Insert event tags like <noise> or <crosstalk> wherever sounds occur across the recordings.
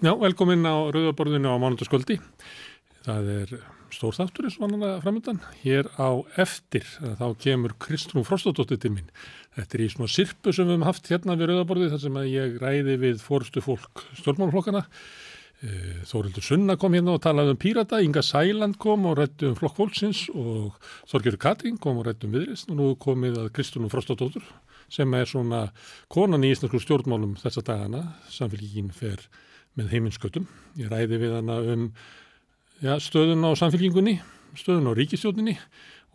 Já, velkomin á Rauðarborðinu á mánundaskvöldi. Það er stór þáttur eins og annarlega framöndan. Hér á eftir þá kemur Kristrún Frostadóttir til mín. Þetta er í svona sirpu sem við hefum haft hérna við Rauðarborði þar sem að ég ræði við fórstu fólk stjórnmálflokkana. Eh, Þórildur Sunna kom hérna og talaði um Pírata, Inga Sæland kom og rætti um flokk fólksins og Þorgjörður Katrín kom og rætti um viðrist og nú komið að Kristrún Frostadóttir sem er svona konan í íslensku stjórnmálum þessa dagana. Samfélgíkin fer með heiminskautum. Ég ræði við hana um ja, stöðun á samfélgingunni, stöðun á ríkistjórninni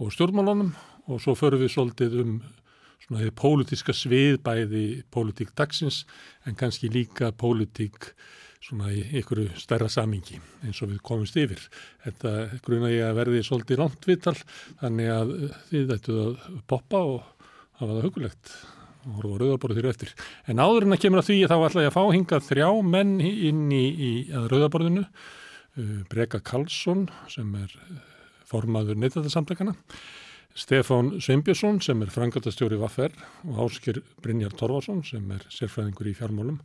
og stjórnmálunum og svo förum við svolítið um svona því pólitiska svið bæði pólitík dagsins en kannski líka pólitík svona í einhverju stærra samingi eins og við komumst yfir. Þetta gruna ég að verði svolítið langt viðtal þannig að þið ættu að poppa og hafa það hugulegt horfa rauðarborðu þér eftir. En áður en að kemur að því þá ætla ég að fá hingað þrjá menn inn í, í rauðarborðinu, uh, Breka Karlsson sem er uh, formaður neytatasamtakana, Stefán Sveinbjörnsson sem er frangatastjóri Vaffer og Áskir Brynjar Torvarsson sem er sérfræðingur í fjármálum.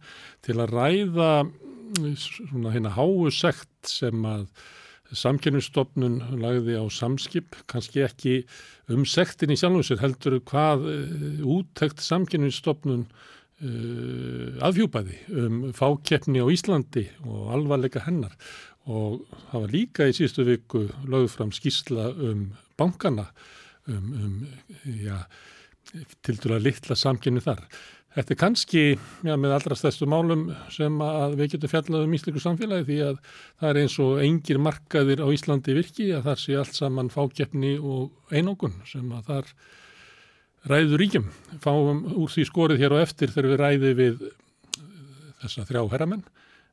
Til að ræða uh, svona hérna háu sekt sem að samkynningsstofnun lagði á samskip, kannski ekki um sektin í sjálfum sér heldur hvað uh, úttekt samkynningsstofnun uh, afhjúpaði um fákeppni á Íslandi og alvarleika hennar og það var líka í síðustu viku lögð fram skísla um bankana um, um ja, til dæla litla samkynni þar. Þetta er kannski já, með allra stærstu málum sem við getum fjallað um ísliku samfélagi því að það er eins og engir markaðir á Íslandi virki að þar sé allt saman fákeppni og einókun sem að þar ræður ríkjum. Fáum úr því skorið hér og eftir þegar við ræði við þessa þrjá herramenn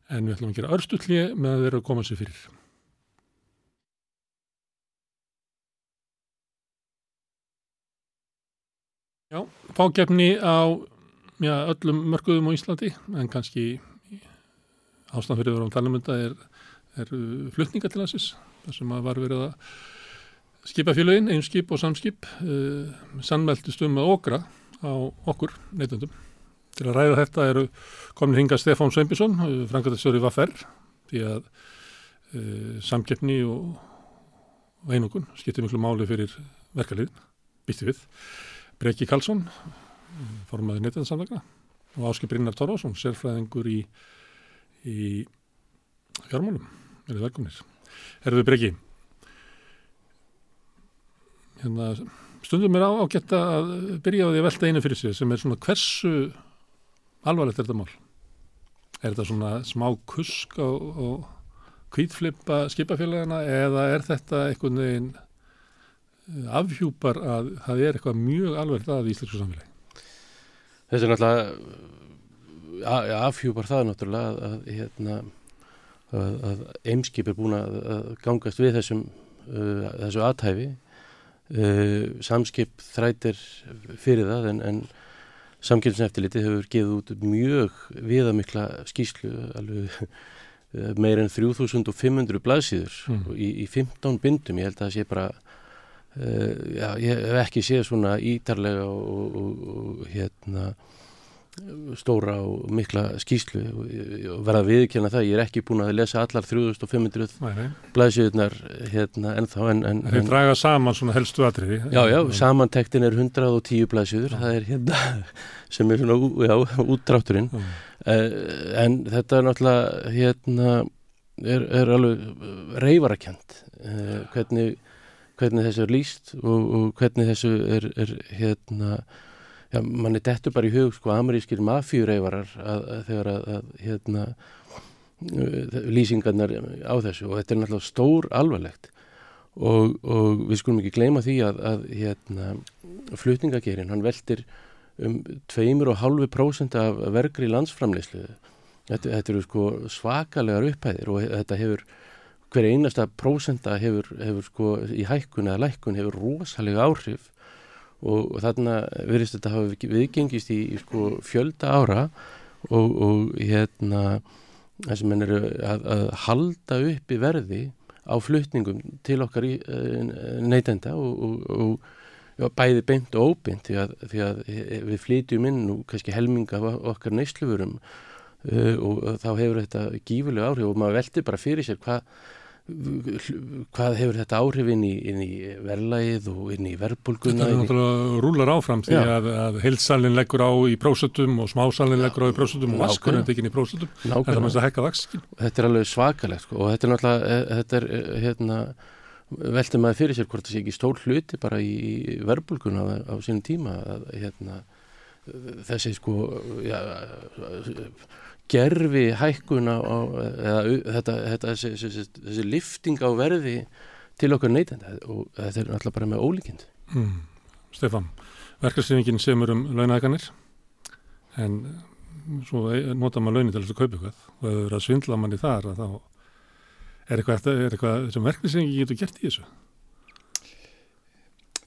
en við ætlum að gera örstutlið með að eru að koma sér fyrir. Já, fákeppni á já, öllum mörguðum á Íslandi en kannski ástæðan fyrir að vera á talumönda er, er flutninga til þessis þar sem að var verið að skipa félagin, einn skip og samskip uh, sannmeldist um að okra á okkur neytundum til að ræða þetta eru komin hinga Stefán Sveinbjörnsson, frangatastjóri Vaffer því að uh, samkeppni og, og einokun skiptir miklu máli fyrir verkaliðin, býtti við. Breki Karlsson formaði neytjansamlegna og Áskip Brynnar Torvásson, sérfræðingur í, í fjármálum. Er þið velkomnir? Herðu Breki, hérna, stundum er á ágætt að byrja á því að velta einu fyrir sig sem er svona hversu alvarlegt er þetta mál? Er þetta svona smá kusk og, og kvítflipa skipafélagana eða er þetta einhvern veginn afhjúpar að það er eitthvað mjög alverð að í Íslandsku samfélagi? Þetta er náttúrulega afhjúpar það náttúrulega að, að, hérna, að, að eimskip er búin að gangast við þessum, uh, þessu aðtæfi uh, samskip þrætir fyrir það en, en samkynnsneftiliti hefur geið út mjög viðamikla skýslu alveg meir en 3500 blaðsýður mm. í, í 15 bindum, ég held að það sé bara Uh, já, ég hef ekki séð svona ítarlega og, og, og hérna stóra og mikla skýslu og verða viðkjöna það, ég er ekki búin að lesa allar 3500 blæsjöðunar hérna ennþá en, en, Þeir draga saman svona helstu atriði. Já, já, samantektin er 110 blæsjöður, það er hérna <laughs> sem er svona, já, úttrátturinn uh, en þetta er náttúrulega hérna er, er alveg reyfarakjönd uh, hvernig hvernig þessu er líst og, og hvernig þessu er, er hérna, já, manni dettur bara í hug sko amerískir að þegar að, að hérna uh, lýsingarnar á þessu og þetta er náttúrulega stór alvarlegt. Og, og við skulum ekki gleyma því að, að hérna flutningagerinn, hann veldir um 2,5% af vergri landsframleyslu þetta, þetta eru sko svakalegar upphæðir og þetta hefur hver einasta prósenda hefur, hefur sko í hækkun eða lækkun hefur rosalega áhrif. Og, og þarna verðist þetta hafa viðgengist í, í sko fjölda ára og, og hérna þessum henn eru að, að halda upp í verði á flutningum til okkar í uh, neytenda og, og já, bæði beint og óbeint því að, því að við flytjum inn og kannski helminga okkar neyslufurum og þá hefur þetta gífurlega áhrif og maður veldi bara fyrir sér hvað hvað hefur þetta áhrif inn í, í verðlægið og inn í verbulguna Þetta er náttúrulega rúlar áfram því Já. að, að heilsalinn leggur á í prósutum og smásalinn leggur á í prósutum og vaskurinn er tekinn í prósutum þetta er mest að hekka vakskin Þetta er alveg svakalegt sko, og þetta er náttúrulega eh, þetta er, eh, hérna, veldi maður fyrir sér hvort það sé ekki stór hluti bara í verbulguna á, á sínum tíma að hérna, þessi sko ja, gerfi hækkuna eða þetta, þetta þessi, þessi, þessi lifting á verði til okkar neytenda og þetta er alltaf bara með ólíkind mm. Stefan, verkarsýningin semur um launahækanir en svo nota maður launin til þess að kaupa eitthvað. Og ef það verður að svindla manni þar þá er eitthvað, er eitthvað sem verkarsýningin getur gert í þessu?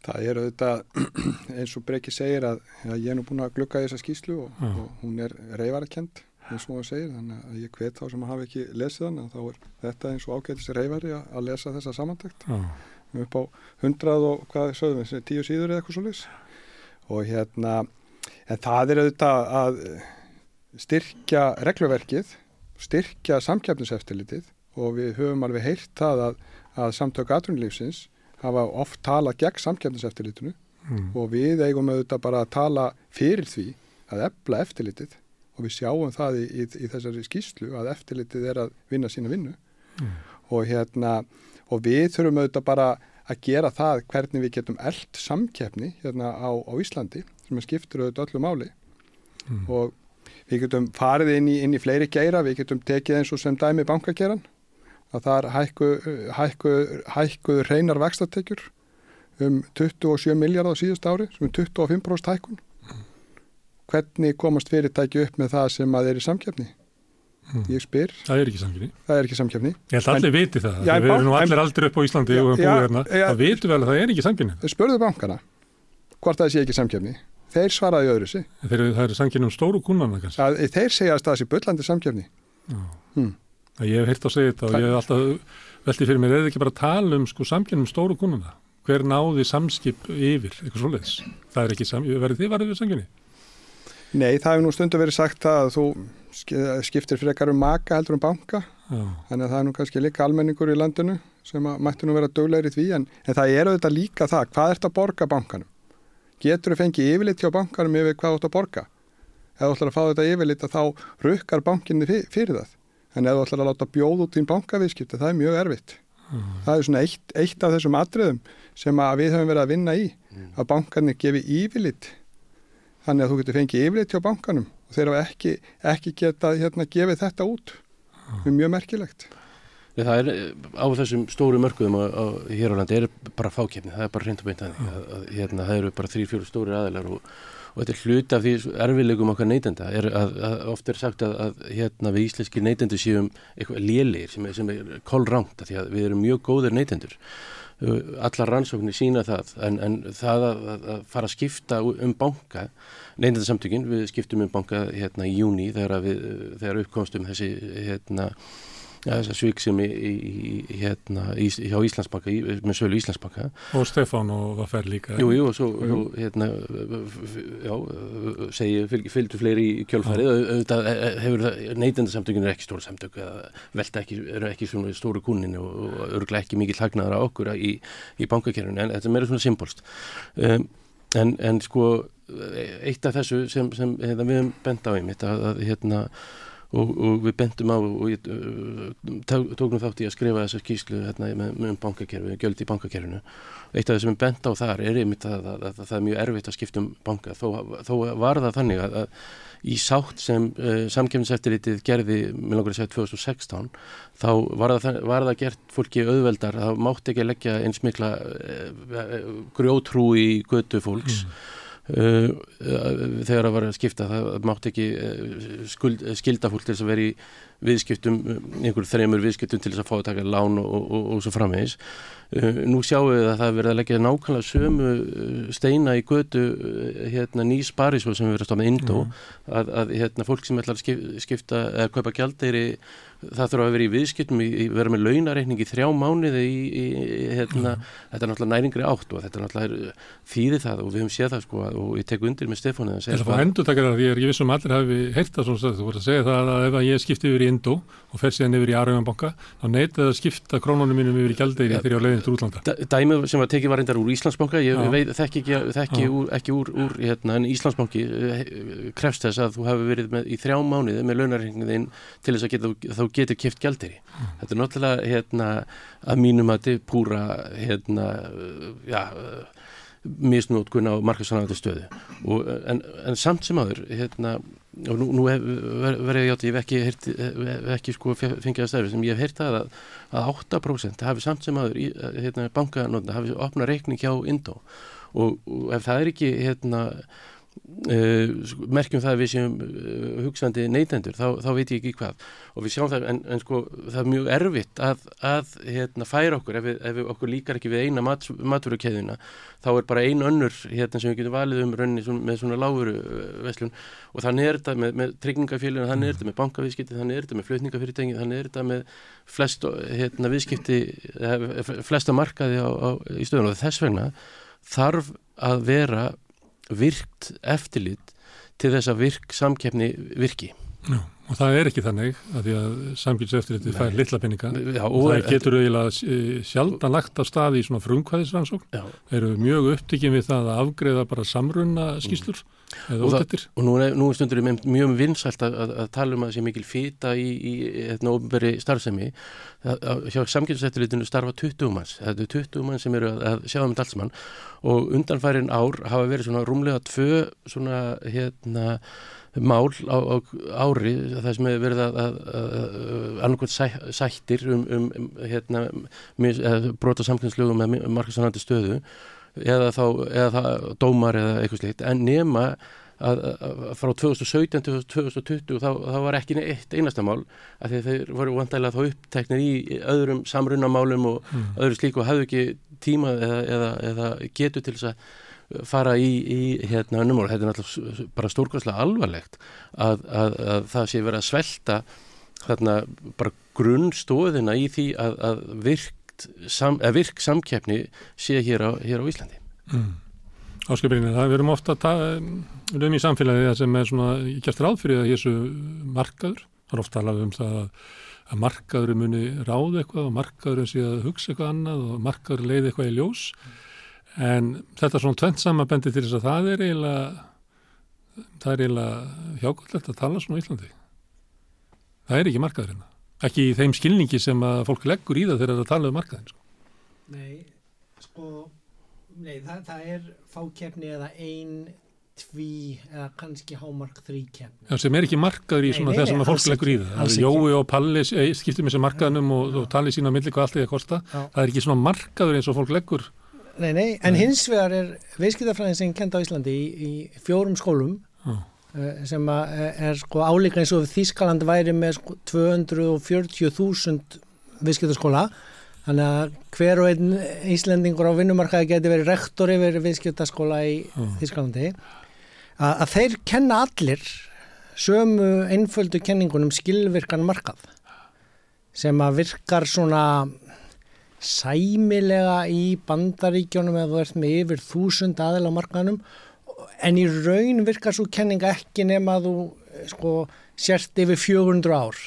Það er auðvitað <clears throat> eins og Breki segir að, að ég er nú búin að glukka þessa skýslu og, og hún er reyvarakend eins og það segir, þannig að ég hvet þá sem hafa ekki lesið hann, þá er þetta eins og ágætis reyfari að lesa þessa samantækt upp á hundrað og hvað sögum við, tíu síður eða eitthvað svolítið og hérna en það er auðvitað að styrkja regluverkið styrkja samkjæfniseftilitið og við höfum alveg heilt það að, að samtök aðrunlífsins hafa oft talað gegn samkjæfniseftilitinu mm. og við eigum auðvitað bara að tala fyrir því að ebla eftirlitið og við sjáum það í, í, í þessari skýslu að eftirlitið er að vinna sína vinnu mm. og hérna og við þurfum auðvitað bara að gera það hvernig við getum eld samkeppni hérna á, á Íslandi sem skiptur auðvitað öllu máli mm. og við getum farið inn í, inn í fleiri geira, við getum tekið eins og sem dæmi bankageran að það er hækkuð hækku, hækku reynar vextatekjur um 27 miljard á síðust ári sem er 25% hækkun hvernig komast fyrirtæki upp með það sem að er í samkjöfni? Hmm. Ég spyr. Það er ekki samkjöfni. Það er ekki samkjöfni. Ég held að allir viti það. Já, við erum nú allir aldrei upp á Íslandi já, og búið hérna. Það vitu vel að það er ekki samkjöfni. Þau spörðu bankana hvort það sé ekki samkjöfni. Þeir svaraði öðru sig. Þeir, það eru samkjöfni um stóru kúnana kannski. Það, þeir segja að það sé byllandi samkjöfni. Hmm. Ég hef hirt á segið þetta og ég hef alltaf veldið fyrir mér, þetta ekki bara að tala um sko, samkjöfni um stóru kúnana? Hver náði samskip yfir, eitthvað svoleiðis? Það er ekki samkjöfni, verður þið varðið við samkjöfni? Nei, það hefur nú stundu verið sagt að þú skiptir frekar um maka heldur um banka Já. þannig að það er nú kannski líka almenningur í landinu sem mætti nú vera döglegri því en, en það er auðvitað líka það, hvað ert að borga bankanum? Getur þú fengið yfirleitt hjá bankanum yfir hvað þú ert að borga? Ef þú ætlar að fá þetta yfirleitt að þá rukkar bankinni fyrir það en ef þú ætlar að láta bjóð út þín bankaviðskipti, það er mjög erfitt mm. það er svona eitt, eitt af þessum atriðum sem við höfum verið að vinna í mm. að bankarnir gefi yfirleitt þannig að þú getur fengið yfirleitt hjá bankanum og þeir hafa ekki, ekki geta hérna, gefið þetta út. Það er mjög merkilegt. Það er á þessum stóru mörgum á, á hér á landi er bara fákjefni það er bara reynd og beint að, að hérna, það eru bara þrý, fjóru stóri aðeinar og, og þetta er hluti af því erfilegum okkar neytenda. Er að, að oft er sagt að hérna, við íslenski neytendur séum eitthvað lélir sem er, er kolrangt því að við erum mjög góðir neytendur allar rannsóknir sína það en, en það að, að fara að skipta um banka, neynda samtökin við skiptum um banka hérna í júni þegar, við, þegar uppkomstum þessi hérna þessar svíksum í, í, hérna, í, hjá Íslandsbanka með sölu Íslandsbanka. Og Stefán og hvað fer líka. Jú, jú, og svo, jú. hérna, já, segi, fylgdu fleiri í kjölfarið, auðvitað e, e, hefur neytendasamtökun er ekki stóra samtök velta ekki, eru ekki svona stóru kúnin og, og örglega ekki mikið hlagnaðar á okkur í, í bankakerfinu, en þetta er meira svona symbolst um, en, en sko eitt af þessu sem, sem hérna, við hefum bent á einmitt að, að hérna og, og við bendum á og ég uh, tóknum þátt í að skrifa þessa kíslu hérna, með bankakerfi, göldi í bankakerfinu. Eitt af það sem við benda á þar er einmitt að, að, að það er mjög erfitt að skipta um banka. Þó, þó var það þannig að í sátt sem uh, samkjöfniseftirlitið gerði, minn langar að segja 2016 þá var það, var það gert fólki auðveldar, það mátti ekki leggja eins mikla uh, grjótrú í götu fólks. Mm Uh, þegar það var að skipta það mátt ekki uh, skuld, skilda fólk til þess að vera í viðskiptum einhver þreymur viðskiptum til þess að fá að taka lán og, og, og, svo framvegis. uh, nú sjáum við að það verður að leggja nákvæmlega sömu steina í götu hérna ný sparisvöld sem við verðum að stofna indó mm. að, að hérna fólk sem ætlar að skipta eða kaupa gældeiri það þurfa að vera í viðskiptum, í, vera með launareikning í þrjá mánuði í, í, í hérna, mm. þetta er náttúrulega næringri átt og þetta er náttúrulega þýði það og við höfum séð það sko og ég tek undir með Stefónið að segja það. Það fá endur takkar að því að ég vissum allir hafi heilt það svona stöð, þú voru að segja það að ef ég skipti yfir í Indó og fer síðan yfir í Arjónbanka þá neytaði að skipta krónunum mínum yfir í gældeiri ja, þegar ég á leiðin til útlanda. Dæmið sem var tekið var reyndar úr Íslandsbanka, ég veit þekki ekki, þekki úr, ekki úr, úr hérna, en Íslandsbanki eh, krefst þess að þú hafi verið með, í þrjá mánuði með launarreikningin til þess að geta, þá getur kipt gældeiri. Mm. Þetta er náttúrulega hérna, að mínum að þið púra hérna, já, misnótkun á markasanandi stöðu en, en samt sem aður hérna, og nú, nú verður ég átt ég hef ekki, heyrti, hef ekki sko fengið að stærfi sem ég hef heyrt að að 8% hafi samt sem aður hérna, bankanóta hafi opnað reikning hjá Indó. Og, og ef það er ekki hérna Uh, merkjum það að við séum uh, hugsandi neytendur, þá, þá veit ég ekki hvað. Og við sjáum það, en, en sko það er mjög erfitt að, að hérna, færa okkur, ef, við, ef við okkur líkar ekki við eina mat, maturukæðina, þá er bara ein önnur hérna sem við getum valið um rauninni svona, með svona láguru uh, veslun og þannig er þetta með, með tryggingafélina, þannig er þetta með bankavískipti, þannig er þetta með flutningafyrirtengi, þannig er þetta með flest hérna, viðskipti, flesta markaði á, á, í stöðun og þess vegna þarf að vera virkt eftirlit til þess að virk samkeppni virki. Já, og það er ekki þannig að því að samkynnseftirlitið fær litla peninga. Já, og það getur auðvitað eh, sjaldan lagt á staði í svona frumkvæðisrannsókn. Það eru mjög upptikið við það að afgreða bara samrunna skýslur. Mm og, það, og nú, nú stundur við mjög vinsælt að, að, að tala um að það sé mikil fýta í, í hérna ofnberi starfsemi. Hjá samkynnseftilitinu starfa 20 manns. Þetta er 20 manns sem eru að, að sjá um dalsmann og undanfærin ár hafa verið svona rúmlega tvö svona hérna mál á, á ári það sem hefur verið að, að, að annarkvæmt sæ, sættir um, um, um hérna, brota samkynnslögum með markasanandi stöðu eða þá eða það, dómar eða eitthvað slikt en nema að, að frá 2017 til 2020 þá, þá var ekki eitt einasta mál að þeir voru vandægilega þá uppteknir í öðrum samrunnamálum og mm. öðru slíku og hafðu ekki tíma eða, eða, eða getur til þess að fara í, í hérna önnumál, þetta er náttúrulega bara stórkvæmslega alvarlegt að, að, að það sé verið að svelta þarna bara grunnstóðina í því að, að virk sam, virk samkeppni sé hér á, hér á Íslandi. Mm. Áskipirinn, það verum ofta við erum í samfélagi sem er svona ekki ráð fyrir að þessu markaður, það er ofta alveg um það að markaður muni ráð eitthvað og markaður sé að hugsa eitthvað annað og markaður leiði eitthvað í ljós en þetta er svona tvent samabendi til þess að það er eiginlega það er eiginlega hjákvöldlegt að tala svona í Íslandi. Það er ekki markaður hérna ekki í þeim skilningi sem að fólk leggur í það þegar það tala um markaðin sko. Nei, sko nei, það, það er fákjefni eða ein, tví eða kannski hámark þríkjefni Já, sem er ekki markaður í svona þess að fólk leggur í það Jói og Palli eh, skiptir með þessi markaðnum og, og tali sína millir hvað allt er að kosta Já. það er ekki svona markaður eins og fólk leggur Nei, nei, en nei. hins vegar er veiskitafræðin sem kenda á Íslandi í, í fjórum skólum Eh, sem eh, er sko álíka eins og Þískaland væri með sko 240.000 viðskiptaskóla þannig að hver og einn íslendingur á vinnumarkaði geti verið rektor yfir viðskiptaskóla í mm. Þískalandi að, að þeir kenna allir sömu einföldu kenningunum skilvirkan markað sem að virkar svona sæmilega í bandaríkjónum eða þú ert með yfir þúsund aðil á markaðnum en í raun virkar svo kenning ekki nema að þú sko, sért yfir 400 ár.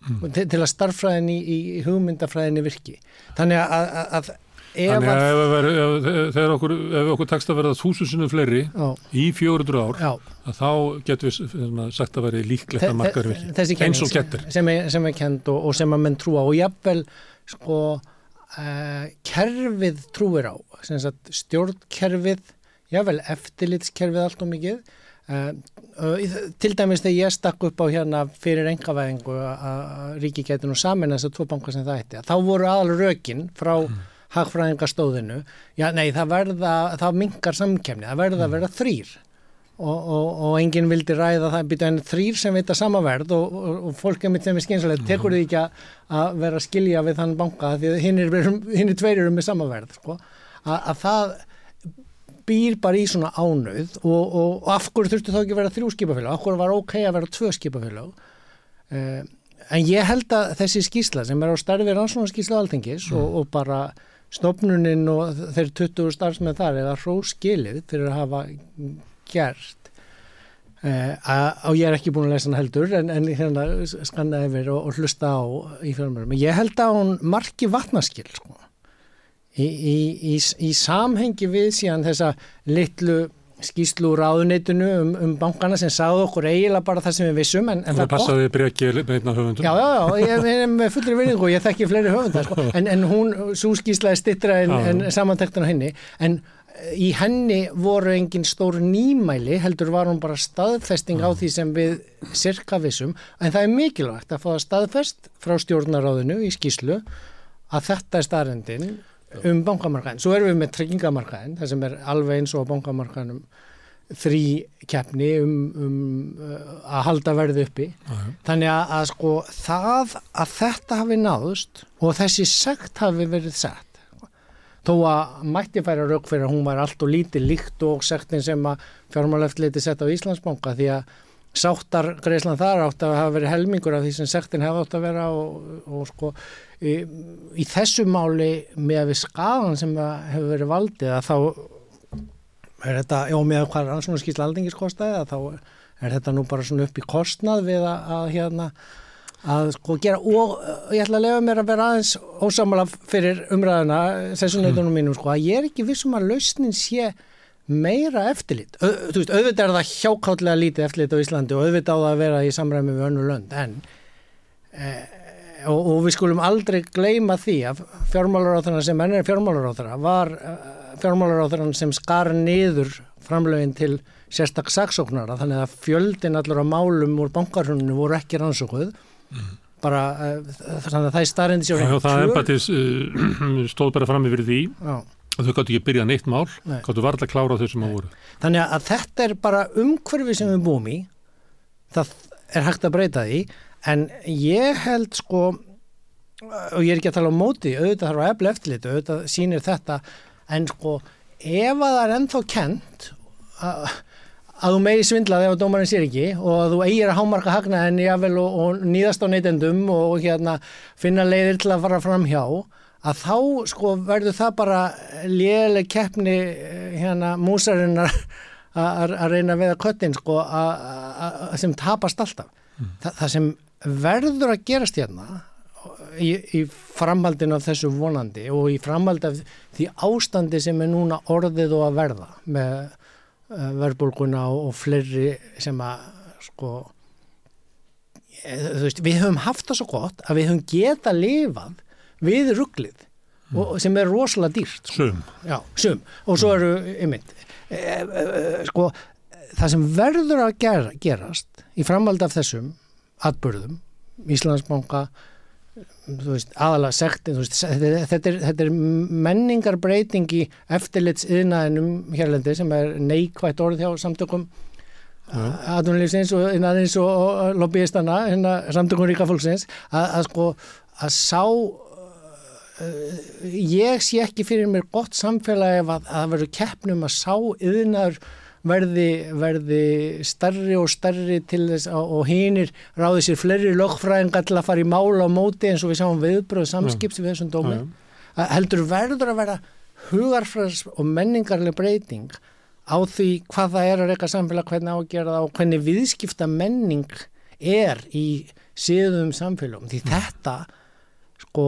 Mm. til, til að starffræðin í, í hugmyndafræðinni virki. Þannig að, að, að Þannig að ef, ef, ef, ef okkur, okkur tekst að verða þúsusinu fleiri já. í 400 ár þá getur við svona, sagt að veri líklegt að markaður virki. eins og getur sem er kend og, og sem að menn trúa. Og jáfnvel sko uh, kerfið trúir á stjórnkerfið jável eftirlitskerfið allt og mikið. Uh, uh, til dæmis þegar ég stakk upp á hérna fyrir engavæðingu að ríki getur nú saman þess að tvo bankar sem það ætti þá voru aðal rökin frá mm. hagfræðingastóðinu. Já nei það verða, það mingar samkemni það verða að vera þrýr og, og, og enginn vildi ræða það byrja en þrýr sem veit að samaverð og, og fólk er mitt sem er skynsalegt tekur því ekki að vera að skilja við þann banka því hinn er, tveir eru með samaverð sko. að, að það býr bara í svona ánauð og, og, og af hverju þurftu þá ekki að vera þrjú skipafélag, af hverju var ok að vera tvö skipafélag uh, en ég held að þessi skísla sem er á starfi rannsónaskísla alþengis og, og bara stofnunin og þeir 20 starfsmenn þar eða hróskilið fyrir að hafa gert Uh, og ég er ekki búin að lesa hann heldur en, en hérna skanna yfir og, og hlusta á í fjármjörnum. Ég held að hún marki vatnaskil sko. í, í, í, í samhengi við síðan þessa litlu skýslu úr áðuneytinu um, um bankana sem sagði okkur eiginlega bara það sem við vissum en, en það, passaði breggi með einna höfundum Já, já, já, ég er með fullri vinningu og ég þekki fleiri höfundar sko. <laughs> en, en hún, svo skýslaði stittra en, en samantektan á henni en í henni voru engin stór nýmæli, heldur var hún bara staðfesting á því sem við sirka vissum, en það er mikilvægt að fá það staðfest frá stjórnaráðinu í skýslu að þetta er staðrendin um bankamarkaðin. Svo erum við með tryggingamarkaðin, það sem er alveg eins og bankamarkaðinum þrý keppni um, um uh, að halda verði uppi. Aha. Þannig að, að sko það að þetta hafi náðust og þessi sekt hafi verið sett þó að mætti færa rauk fyrir að hún var allt og lítið líkt og sektin sem að fjármáleftliti sett á Íslandsbanka því að sáttar Greisland þar átt að hafa verið helmingur af því sem sektin hefði átt að vera og, og sko í, í þessu máli með við skadan sem hefur verið valdið að þá er þetta, já með hvað svona skýrsla aldingiskostæði að þá er þetta nú bara svona upp í kostnað við að, að hérna að sko gera og ég ætla að lefa mér að vera aðeins ósamala fyrir umræðina sessunleitunum mínum sko að ég er ekki vissum að lausnin sé meira eftirlit Ö, þú veist, auðvitað er það hjákállega lítið eftirlit á Íslandi og auðvitað á það að vera í samræmi við önnu lönd en e, og, og við skulum aldrei gleima því að fjármálaráþarna sem ennir fjármálaráþara var e, fjármálaráþaran sem skar niður framlögin til sérstak saksóknara þannig að fjöldin allur á málum úr bankarhuninu voru ekki rannsókuð. Bara uh, þannig að það er starrindi sér Já, það empatis uh, <clears throat> stóð bara fram yfir því. Já. og þau gáttu ekki byrjað neitt mál Nei. gáttu varlega að klára þau sem á voru. Þannig að þetta er bara umhverfi sem við búum í. Það er hægt að breyta því. En ég held sko og ég er ekki að tala um móti auðvitað þarf að efla eftirlit auðvitað sínir þetta. En sko ef að það er ennþá kent að að þú meiri svindlaði ef dómarinn sér ekki og að þú eigir að hámarka hagna henni jável og, og nýðast á neytendum og, og hérna finna leiðir til að fara fram hjá að þá sko verður það bara léleg keppni eh, hérna músarinnar <laughs> að reyna að veða köttin sko a, a, a, sem tapast alltaf. Mm. Þa, það sem verður að gerast hérna í, í framhaldin af þessu vonandi og í framhald af því ástandi sem er núna orðið og að verða með verðbólguna og, og fleiri sem að sko eh, veist, við höfum haft það svo gott að við höfum geta lifað við rugglið mm. sem er rosalega dýrt sko. Sum. Já, sum og svo eru, einmitt e, e, sko, það sem verður að gera, gerast í framhald af þessum atbörðum Íslandsbanka veist, aðalega sektin veist, þetta, er, þetta er menningarbreyting í eftirlitsinnaðinum hérlendi sem er neikvægt orð hjá samtökum aðunlýfsins og innanins og, lobbyistana hérna, samtökum ríka fólksins að, að sko að sá uh, ég sé ekki fyrir mér gott samfélagi að það verður keppnum að sá yðnar verði, verði starri og starri til þess og, og hinnir ráði sér fleiri lögfræðingar til að fara í mála á móti eins og við sjáum viðbröð samskips við þessum dómi. Ja. Heldur verður að vera hugarfræðs og menningarlega breyting á því hvað það er að reyka samfélag, hvernig ágjörða og hvernig viðskipta menning er í síðum samfélagum. Því þetta sko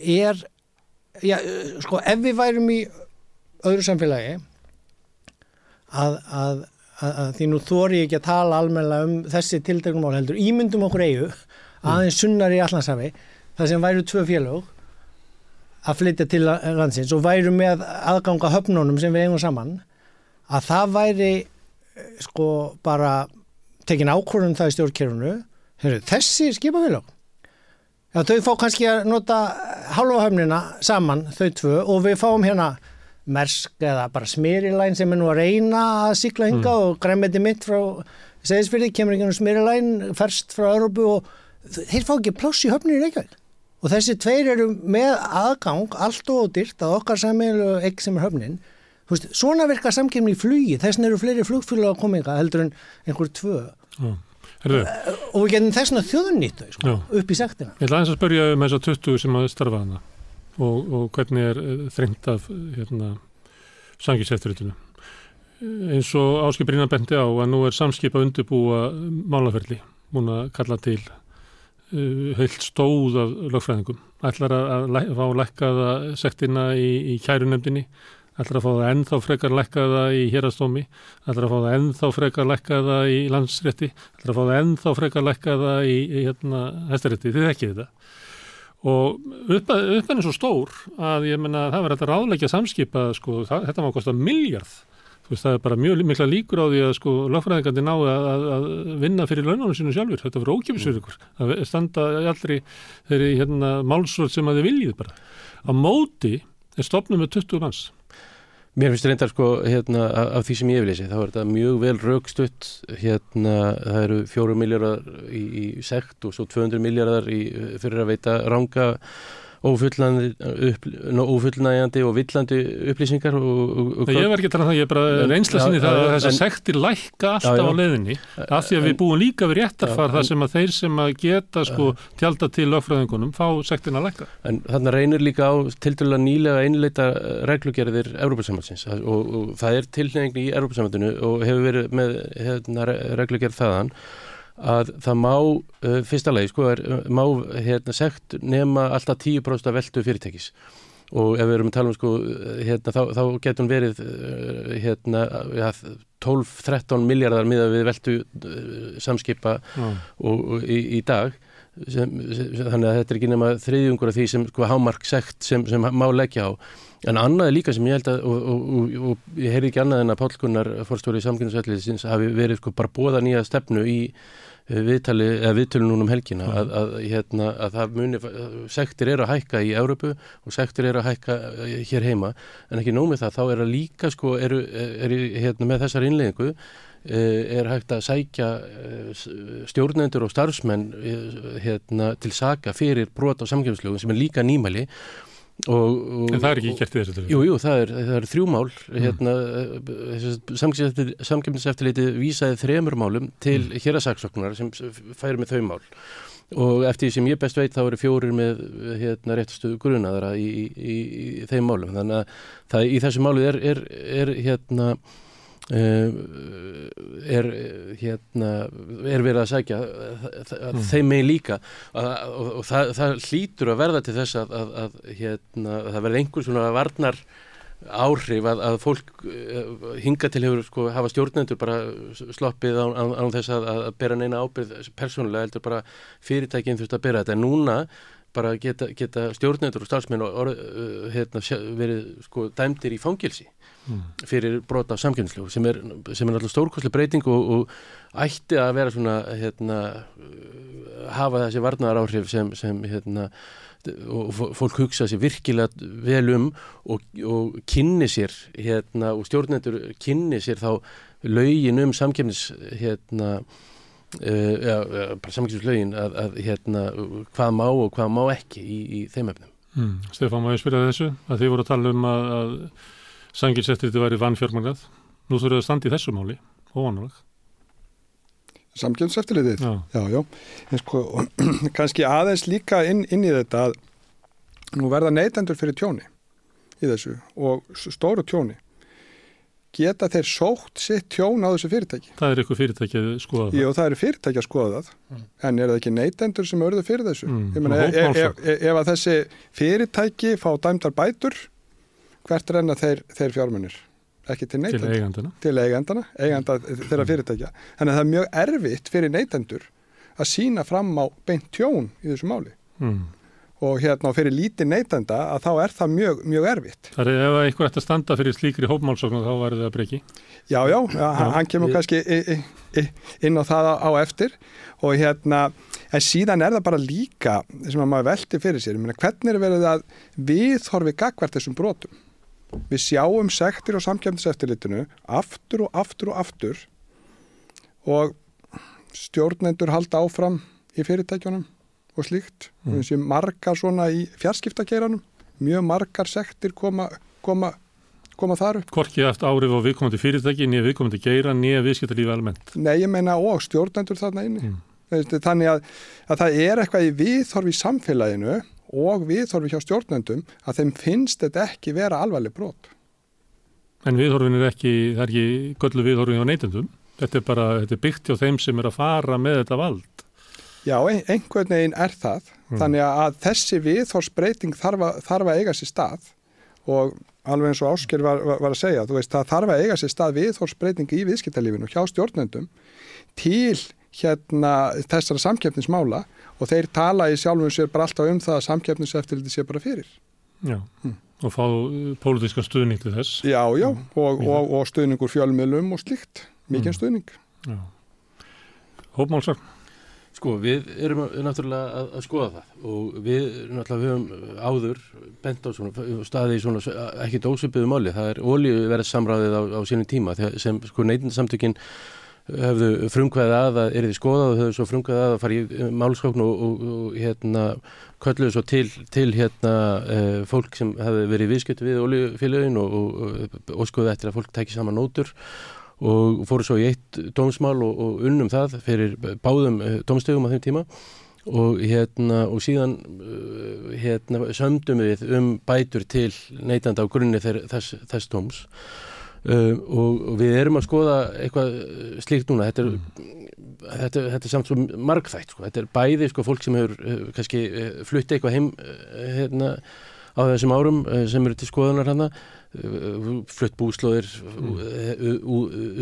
er já, sko ef við værum í öðru samfélagi að, að, að því nú þóri ég ekki að tala almenna um þessi tildegnum mál heldur. Ímyndum okkur eigu aðeins sunnar í Allansafi það sem væru tvö félög að flytja til landsins og væru með aðganga höfnunum sem við eigum saman að það væri sko bara tekin ákvörðum það í stjórnkerfunu þessi skipafélag þau fá kannski að nota halva höfnina saman, þau tvö, og við fáum hérna mersk eða bara smirilæn sem er nú að reyna að sykla hinga mm. og græmiti mitt frá segðisfyrði, kemur einhvern smirilæn ferst frá Európu og þeir fá ekki pláss í höfnir í Reykjavík. Og þessi tveir eru með aðgang allt og ódýrt að okkar samilu ekki sem er höfnin. Veist, svona virka samkemni í flugi, þessin eru fleiri flugfélag að koma yngar heldur en einhver tvö. Mm. Og við getum þessna þjóðunnýtt þau sko, upp í sektina. Ég ætla að spörja um þessar 20 sem að starfa hana og, og hvernig er eh, þrengt af hérna, sangisefturritinu. Eins og Áskip Brynna benti á að nú er samskip að undirbúa málaferli, múin að kalla til uh, heilt stóð af lögfræðingum. Ætlar að, að fá lækkaða sektina í, í kærunemdini, ætlar að fá það ennþá frekar lækkaða í hérastómi, ætlar að fá það ennþá frekar lækkaða í landsrétti, ætlar að fá það ennþá frekar lækkaða í, í hérna, hæstarétti, þið ekki þetta. Og uppan upp er svo stór að ég menna það verður þetta ráðleikja samskipa, sko, það, þetta má kosta miljard. Þú veist, það er bara mjög mikla líkur á því að sko lögfræðingandi ná að, að, vinna fyrir laununum sinu sjálfur. Þetta verður ókjöfis fyrir ykkur. Það standa allri þeirri hérna, málsvöld sem að þið viljið bara. Á móti er stopnum með 20 manns. Mér finnst reyndar sko hérna af, því sem ég hef lesið, þá er þetta mjög vel raukstutt hérna, það eru fjóru miljardar í, í sekt og svo 200 miljardar fyrir að veita ranga ófullnægjandi og villandi upplýsingar og, og, og Ég var ekki að tala um það, ég er bara reynsla sinni það að þessar sektir lækka alltaf já, já. á leiðinni af því að við búum líka við réttarfar þar en- sem að þeir sem að geta sko tjálta til lögfræðingunum fá sektina að lækka. En þarna reynir líka á tildulega nýlega einleita reglugerðir Európa-samhaldsins og, og það er tilnefning í Európa-samhaldinu og hefur verið með hérna, re- reglugerð þaðan að það má, uh, fyrsta lagi sko, er, uh, má hérna, sekt nema alltaf 10% af veldu fyrirtækis. Og ef við erum að tala um sko, uh, hérna, þá, þá getur hún verið hérna, ja, 12-13 miljardar miða við veldu samskipa Já. og, og í, í dag. Sem, sem, þannig að þetta er ekki nema þriðjungur af því sem sko hámark sekt sem, sem má leggja á. En annað er líka sem ég held að og, og, og, og ég heyrði ekki annað en að Páll Gunnar fórstjóri samkynnsvætliðsins hafi verið sko bara bóða nýja stefnu í eh, viðtali, eða viðtölu núna um helgina að, að, hérna, að það muni sektir eru að hækka í Európu og sektir eru að hækka eh, hér heima. En ekki nómið það, þá er að líka sko eru, er, hérna, með þessar innleggingu eh, er hægt að sækja eh, stjórnendur og starfsmenn eh, hérna, til saka fyrir brot á samkjöfslögun sem er líka nýmæli og, og, En það er ekki gert í þessu tilfelli. Jú, jú, það er, það er þrjú mál hérna, samkjöfniseftirliti vísaði þremur málum til mm. hérasaksóknar sem færi með þau mál og eftir því sem ég best veit þá eru fjórir með hérna, réttastuðu grunaðara í, í, í, í þeim málum þannig að það, í þessu málu er, er, er hérna er uh, hérna er verið að sækja uh, mm. þeim megin líka. Og, og, og það, það hlýtur að verða til þess að, að, að hérna, það verði einhvers svona varnar áhrif að, að fólk hinga til hefur sko hafa stjórnendur bara sloppið án, án, án þess að, að bera neina ábyrð persónulega heldur bara fyrirtækinn þurft að bera þetta. En núna bara geta, geta stjórnendur og starfsmenn og, uh, hérna, verið sko dæmdir í fangilsi fyrir brot af samkynnslu sem er, er náttúrulega stórkostlega breyting og, og ætti að vera svona hérna, uh, hafa þessi varnar áhrif sem, sem hérna, fólk hugsa sér virkilega vel um og, og kynni sér hérna, og stjórnendur kynni sér þá lögin um samkynnis hérna Uh, samkynslögin að, að hérna, hvað má og hvað má ekki í, í þeim efnum. Mm. Stefán, má ég spyrja þessu? Að þið voru að tala um að, að sangilsettriti væri vannfjármagnað. Nú þurfum við að standa í þessu máli, óvanuleg. Samkjömseftirlitið? Já. Já, já. Sko, <clears throat> kannski aðeins líka inn, inn í þetta að nú verða neytendur fyrir tjóni í þessu og stóru tjóni. Geta þeir sótt sitt tjón á þessu fyrirtæki? Það er ykkur fyrirtæki að skoða það. Jú, það eru fyrirtæki að skoða það, en er það ekki neytendur sem örðu fyrir þessu? Mm, Ég ef, ef, hópmálsókn. ef, ef að þessi fyrirtæki fá dæmdar bætur, hvert renna þeir, þeir fjármunir? Ekki til Til neytendur? eigandana. til eigandana, eiganda þeirra fyrirtækja. Þannig að það er mjög erfitt fyrir neytendur að sína fram á beint tjón í þessu máli. Mm. Og hérna fyrir lítið neytenda að þá er það mjög, mjög erfitt. Það er ef eitthvað ætti að standa fyrir slíkri hópmálsókn þá væri það að breyki. Já, já, hann kemur ég- kannski inn á það á, eftir og hérna, en síðan er það bara líka sem að maður velti fyrir sér. Hvernig er verið að viðhorfi gagvart þessum brotum? Við sjáum sektir á samkjöfniseftirlitinu aftur og aftur og aftur og stjórnendur halda áfram í fyrirtækjunum og slíkt. Mm. Við séum margar svona í fjarskiptakeiranum, mjög margar sektir koma, koma, koma þar upp. Korki eftir árið á viðkomandi fyrirtæki, nýja viðkomandi geira, nýja viðskiptarlífi almennt. Nei, ég meina og stjórnendur þarna inni. Mm. Þannig að, að það er eitthvað í viðhorfi í samfélaginu og viðhorfi hjá stjórnendum að þeim finnst þetta ekki vera alvarleg brot. En viðhorfin er ekki, það er ekki göllu viðhorfin á neytendum. Þetta er bara, þetta er byggt hjá þeim sem er að fara með þetta vald. Já, ein- einhvern veginn er það. Mm. Þannig að þessi viðhorsbreyting þarf, að- þarf að eiga sér stað og alveg eins og Ásker var, var, að segja, þú veist, það þarf að eiga sér stað viðhorsbreyting í viðskiptalífinu hjá stjórnendum til hérna þessara samkeppnismála og þeir tala í sjálfum sér bara alltaf um það að samkeppniseftirliti sé bara fyrir. Já, Mm. og fá uh, pólitískan stuðning til þess. Já, já, og, Víða. og, og stuðningur fjölmiðlum og slíkt, mikið Mm. stuðning. Já. Hópmálsar. Sko, við erum náttúrulega að, að skoða það og við náttúrulega höfum áður bent á svona, staði í svona ekki dósupiðu máli, það er olíuverð samráðið á, á sínum tíma þegar sem sko neytinsamtökin hefðu frumkvæðið að að er þið skoðað og hefðu svo frumkvæðið að að fara í eh, málskókn og, og, og hérna kölluðu svo til, til hérna uh, fólk sem hefði verið í viðskiptu við olíufélögin og, skoðið eftir að fólk tæki saman nótur og fóru svo í eitt dómsmál og, og unnum það fyrir báðum uh, dómstögum á þeim tíma og hérna og síðan uh, hérna sömdum við um bætur til neytanda á grunni þeir, þess, þess dóms uh, og, við erum að skoða eitthvað uh, slíkt núna þetta er, þetta, þetta er samt svo margþætt sko. þetta er bæði sko fólk sem hefur uh, kannski uh, flutti eitthvað heim hérna á þessum árum sem eru til skoðunar hana uh, flutt búslóðir mm.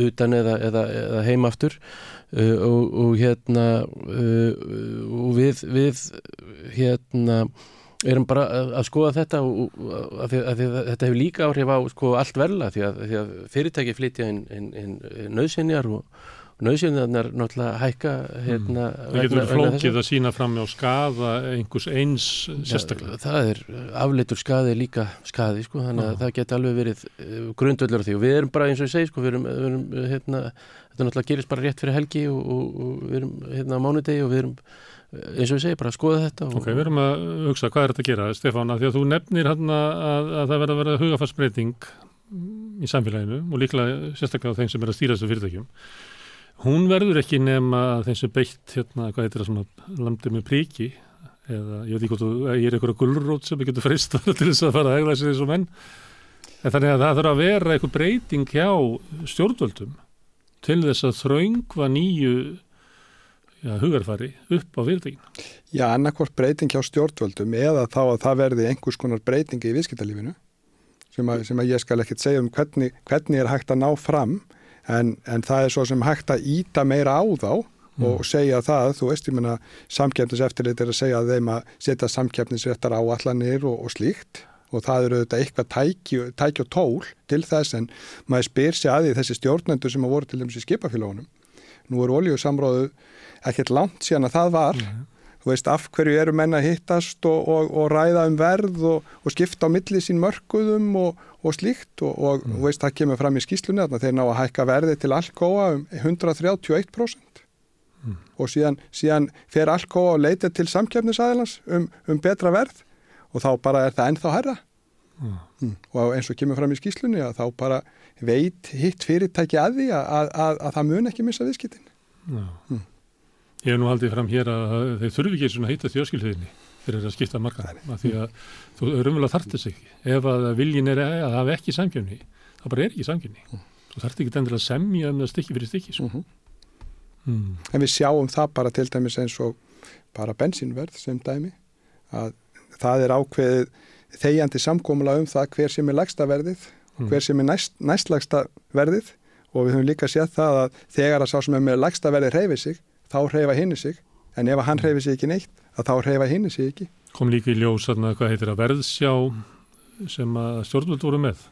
utan eða, eða, eða heimaftur uh, og, og hérna uh, og við, við hérna erum bara að, skoða þetta og, að því, að því, að þetta hefur líka áhrif á sko, allt verla því að, því að fyrirtæki flytja inn, inn, inn nöðsynjar og, nöðsynjarnar náttúrulega hækka hérna, Það getur flókið að sína fram á skaða einhvers eins sérstaklega. Það er afleitur skaði líka skaði sko, þannig að Já. það geti alveg verið grundvöldur á því og við erum bara eins og ég segi sko, við erum, við erum hérna, þetta náttúrulega gerist bara rétt fyrir helgi og, og, og við erum hérna á mánudegi og við erum eins og ég segi bara að skoða þetta Ok, við erum að hugsa hvað er þetta að gera, Stefán, að því að þú nefnir hann að, að það verða að vera hugafarsbreyting í samfélaginu og líklega sérstaklega á þeim sem er að stýra þessu fyrirtækjum. Hún verður ekki nema þeim sem beitt, hérna, hvað heitir það svona, landið með príki eða ég veit ekki hvort þú, er einhverja gulrót sem getur freistað til þess að fara að hegla sér og menn. En þannig að það þarf að vera eitthvað breyting hjá stjórnvöldum til þess að þröngva nýju já, hugarfari upp á fyrirtækinu. Já, annarkvort breyting hjá stjórnvöldum eða þá að það verði einhvers konar breytingi í viðskiptalífinu sem að, sem að ég skal ekkert segja um hvernig, hvernig er hægt að ná fram en, en það er svo sem hægt að íta meira á þá og segja það, þú veist, ég menna samkeppniseftirlit er að segja að þeim að setja samkeppnisréttar áallanir og, og slíkt og það eru auðvitað eitthvað tæki, tæki og tól til þess en maður spyr sig að því þessi stjórnendur sem að voru til dæmis í skipafélagunum nú er olíusamráðu ekkert langt síðan að það var. Þú veist, af hverju eru menn að hittast og, og, og ræða um verð og, og skipta á milli sín mörkuðum og, og slíkt? Og, og mm. veist, það kemur fram í skýslunni að þeir ná að hækka verði til Alcoa um 131% og síðan, síðan fer Alcoa og leita til samkjöfnisæðilans um, um betra verð og þá bara er það ennþá herra mm. og eins og kemur fram í skýslunni að þá bara veit hitt fyrirtæki að því að, að, að, að það mun ekki missa viðskiptin. Mm. Ég hef nú haldið fram hér að þeir þurfi ekki svona að heita þjóðskilfiðinni fyrir að skipta markaðum af því að þú raunverulega þartir sig ef að viljin er að hafa ekki samkjöfni þá bara er ekki samkjöfni þú þartir ekki endilega að semja um það stykki fyrir stykki mm. en við sjáum það bara til dæmis eins og bara bensínverð sem dæmi að það er ákveðið þegjandi samkómula um það hver sem er lægsta verðið Mm. Hver sem er næst, næstlægsta verðið og við höfum líka séð það að þegar að sá sem er með lægsta verðið reyfi sig þá reyfa hinni sig. En ef að hann reyfi sig ekki neitt að þá reyfa hinni sig ekki. Kom líka í ljós þarna, hvað heitir að verðsjá sem að stjórnvöld voru með.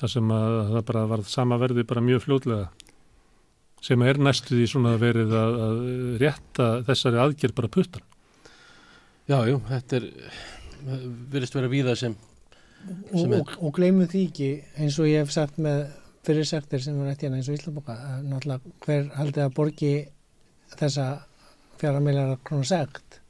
Það sem að það bara var sama verði bara mjög fljótlega. Sem er næstuð í svona verið að, að rétta þessari aðgerð bara puttan Já, jú, þetta er virðist vera víða sem og, og, og gleymum því ekki eins og ég hef sagt með fyrir sektir sem er eftir hérna eins og Íslaboka að náttúrulega hver haldið að borgi þessa fjara miljar krónu segt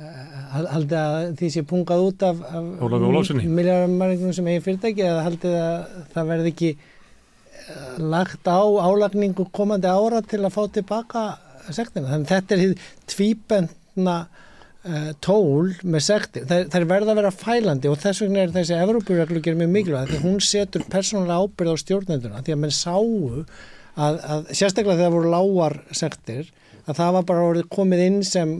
haldið að því sé pungað út af, af miljarmarningum sem eigi fyrirtæki eða haldið að það verði ekki eh, lagt á álagningu komandi ára til að fá tilbaka sektina. Þannig þetta er hið tvíbendna tól með sektir. Það, það er verða að vera fælandi og þess vegna er þessi Evrópureglugjör mjög mikilvæg því hún setur persónulega ábyrð á stjórnenduna því að menn sáu að, að sérstaklega þegar voru lágar sektir að það var bara orðið komið inn sem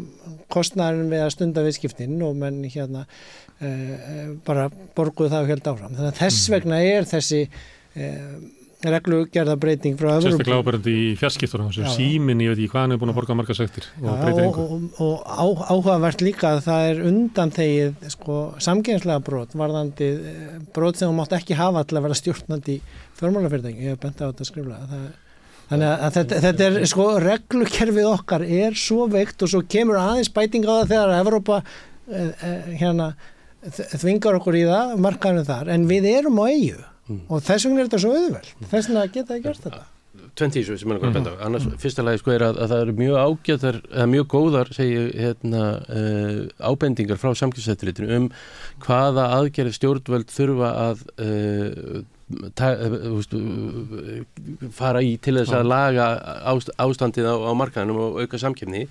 kostnæðin við að stunda viðskiptinn og menn hérna uh, bara borguðu það og held áfram. Þannig að þess vegna er þessi uh, reglugerðabreiting frá Evrópu. Sérstaklega ábærandi í fjarskiptunum, sem símin, ég veit ekki hvað hann er búin að borga marga sektir og breytir og, einhver. og, og áhugavert líka að það er undan þegið sko, samgeinslega brot varðandi eh, brot sem þú mátt ekki hafa til að vera stjórnandi fjármálafyrirtæki, ég hef bent á þetta skriflega það, þannig að þetta, þetta er sko reglukerfið okkar er svo veikt og svo kemur aðeins bæting á það þegar Evrópa eh, eh, hérna þvingar okkur í það, markaðinu þar en við erum á eigu og þess vegna er þetta svo auðveld þess vegna geta það gert þetta. 20 svo sem er að benda á. Annars fyrsta lagi sko er að, að það eru mjög ágæðar eða mjög góðar segi hérna uh, ábendingar frá samkynnsættiritinu um hvaða aðgerði stjórnvöld þurfa að uh, ta, uh, fara í til þess að laga ást, ástandið á, á markaðinum og auka samkynni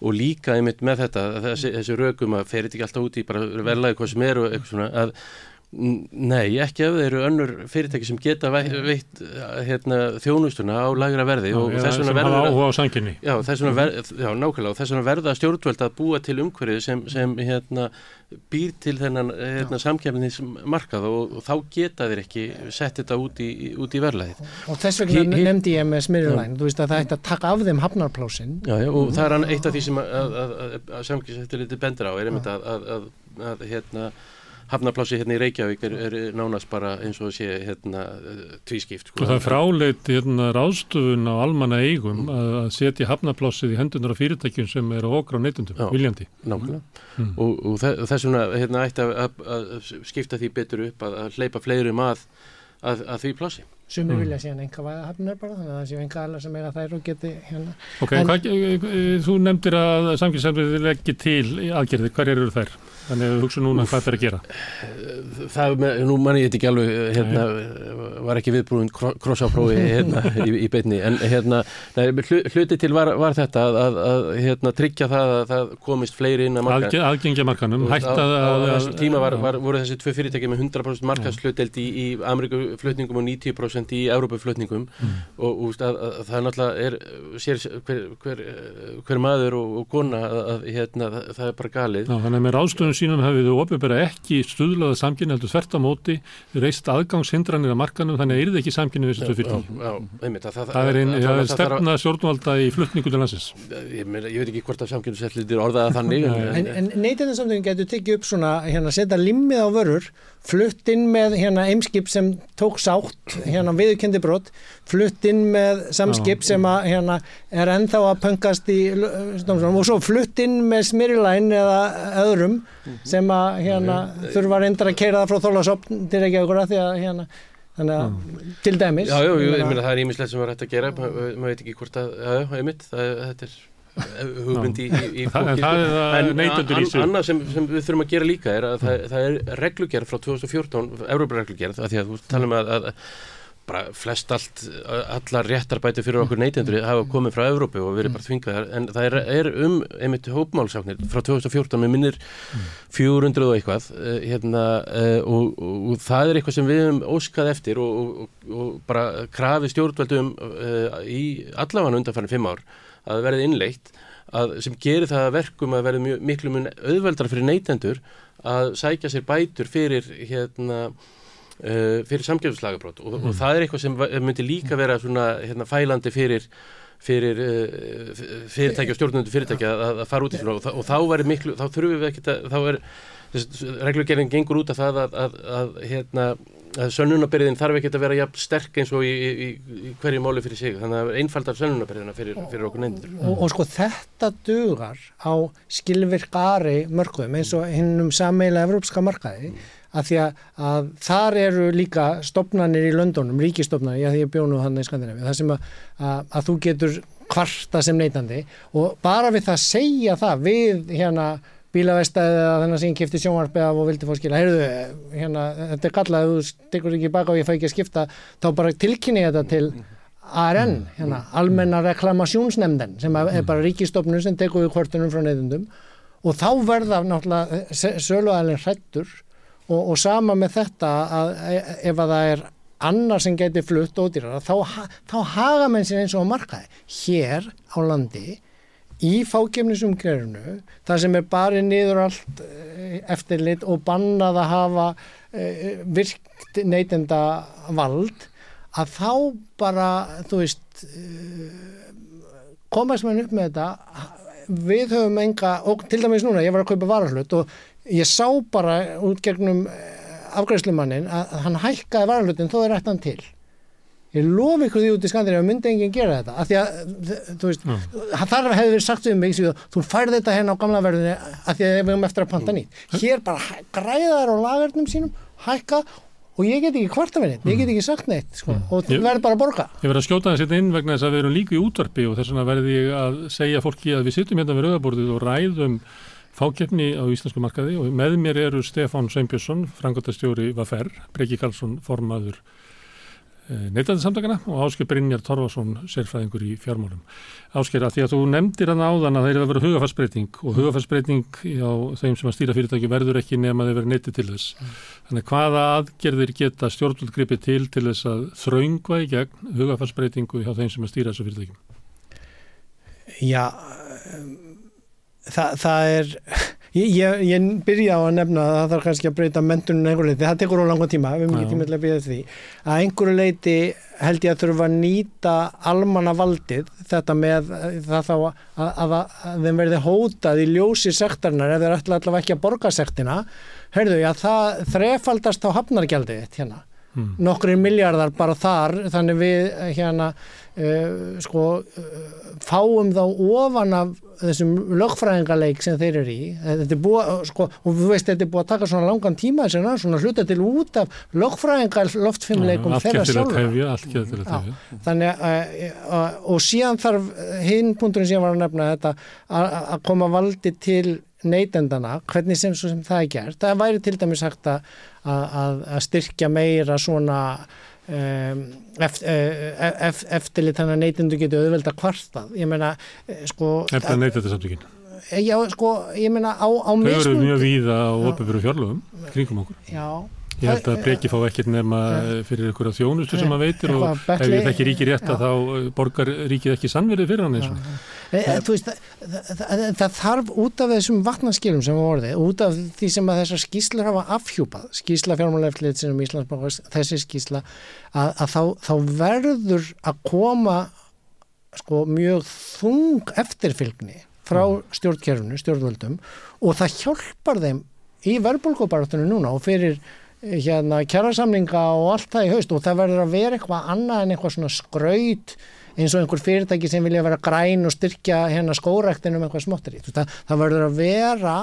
og líka einmitt með þetta þessi, þessi rökum að ferir ekki alltaf út í bara verðlagi hvað sem er og eitthvað svona að Nei, ekki ef þeir eru önnur fyrirtæki sem geta veitt, hérna, þjónustuna á lagra verði og þess vegna verður. Já, já, nákvæmlega og þess vegna verða stjórnvöld að búa til umhverfið sem, sem hérna, býr til þennan hérna, samkefnismarkað og, og þá geta þeir ekki sett þetta út í, út í verðlæðið. og þess vegna hi- nefndi ég með smirjulæn þú veist að það ætti að taka af þeim hafnarplásin Já, já, og það er eitt af því sem að, að, að, að samkefniseftirliti bendur á er einmitt að, að, að, að hérna, hafnaplási hérna í Reykjavík er, er nánast bara eins og sé hérna tvískipt. Og það er fráleit hérna, ráðstöfun á almanna eigum að að setja hafnaplássið í hendunar af fyrirtækjum sem eru okra á neytundum, viljandi. Nákvæmlega. Mm. Og, og þe- þess vegna hérna, ætti að, að, að skipta því betur upp að, að hleypa fleirum að, að, að því plássi. sumir Mm. vilja síðan enga væða hafnar bara þannig að það séu enga aðlar sem eiga þær og geti hérna Ok, En- hvað, eh, þú nefndir að samkynnsefnið leggi til í aðgerði, hver eru þær? Þannig að við hugsa núna hvað það er að gera. Það, með, nú manni ég þetta ekki alveg, hérna, var ekki viðbrúin krossáprófi hérna, í, í beinni, en hérna, nei, hlu- hluti til var, var þetta að, að, að hérna, tryggja það að það komist fleiri inn að marka. Aðge, aðgengja markanum, á, þessum tíma var, var, voru þessi tvö fyrirtæki með 100% markaðsluteld í, í Amerikuflutningum og 90% í Európuflutningum Mm. og, og að, að, það er náttúrulega er, sér, hver, hver, hver maður og, og kona að, hérna, það, er bara galið Já, þannig að með ráðstöðun sínum hefur þau opinbera ekki stuðlaða samkynni heldur þvert á móti, reist aðgangshindranir að markanum, þannig að yrði ekki samkynni við þessu fyrirtæki. já, einmitt, að, það, Það er, ein, að- það að- er það þarf að- stefna stjórnvalda í flutningu til landsins. ég, meina, ég veit ekki hvort að samkynnsætlitir orðaða þannig en. En, en neytindarsamtöngin getur tekið upp svona, hérna, setja limmið á vörur, flutt inn með hérna eimskip sem tók sátt, hérna viðurkendi brot, flutt inn með samskip sem að hérna er ennþá að pöngast í og svo flutt inn með smirilæn eða öðrum sem að hérna þurfa reyndar að keira það frá þólasopn til ekki okkur að því að hérna, þannig að til dæmis. Já, já, ég, Ég ég meina- það er ímislegt sem var hægt að gera maður veit ekki hvort að, já, já, einmitt það, þetta er hugmynd í, í, <laughs> fólki, En annað sem, sem við þurfum að gera líka er að það, það er reglugerð frá 2014 Európa-reglugerð, af því að þú talum að, að bara flest allt allar réttarbæti fyrir okkur neytendur hafa komið frá Evrópu og verið bara þvingaðar. En það er, er um einmitt hópmálsáknir frá 2014 með minnir 400 og eitthvað eh, hérna, eh, og, og, og það er eitthvað sem við höfum óskað eftir og, og, og bara krafi stjórnvöldum uh, í allavega undanfærin fimm ár að verði innleitt að, sem gerir það að verkum að verði mjög, miklu mun auðveldar fyrir neytendur að sækja sér bætur fyrir hérna uh, fyrir samgjöfslagabrót og, og það er eitthvað sem myndi líka vera svona hérna, fælandi fyrir fyrir uh, fyrirtæki og stjórnundur fyrirtæki að, að fara út í svona. Og, og þá verður miklu, þá þurfum við ekki að þá er, reglugerðin gengur út af það að, að, að hérna sönnunabyrðin þarf ekki að vera jafn sterk eins og í, í, í, hverju máli fyrir sig. Þannig að einfaldar sönnunabyrðina fyrir, fyrir okkur neyndur og, og sko þetta dugar á skilvirkari mörgum eins og hinnum sameila evrópska markaði að því að, að þar eru líka stopnarnir í löndunum, ríkistofnarnir, já því ég bjónu hann í Skandinavíu, það sem að, að, að þú getur kvarta sem neytandi og bara við það segja það við hérna bílavestæði eða þannig sem ég kipti sjónvarpið af og vildi fá skila, heyrðu, hérna, þetta er kallað, þú tekur ekki baka og ég fæ ekki að skipta, þá bara tilkynni ég þetta til ARN, hérna, almenna reklamasjónsnemnden, sem er bara ríkistofnun sem tekur við kvartunum frá neyðundum og þá verða náttúrulega söluæðin hrættur og, og sama með þetta að e, ef að það er annar sem getur flutt ódýrar, þá, þá haga menn sér eins og markaði. Hér á landi í fákjefnisumgrefnu það sem er bara niður allt eh, eftirlit og bannað að hafa uh, virkt neytenda vald að þá bara þú veist uh, komast mann upp með þetta. Við höfum enga, og til dæmis núna ég var að kaupa varahlut og ég sá bara út gegnum afgræslumannin að hann hækkaði varahlutin þó er hann til ég lofi ykkur því út í Skandinavíu myndi enginn gera þetta af því að, þú veist mm. þar hefur verið sagt um mig, þú færði þetta hérna á gamla verðinu af því að við höfum eftir að panta nýtt hér bara græðar á lagernum sínum hækka og ég get ekki kvarta með neitt, ég get ekki sagt neitt sko, mm. og þú verður bara að borga Ég verður að skjóta það sér inn vegna þess að við erum líka í útvarpi og þess vegna verður ég að segja fólki að við sittum hérna við rauðaborðið og ræðum fákeppni á íslensku markaði og með mér eru Stefán Sveinbjörnsson, frangotastjóri Vafer, Breki Karlsson, formaður Eh, neytandarsamtakana og Ásker Brynjar Torfarsson sérfræðingur í fjármálum. Ásker, að því að þú nefndir hann áðan að það er að vera hugafarsbreyting og hugafarsbreyting á þeim sem að stýra fyrirtæki verður ekki nema að þeir vera neytið til þess. Mm. Þannig hvaða aðgerðir geta stjórnvöldgripið til til þess að þraungva í gegn hugafarsbreytingu hjá þeim sem að stýra þessu fyrirtækjum? Já, það, það er Ég, ég, ég byrja á að nefna að það þarf kannski að breyta mentunum einhverju leiti, það tekur á langa tíma við erum ekki tíma til að byrja því. Að einhverju leiti held ég að þurfa að nýta almanna valdið þetta með það þá að, að, að þeim verði hótað í ljósi sektarnar ef þeir ætla allavega ekki að borga sektina. Heyrðu ég að það þrefaldast á hafnargjaldið hérna. Hmm. nokkri miljardar bara þar þannig við hérna sko uh, fáum þá ofan af þessum lögfræðingarleik sem þeir eru í. Þetta er búið, sko, og þú veist þetta er búið að taka svona langan tíma þess að svona hluta til út af lögfræðingar loftfimmleikum þeirra sjálf þannig að og síðan þarf hinn punkturinn sem ég var að nefna þetta að koma valdi til neytendana, hvernig sem, sem það er gert. Það væri til dæmis hægt að, að, að styrkja meira svona eft, eft, eftirlit þannig að neytendu getur auðvelda kvartað. Ég meina sko Eftir að neyta þetta samtökin Já sko ég meina á, á Þau eru mjög víða á opiföru fjárlöfum kringum okkur. Já. Ég held að breki fá ekkert nema fyrir einhverja þjónustu sem maður veitir og ef ég þekki ríki rétt að þá borgar ríkið ekki sannverðið fyrir hann eins og. Eh, eh, veist, það, það, þarf út af þessum vatnarskilum sem var orðið, út af því sem að þessar skíslar hafa afhjúpað, skísla fjármálaeflið sem um Íslandsbáðs, þessi skísla að, að þá, þá verður að koma sko mjög þung eftirfylgni frá mm. stjórnkerfunu, stjórnvöldum og það hjálpar þeim í verðbólkópartunum núna og fyrir eh, hérna kjærasamlinga og allt það í haust og það verður að vera eitthvað annað en eitthvað svona skraut eins og einhver fyrirtæki sem vilja vera græn og styrkja hérna skórektinu með eitthvað smottir í. Það, það verður að vera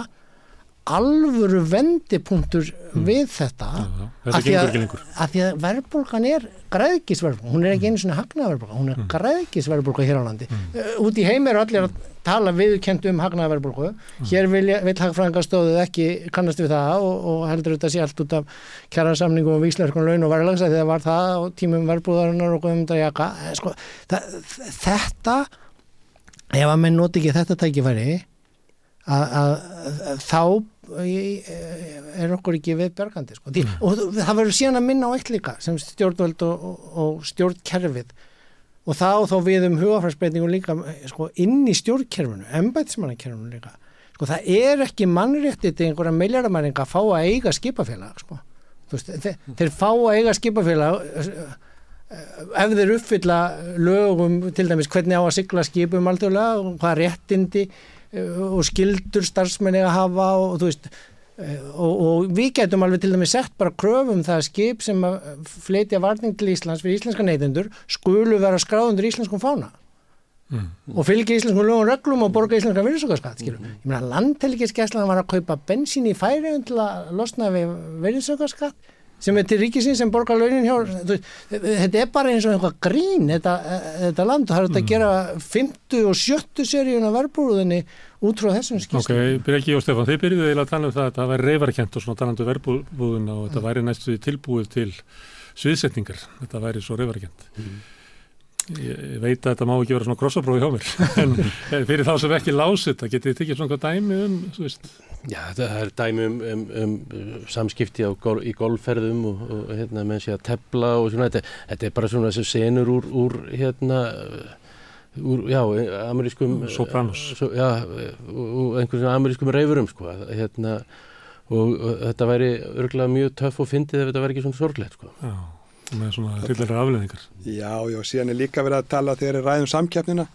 alvöru vendipunktur mm. við þetta ja. Þetta gengur ekki lengur. Að því að verðbólgan er græðgisverðbólgan, hún er ekki einu svona hagnaverðbólgan, hún er mm. græðgisverðbólgan hér á landi. Mm. Uh, út í heim eru allir að tala viðkent um hagnaverðbólgu, mm. hér vil, vil hagfræðingarstóðuð ekki kannast við það og, og heldur þetta sé allt út af kjærasamningum og vísleirkun laun og verðlagsa því það var það og tímum verðbúðarinnar og guðum þetta jaka. Eh, sko, það, þetta, ef að menn noti ekki þetta tækifæri að, að, að þá er okkur ekki við bergandi sko. og það verður síðan að minna á eitt líka sem stjórnvöld og, og, og stjórnkerfið og þá þá við um hugafræðsbreytingu líka sko, inn í stjórnkerfinu, embætismannakerfinu líka sko, það er ekki mannréttið til einhverja meiljaramæringa að fá að eiga skipafélag sko. veist, þeir, þeir fá að eiga skipafélag ef þeir uppfylla lögum til dæmis hvernig á að sigla skipum alþjóðlega og hvað réttindi Eh, og skildur starfsmenni að hafa og þú veist eh, og, og við getum alveg til dæmi sett bara kröfum það skip sem fleitja varning til Íslands fyrir íslenska neytendur skulu vera skráðundur íslenskum fána mm. og fylgja íslenskum lögum reglum og borga íslenska virðsökarskatt mm. ég meina landhelgiskeslan var að kaupa bensín í færi til að losna við virðsökarskatt sem er til ríkisins sem borgar launin hjá þetta er bara eins og einhvað grín þetta, þetta land, það er þetta að gera 50 og 70 seríun af verbúðinni út frá þessum Ok, skýrstum Breki og Stefán, þið byrjuðu eiginlega að tala um það að það væri reyfarkent og svona talandu verbúðuna og þetta væri næstu tilbúið til sviðsetningar, þetta væri svo reyfarkent. Ég, ég veit að þetta má ekki vera svona krossaprófi hjá mér, <laughs> en fyrir þá sem ekki lási þetta, getið tekið svona dæmi um, þú veist, Já, það er dæmi um, um, um samskipti á, gol, í golfferðum og, og hérna, menn sé að tepla og svona, þetta, þetta er bara svona þessi senur úr, úr hérna, úr, já, amerískum... Sopranos. Svo, já, og einhverjum amerískum reyfurum, sko, hérna, og, og þetta væri örgulega mjög töff og fyndið ef þetta væri ekki svona sorglegt, sko. já, með svona hryllilega afleðingar. Já, já, síðan er líka verið að tala þegar er ræðum samkeppnina,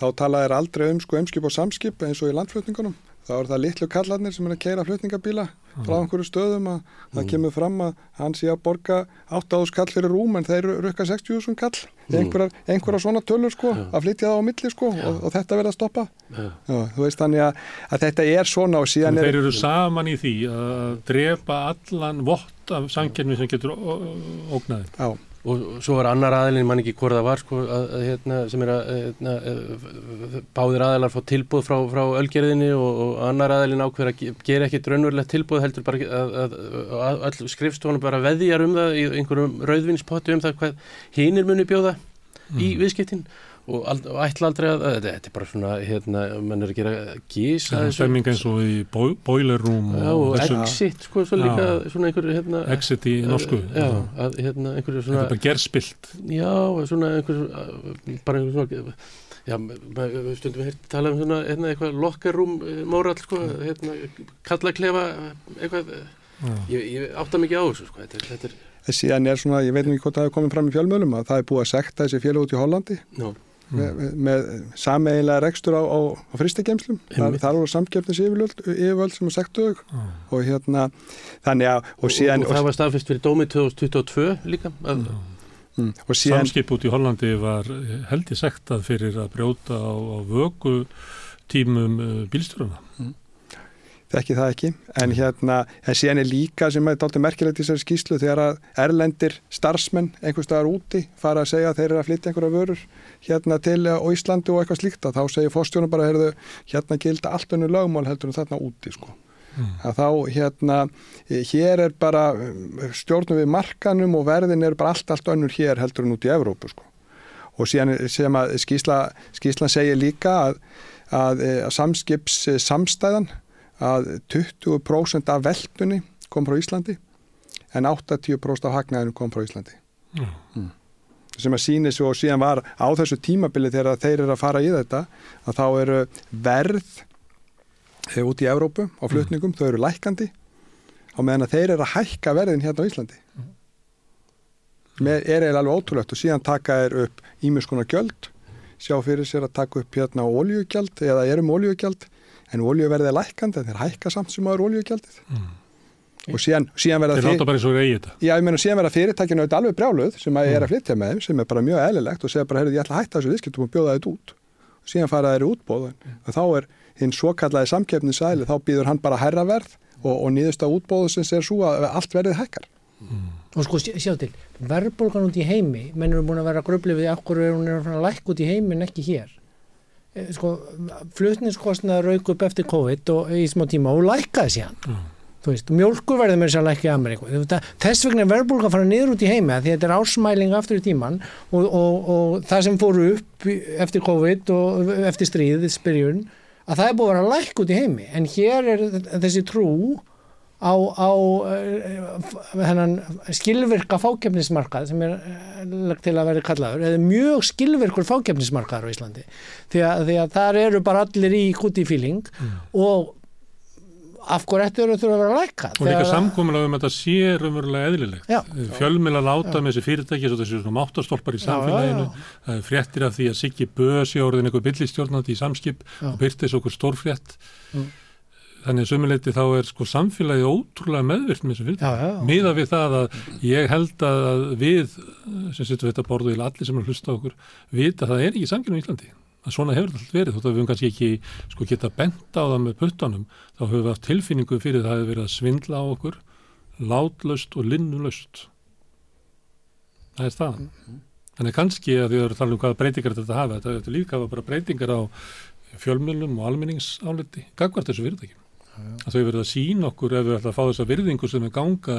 þá tala þeir aldrei um sko umskip og samskip eins og í landflutningunum. Þá er það litlu kallarnir sem er að keira flutningabíla frá einhverju stöðum að það kemur fram að hann sé að borga 8.000 kall fyrir rúm en þeir rukka 60.000 kall. Einhverjar, einhverjar svona tölur sko, að flytja það á milli sko og, og þetta verið að stoppa. Já. Já, þú veist þannig að, að þetta er svona og síðan er... þeir eru saman í því að drepa allan vott af samkerni sem getur ógnaði. Já, Og svo var annar aðilinn, mann ekki hvort það var, sko, að, að, hérna, sem er að, hérna, báðir aðilar fá tilbúð frá, frá ölgerðinni og, og annar aðilinn ákveður að ge- gera ekkit raunverulegt tilbúð heldur bara að, að, skrifstofunum bara veðjar um það í einhverjum rauðvinspotti um það hvað hinir muni bjóða í viðskiptin og, ald, og ætla aldrei að, að þetta, þetta er bara svona, hérna, mann er að gera gís Það er stemming eins og í boi- boiler room Já, og og exit, sko, svo Já. líka svona einhver, hérna, exit í norsku. Já, að, hérna, einhverju Þetta svona er bara gerspilt. Já, svona einhver, bara einhver svona, já, maður stundum hér tala um svona, hérna, eitthvað lokkarúm móral, sko, hérna, kallaklefa, eitthvað, Já. ég, ég átta mikið á þessu, sko, þetta, er- þetta er, en síðan er svona, ég veit nú ekki hvort það hefur komið fram í fjölmjölum að það er búið að sekta þessi fjölu út í Hollandi já, með, með sameiginlega rekstur á, á, á fristagemslum þar, Einmitt. þar voru samkeppnis yfirvöld sem að sektu þau Já. og hérna þannig að og og, síðan og, það var staðfest fyrir dómið 2022 líka, að, mm, og síðan Samskip út í Hollandi var eh, held ég sektað fyrir að brjóta á, á vöku tímum uh, bílstjóruna. Þekki það ekki. En hérna, en síðan er líka sem er dálítið merkilegt í þessari skýslu þegar að erlendir starfsmenn einhvers staðar úti fara að segja að þeir eru að flytja einhverja vörur hérna til á Íslandi og eitthvað slíkt að þá segir fórstjónum bara, heyrðu, hérna gilda allt önnu lögmál heldur en þarna úti sko. Að þá hérna hér er bara stjórnum við markanum og verðin er bara allt, allt önnur hér heldur en út í Evrópu sko. og síðan sem að skísla, skíslan segir líka að, að, að samskips samstæðan að 20% af veldunni kom frá Íslandi en 80% af hagnaðinu kom frá Íslandi. Já. sem að síni svo síðan var á þessu tímabili þegar þeir eru að fara í þetta að þá eru verð eh, út í Evrópu á flutningum, þau eru lækandi á meðan að þeir eru að hækka verðin hérna á Íslandi. Með, er eiginlega alveg ótrúlegt og síðan taka þeir upp ímiðskonar gjöld sjá fyrir sér að taka upp hérna oljugjald eða erum oljugjald en oljuverðið er lækandi en þeir hækka samt sem aður oljugjaldið og síðan, síðan verða Þeir láta bara eins og reyði þetta. Já, ég meina síðan verða fyrirtækinu auðvitað alveg brjáluð sem að er að flytja með þeim sem er bara mjög eðlilegt og segja bara, heyrðu, ég ætla að hætta þessu viðskiptum og bjóða þetta út. Síðan fara þeir í útbóð og þá er hinn svo kallaði samkeppnisæli, þá býður hann bara herra verð og, og nýðust á útbóðu sem segir svo að allt verðið hækkar. og sko sjá til, verðbólgan út í heimi menn eru búin að vera gröflið við okkur er hún er að lækka út í heimi en ekki hér sko, flutningskostnaður rauk upp eftir COVID og í smá tíma og lækkaði síðan. Þú veist, mjólkur verður með þess að lækka í Ameríku. Þess vegna er verðbólga að fara niður út í heimi af því þetta er ásmæling aftur í tíman og, og, og það sem fór upp eftir COVID og eftir stríðið spyrjun, að það er búið að vera lækka út í heimi. En hér er þessi trú á, á hennan skilvirka fákefnismarkað sem er uh, lagt til að vera kallaður eða mjög skilvirkur fákefnismarkaður á Íslandi því að, því að þar eru bara allir í kuti fíling og af hverju ættu eru þurfa að vera að lækka Og líka samkominlega um að þetta sé raunverulega eðlilegt. Já. Fjölmila láta með þessi fyrirtæki þessi svona máttastólpar í Já, samfélaginu. já, já. Fréttir af því að Siggi Bösi orðin einhver billistjórnandi í samskip Já. og byrtist okkur stórfrétt. Mm. Þannig að sömuleyti þá er sko samfélagið ótrúlega meðvirt með þessu já. Miða við það að ég held að við sem sittum við þetta borðu í allir sem er hlusta okkur vita að það er ekki sanginu í Íslandi að svona hefur þetta allt verið þótt að við höfum kannski ekki sko geta bent á það með puttanum þá höfum við haft tilfinningu fyrir það að það verið að svindla á okkur látlaust og linnulaust. Það er staðan. Þannig kannski að því að tala um hvaða breytingar þetta hafa, þetta er líka bara breytingar á fjölmjölum og almenningsáleti, gagvart þessu fyrirtækjum. Að þau verða að sína okkur ef við ætlum að fá þessa virðingu sem við ganga,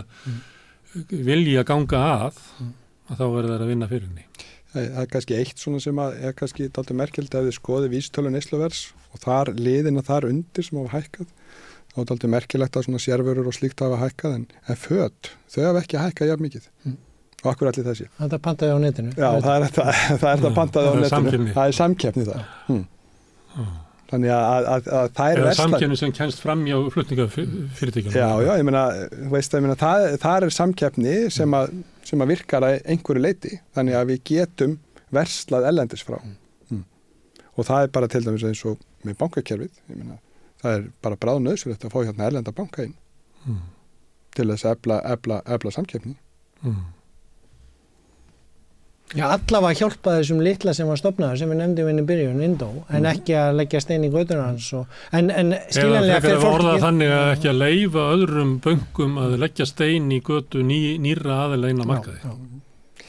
vilja ganga að, að þá verða það að vinna fyrir henni. Það það er kannski eitt svona sem að er kannski daldur merkjöld ef við skoðum vístölu nesluvers og þar liðina þar undir sem hafa hækkað þá er daldur merkjulegt að svona sérvörur og slíkt hafa hækkað en, en född, þau hafa ekki hækkað jafn mikið Mm. og akkur allir þessi Þetta pantaði á netinu. Já, það er þetta, það er þetta pantaði á Það er netinu samkeppni. það er samkeppni það hm. Þannig að, að, að, að það er Eða versla samkjörni sem kennst fram hjá flutningafyrirtækjum. Já, já, ég meina, veist, ég meina það, það er samkeppni sem sem að virkar að einhverju leiti þannig að við getum verslað ellendis frá mm. og það er bara til dæmis eins og með bankakerfið ég meina, það er bara bráð nöðsulegt að fá hérna ellenda banka inn Mm. til þess að ebla, ebla, ebla samkeppni Mm. Já, allavega hjálpa þessum litla sem var stopnaður sem við nefndum inn í byrjun, Indó, en ekki að leggja stein í götuna hans. Og, en, en skiljanlega fyrir fólk orða ekki... þannig að ekki að leifa öðrum bönkum að leggja stein í götu ný, nýra á markaði. Já, já.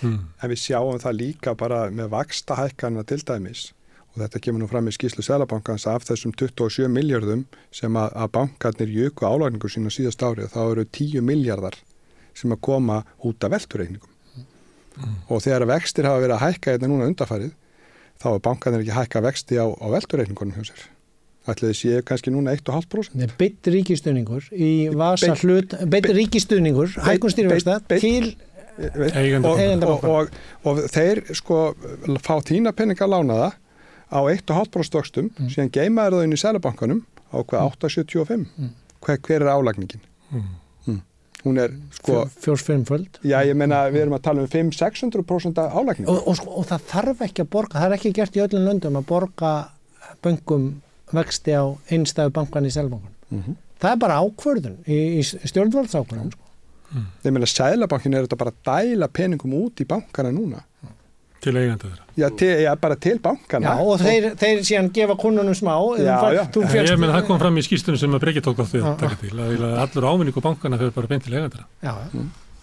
Mm. en við sjáum það líka bara með vaksta hækkanina til dæmis og þetta kemur nú fram í skýslu Sælabankans af þessum 27 miljardum sem að, að bankarnir jöku álagningu sína síðast árið þá eru 10 miljardar sem að koma út af veltureikningum og þegar vextir hafa verið að hækka hérna núna undarfarið þá er bankarnir ekki að hækka vexti á, á veltureikningunum hjá sér ætliði séu kannski núna 1,5% Nei, Beitt ríkistuðningur í vasa Beinn- hlut, beitt ríkistuðningur, hækkun stýrifæsta beinn- til, og, Eigandi og, og, og þeir sko fá þína peninga lánaða á 1,5% stökstum Mm. síðan geimaður það inn í Sælabankanum á hvað 8,75 Mm. hver, hver er álagningin? Mm. Hún er sko, fjórs fimmföld. já ég meina við erum að tala um 5-600% álagning Og, og, og það þarf ekki að borga, það er ekki gert í öllum löndum að borga böngum vexti á einstæðu bankan í selbankan. mm Það er bara ákvörðun í, í stjórnvaldsákvörðun. Sko. ég meina Sælabankin er þetta bara að dæla peningum út í bankana núna til eigandi þeirra. já, til, já bara til bankana Já, og þeir, þeir síðan gefa konunum smá. Já, þú fær- já. Þú Ég menn það kom fram í skýstunum sem að Breki tók á því að taka til að allur ávinningu bankana fyrir bara beint til eigandara. já,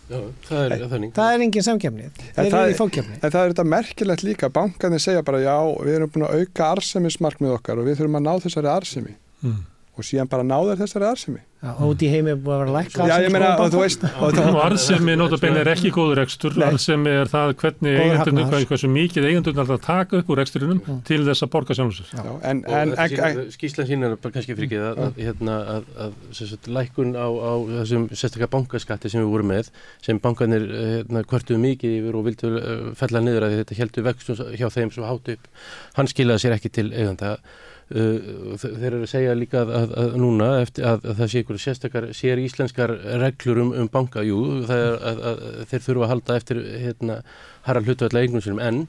Já, það er þannig. það er engin samkefni. Þeir það eru er- í fókjefni. En það er þetta merkilegt líka, bankanir segja bara já, við erum búin að auka arsemismarkmið okkar og við þurfum að ná þessari arsemi Mm. Og síðan bara ná þær þessari arsemi. Já, og út í heimi er búið að vera að lækka. Já, ég meina, og þú veist, arðsemi notabenni er ekki góður rekstur, Nei. arðsemi er það hvernig eigendunum, hversu mikið eigendunum alltaf taka upp úr reksturinum Mm. til þess að borga en, skýrslan sínir bara kannski fyrir ekki að, að, hérna, að, að lækkun á, á þessum sérstaklega bankaskatti sem við vorum með sem bankanir hérna, kvartuðu mikið yfir og vildu uh, fella niður að þetta heldur vextum hjá þeim sem hátu upp hann skilaði sér ekki til eiganda þe- þeir eru að segja líka að, að, að núna eftir að, að það sé ykkur sérstakar sér íslenskar reglur um, um banka. Jú, það er að, að, að þeir þurfa að halda eftir hérna harra hlutvalla eignum sinum en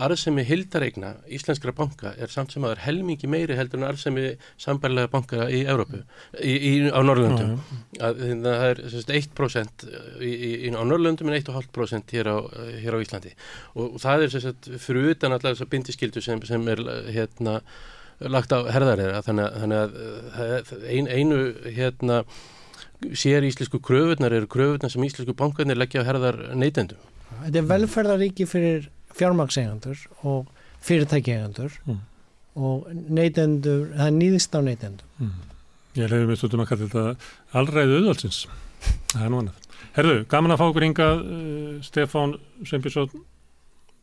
arðsemi hildareigna íslenskra banka er samt sem aður helmingi meiri heldur en arðsemi sambærlega banka í Európu, í, í, á Norrlöndum að hérna, það er sagt, 1% í, í, á Norrlöndum en 1,5% hér hér á Íslandi. Og það er sagt, fyrir utan allar þessar bindiskildu sem, sem er hérna lagt á herðarera þannig, að- þannig að uh, ein, einu hérna sér íslensku kröfunar eru kröfunar sem íslensku bankarnir leggja á herðar neytendum Þetta er velferðaríki fyrir fjármakseigandur og fyrirtækiegandur Mm. og neytendur, það er nýðist á neytendur. Mm. Ég leiði mig stundum að kalla þetta allræðu auðvaldsins. Það er nú annað. Herðu, gaman að fá okkur hingað uh, Stefán Sveinbjörnsson,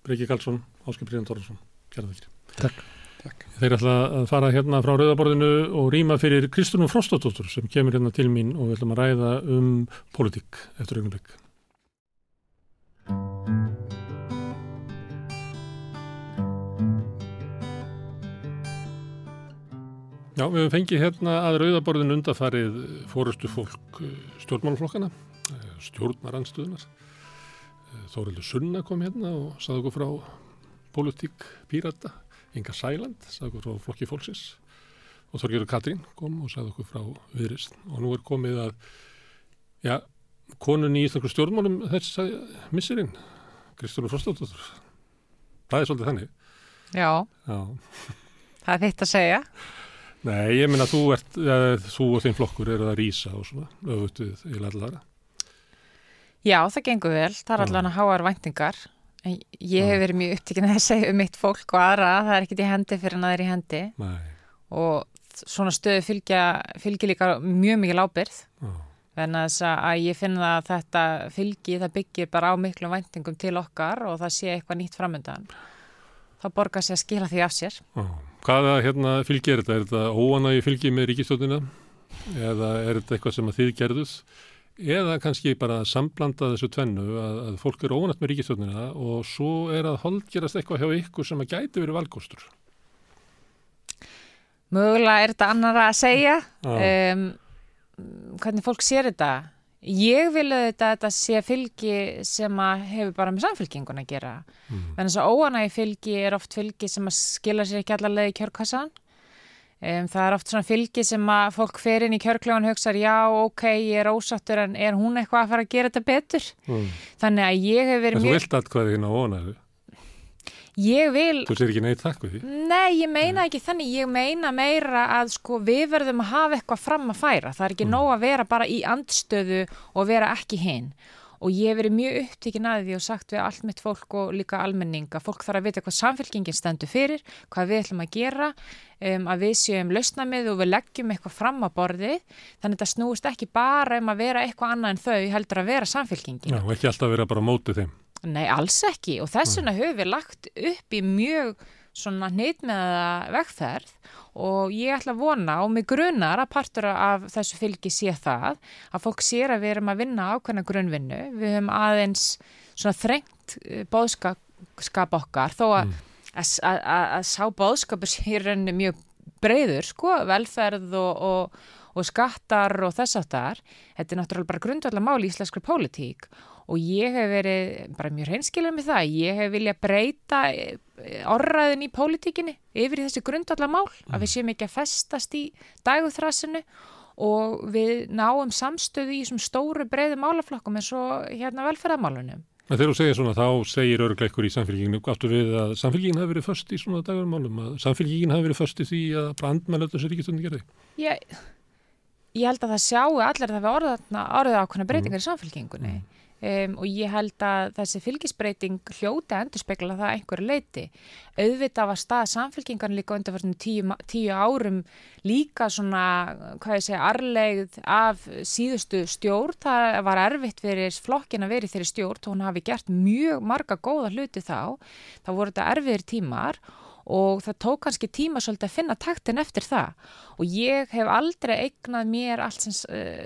Breki Karlsson, Áskip Ríðan Torrarsson. Kjærða þykir. Takk. Þeir ætla að fara hérna frá Rauðaborðinu og rýma fyrir Kristúnum Frostadóttur sem kemur hérna til mín og við ætlum að ræða um pólitík eftir augnablik. Já, við höfum fengið hérna að Rauðaborðinu undarfarið fórustu fólk stjórnmálflokkana, stjórnaranstuðunar. Þórildur Sunna kom hérna og saði okkur frá pólitík pírata. Inga Sæland, sagði okkur frá flokki fólksins. Og Þorgjörður Katrín kom og sagði okkur frá viðrist og nú er komið að já, konun í Íslandsku stjórnmálum þess að missirinn Kristúru Frostadóttur. Það er svolítið þannig. Já, já. það er þitt að segja. Nei, ég minna þú ert ja, þú og þinn flokkur eru að rýsa og svona við í allara Já, það gengur vel, það er allavega háar væntingar. Ég hef verið mjög upptíkin að segja um mitt fólk og aðra, það er ekkert í hendi fyrir en það er í hendi Nei, og svona stöðu fylgja, fylgja líka mjög mikil ábyrð. já, Þannig að að ég finn það að þetta fylgi, það byggir bara á miklum væntingum til okkar og það sé eitthvað nýtt framöndan. Það borgar sér að skila því af sér. já. Hvaða hérna fylgi er þetta? Er þetta óanægi fylgi með ríkistjóðina? Eða er þetta eitthvað sem að þið gerðuð? Eða kannski bara samblanda þessu tvennu að, að fólk er óanægt með ríkistjóðina og svo er að holdgerast eitthvað hjá ykkur sem að gæti verið valkostur. Mögulega er þetta annara að segja. Um, hvernig fólk sér þetta ég vil auðvitað að þetta sé fylgi sem að hefur bara með samfylkingun að gera Mm. en þess að óanægi fylgi er oft fylgi sem að skila sér ekki allarlega í kjörkassan um, það er oft svona fylgi sem að fólk fer inn í kjörkljóðan og hugsaður já ok, ég er ósattur en er hún eitthvað að fara að gera þetta betur Mm. þannig að ég hef En verið þú mjög vilt atkvæði hérna óanægu. ég vil Þú sér ekki neitt takk við því. Nei, ég meina ekki þannig, ég meina meira að sko við verðum að hafa eitthvað fram að færa. Það er ekki nóg að vera bara í andstöðu og vera ekki hinn. Og ég hef verið mjög upptíkin að því og sagt við allt mitt fólk og líka almenning að fólk þarf að vita hvað samfélkingin stendur fyrir, hvað við ætlum að gera, um, að við séum lausnamið og við leggjum eitthvað fram á borði. Þannig að þetta snúist ekki bara um að vera eitthvað annað en þau heldur að vera samfélkingin. Og ekki alltaf vera bara á móti þeim. Nei, alls ekki og þess vegna höfum við lagt upp í mjög svona hnýtt með vegferð og ég ætla að vona og mig grunar að partur af þessu fylgi sé það að fólk sér að við erum að vinna ákveðna grunnvinnu. Við höfum aðeins svona þrengt bóðskap okkar þó að, að, að, að sá bóðskapur sé rauninni mjög breyður, sko, velferð og, og, og skattar og þess aftar. Þetta er náttúrulega bara grundvallar mál í íslenskri pólitík og ég hef verið bara mjög reynskilur með það. Ég hef viljað breyta eh, orðræðin í pólitíkinni yfir í þessi grundvallar mál, að við séum ekki að festast í dæguþrasinu og við náum samstöðu í þessum stóru breyðu málaflokkum eins og hérna velferðamálunum. En þegar þú segir svona, þá segir örglega ykkur í samfélginginu, áttu við að samfélgingin hafi verið först í svona dagurmálum, að samfélgingin hafi verið först í því að brandmæla þessu ríkistöndin gerði. Ég, ég held að það sjáu allir að það við orðið, ákveðna breytingar í samfélkingunni um, og ég held að þessi fylgisbreyting hljóti að endurspegla það að einhverju leiti. Auðvitað var stað samfélkingan líka undir tíu, tíu árum líka svona, hvað ég segja, arlegð af síðustu stjórn. Það var erfitt fyrir flokkin að vera í þeirri stjórn og hún hafi gert mjög marga góða hluti þá. Það voru þetta erfiðir tímar og það tók kannski tíma svolítið að finna taktin eftir það og ég hef aldrei eignað mér allt sem,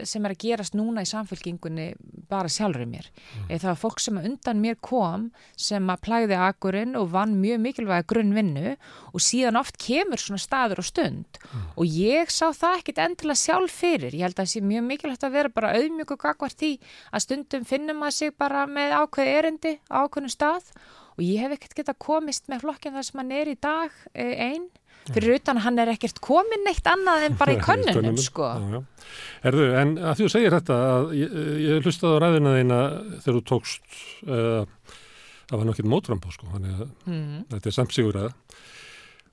sem er að gerast núna í samfélkingunni bara sjálfur mér. Mm. Það var fólk sem undan mér kom sem að plæði akurinn og vann mjög mikilvæga grunnvinnu og síðan oft kemur svona staður og stund mm. og ég sá það ekkit endilega sjálf fyrir. Ég held að það sé mjög mikilvægt að vera bara auðmjög og gagvart því að stundum finnum að sig bara með ákveð erindi á ákveðnum stað og ég hef ekkert geta komist með flokkinn þar sem hann er í dag einn fyrir utan að hann er ekkert komin neitt annað en bara í <laughs> könnunum sko. Erðu, en að því þú segir þetta að ég, ég hlustaði á ræðina þína þegar þú tókst uh, það var nokkið mótrampa sko, þannig að mm. þetta er samsígur að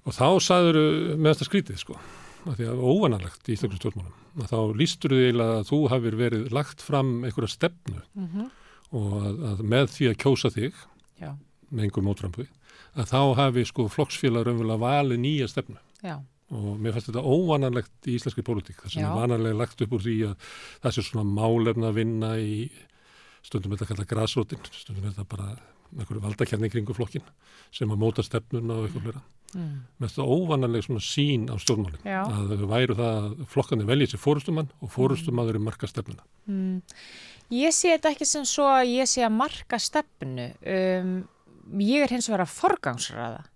og þá sagður með þetta skrítið sko að því að óvanalegt í Íslandsum stjórnmálum að þá lístur þið eiginlega að þú hafið verið lagt fram einhverja stefnu mm -hmm. og að, að með því að kjósa þig Já með einhver mótrampu, að þá hafi sko flokksfélagur umvölu valið nýja stefnu Já. og mér fannst þetta óvananlegt í íslenski pólitík, það sem Já. er vananlega lagt upp úr því að það sé svona málefna að vinna í stundum þetta kalla grasrótin, stundum þetta bara einhverju valdakjarni kringu flokkin sem að móta stefnuna og eitthvað flera mm. með þetta óvananlega svona sín á stjórnmálin Já. að þau væru það að flokkanir veljið sér fórustumann og fórustumaður er marka stefnuna Mm. Ég sé þetta ekki sem svo að ég sé að marka stefnu um, ég er hins vegar að forgangsraða.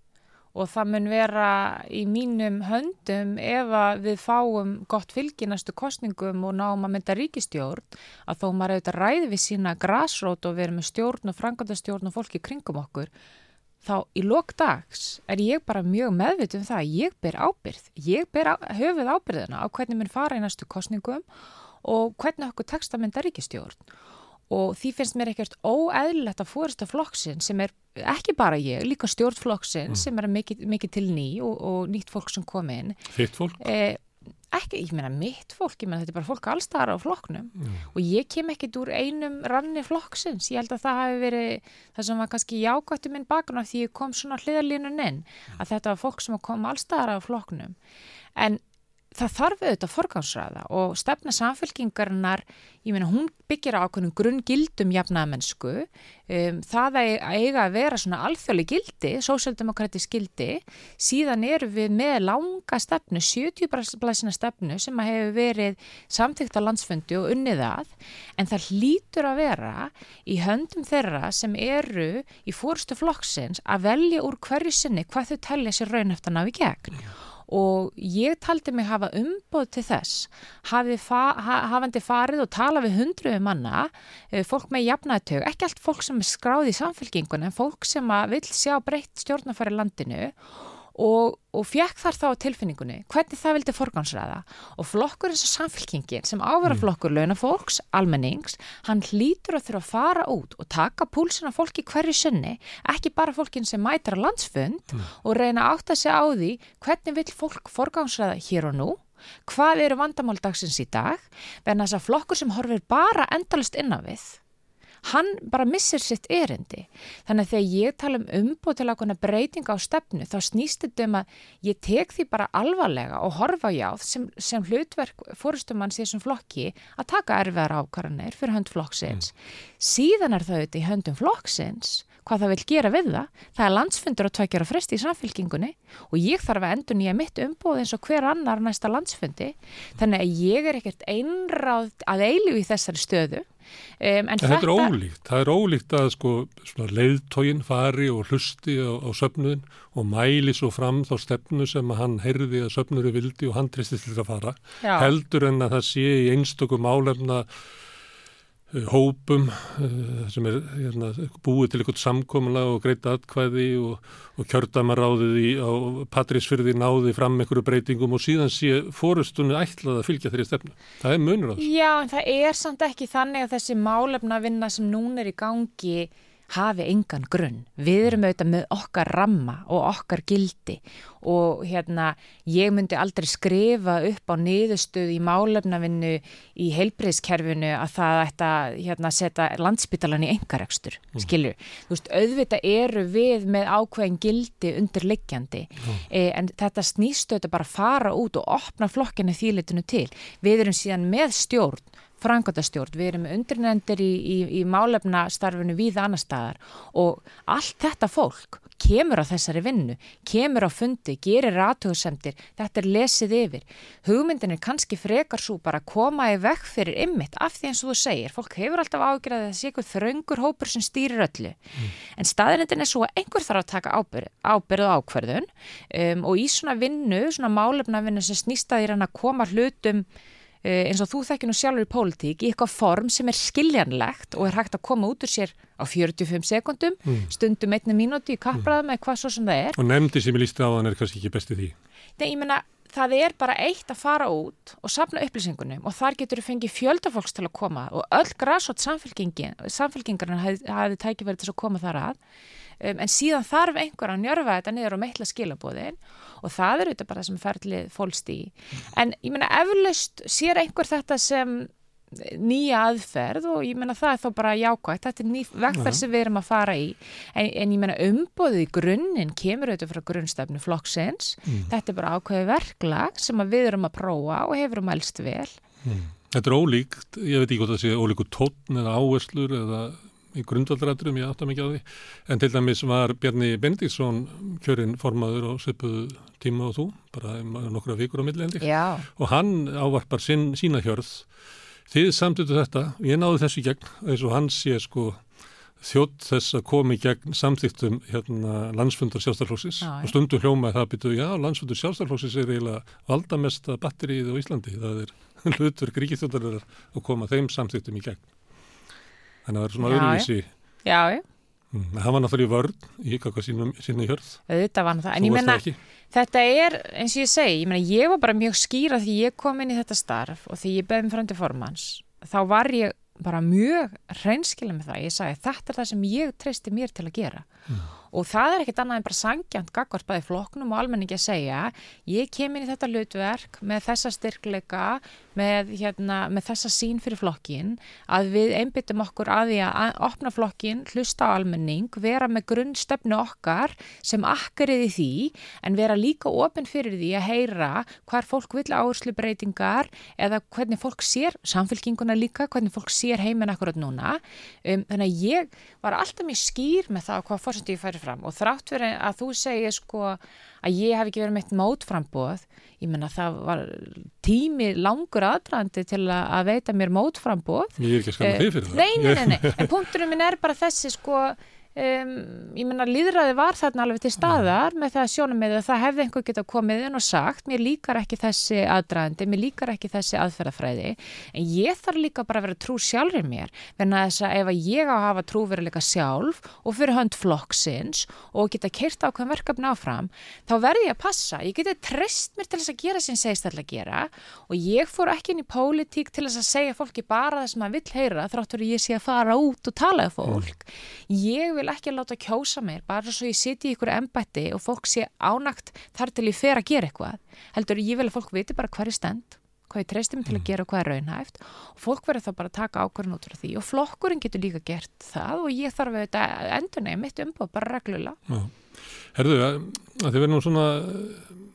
Og það mun vera í mínum höndum ef við fáum gott fylgi næstu kostningum og náum að mynda ríkistjórn að þó maður auðvitað ræði við sína grásrót og verið með stjórn og frangandastjórn og fólki kringum okkur þá í lokdags er ég bara mjög meðvitið um það að ég ber ábyrð ég ber á, höfuð ábyrðina á hvernig mun fara í næstu kostningum og hvernig okkur tekst að mynda ríkistjórn og því finnst mér ekkert óeðlilegt að fórista flokksin sem er ekki bara ég, líka stjórnflokksin Mm. sem er mikið, mikið til ný og, og nýtt fólk sem kom inn Þitt fólk? e, ekki, ég meina mitt fólk, ég meina þetta er bara fólk allstaðar á flokknum Já. og ég kem ekkit úr einum ranni flokksins, ég held að það hafi verið það sem var kannski jákvættu minn bakun af því ég kom svona hliðalínun inn að þetta var fólk sem kom allstaðar á flokknum en það þarf auðvitað að forgámsræða og stefna samfélkingarinnar, ég meina hún byggir á ákveðnum grunngildum jafnaðamennsku, um, það að eiga að vera svona alþjóðli gildi, sósjaldemokratisk gildi, síðan eru við með langa stefnu, 70 blæsina stefnu sem að hefur verið samþygt á landsfundi og unnið að, en það hlýtur að vera í höndum þeirra sem eru í fórstu flokksins að velja úr hverju sinni hvað þau tellja sér raun eftir að ná í gegn og ég taldi mig hafa umboð til þess. Fa ha hafandi farið og tala við hundruðu manna eh, fólk með jafnaðtög, ekki allt fólk sem er skráð í samfélkingun en fólk sem vil sjá breytt stjórnafæri landinu. og, og fekk þar þá tilfinningunni hvernig það vildi forgánsræða og flokkur eins og samfélkingin sem ávera flokkur launafólks, almennings hann hlýtur að þurfa að fara út og taka púlsina fólki hverju sinni ekki bara fólkin sem mætar á landsfund og reyna að átta sig á því hvernig vil fólk forgánsræða hér og nú hvað eru vandamáldagsins í dag verðan þess að flokkur sem horfir bara endalist innan við hann bara missir sitt erindi. Þannig að þegar ég tala um umbúð til ákveðna breytinga á stefnu þá snýst þetta um að ég tek því bara alvarlega og horfa jáð sem, sem hlutverk fórustumanns í þessum flokki að taka erfiðar ákvarðanir fyrir hönd flokksins. Síðan er það auðvitað í höndum flokksins hvað það vil gera við það. Það er landsfundur og tveikjar á fresti í samfélkingunni og ég þarf að endur nýja mitt umbúð eins og hver annar næsta landsfundi. Þannig að ég er ekkert einráð að eilu í þessari stöðu Um, en, en þetta, þetta er ólíkt, það er ólíkt að sko leiðtógin fari og hlusti á, á söfnuðin og mæli svo fram þá stefnu sem hann heyrði að söfnuru vildi og hann tristist til að fara Já. heldur en að það sé í einstökum álefna hópum uh, sem er hérna, búið til eitthvað samkomla og greita atkvæði og, og kjördamaráðið í, á Patrísfyrði náði fram einhverju breytingum og síðan sé fórustunni ætlað að fylgja þeirri stefnu. Það er munur á þessu. Já, en það er samt ekki þannig að þessi málefna vinna sem núna er í gangi hafi engan grunn. Við erum auðvitað með okkar ramma og okkar gildi og hérna ég myndi aldrei skrifa upp á niðurstöð í málefnavinnu í heilbreyðskerfinu að það ætti að hérna, setja landsbytalan í engarekstur, mm. skilur. Þú veist, auðvitað eru við með ákveðin gildi undirliggjandi mm. e, en þetta snýstu auðvitað bara að fara út og opna flokkinu þýlitinu til. Við erum síðan með stjórn frangotastjórn, við erum undrinendir í, í, í málefnastarfinu við annar staðar og allt þetta fólk kemur á þessari vinnu, kemur á fundi, gerir aðtöðsendir, þetta er lesið yfir. Hugmyndin er kannski frekar svo bara að koma í vekk fyrir ymmit af því eins og þú segir. Fólk hefur alltaf ágjörðið sé eitthvað þraungur hópur sem stýrir öllu. Mm. En staðrindin er svo að einhver þarf að taka ábyrð, ábyrð og ákverðun um, og í svona vinnu, svona málefnavinnu sem snýstaðir hann að koma hlutum eins og þú þekkir nú sjálfur í pólitík í eitthvað form sem er skiljanlegt og er hægt að koma út úr sér á 45 sekundum, mm. stundum einni mínúti í kappræðum mm. eða hvað svo sem það er. Og nefndi sem ég lísti á þann er kannski ekki bestið því. Nei, ég menna, það er bara eitt að fara út og sapna upplýsingunum og þar getur þú fengið fjöldafólks til að koma og öll græsot samfélkingarinn hafið tækifæri til að koma þar að um, en síðan þarf einhver að njörfa þetta niður og meitla skilabóðin og það er auðvitað bara sem ferlið fólst í. En ég menna eflaust sér einhver þetta sem nýja aðferð og ég menna það er þá bara jákvægt, þetta er ný vegferð sem við erum að fara í, en, en ég menna umbóðið í grunninn kemur auðvitað frá grunnstafnu flokksins, mm. þetta er bara ákveði verklag sem við erum að prófa og hefurum elst vel. Mm. Þetta er ólíkt, ég veit ekki hvort það sé ólíku tótn eða áherslur eða í grundvaldrætturum, ég átta mikið á því. En til dæmis var Bjarni Bendíksson kjörinn formaður og söpuðu tíma og þú, bara nokkra vikur á milliendi og hann ávarpar sín, sína hjörð. Þið samtutu þetta, ég náðu þessu gegn eins og hans sé sko þjótt þess að komi gegn samþýttum hérna, landsfundur sjálfstæðarflóksis og stundum hljómaði það byrjuð, já, landsfundur sjálfstæðarflóksis er eiginlega valdamesta batterið á Íslandi, það er <laughs> hlutur gríkistjóðarar að koma þeim samþýttum í gegn Þannig að það er svona öðruvísi. Já, já. Mm, það var náttúrulega vörð í kakka sínum hjörð. Þetta var náttúrulega, en ég menna, þetta er, eins og ég segi, ég menna, ég var bara mjög skýra því ég kom inn í þetta starf og því ég beði mig fröndi formans, þá var ég bara mjög reynskila með það. Ég sagði, þetta er það sem ég treysti mér til að gera. Mm. Og það er ekkit annað en bara sangjant gagvart bæði flokknum og almenningi að segja ég kem inn í þetta hlutverk með þessa styrkleika með, hérna, með þessa sín fyrir flokkin að við einbyttum okkur að því að opna flokkin, hlusta á almenning vera með grunnstöfnu okkar sem akkariði því en vera líka ofinn fyrir því að heyra hvar fólk vil áherslu breytingar eða hvernig fólk sér samfélkinguna líka, hvernig fólk sér heiminn akkurat núna. Um, þannig að ég var alltaf mjög skýr með það hvað fórsöndu ég færi fram. Og þrátt verið að þú segir sko að ég hef ekki verið meitt mótframbóð ég menna það var tími langur aðdraðandi til að veita mér mótframbóð Ég er ekki að skama þig fyrir það. Nei, nei, nei, nei, <laughs> en punkturinn minn er bara þessi sko Um, ég menna líðræði var þarna alveg til staðar með það sjónum með að það hefði einhver geta komið inn og sagt mér líkar ekki þessi aðdraðandi, mér líkar ekki þessi aðferðafræði en ég þarf líka bara að vera trú sjálfur mér venna þess að ef að ég á að hafa trúveruleika sjálf og fyrir hönd flokksins og geta kert ákveðan verkefni áfram þá verði ég að passa, ég geti treyst mér til þess að gera sem segist alltaf að gera og ég fór ekki inn í pólitík til þess að segja fólki bara það sem vil ekki láta kjósa mér bara svo ég siti í ykkur embætti og fólk sé ánagt þar til ég fer að gera eitthvað. Heldur ég vil að fólk viti bara hvað er stend hvað ég treysti mig til að gera og hvað er raunhæft. Og fólk verður þá bara að taka ákvarðan út frá því. Og flokkurinn getur líka gert það og ég þarf að endur nefn mitt umbúð bara reglulega. Herðu, að þið verður nú svona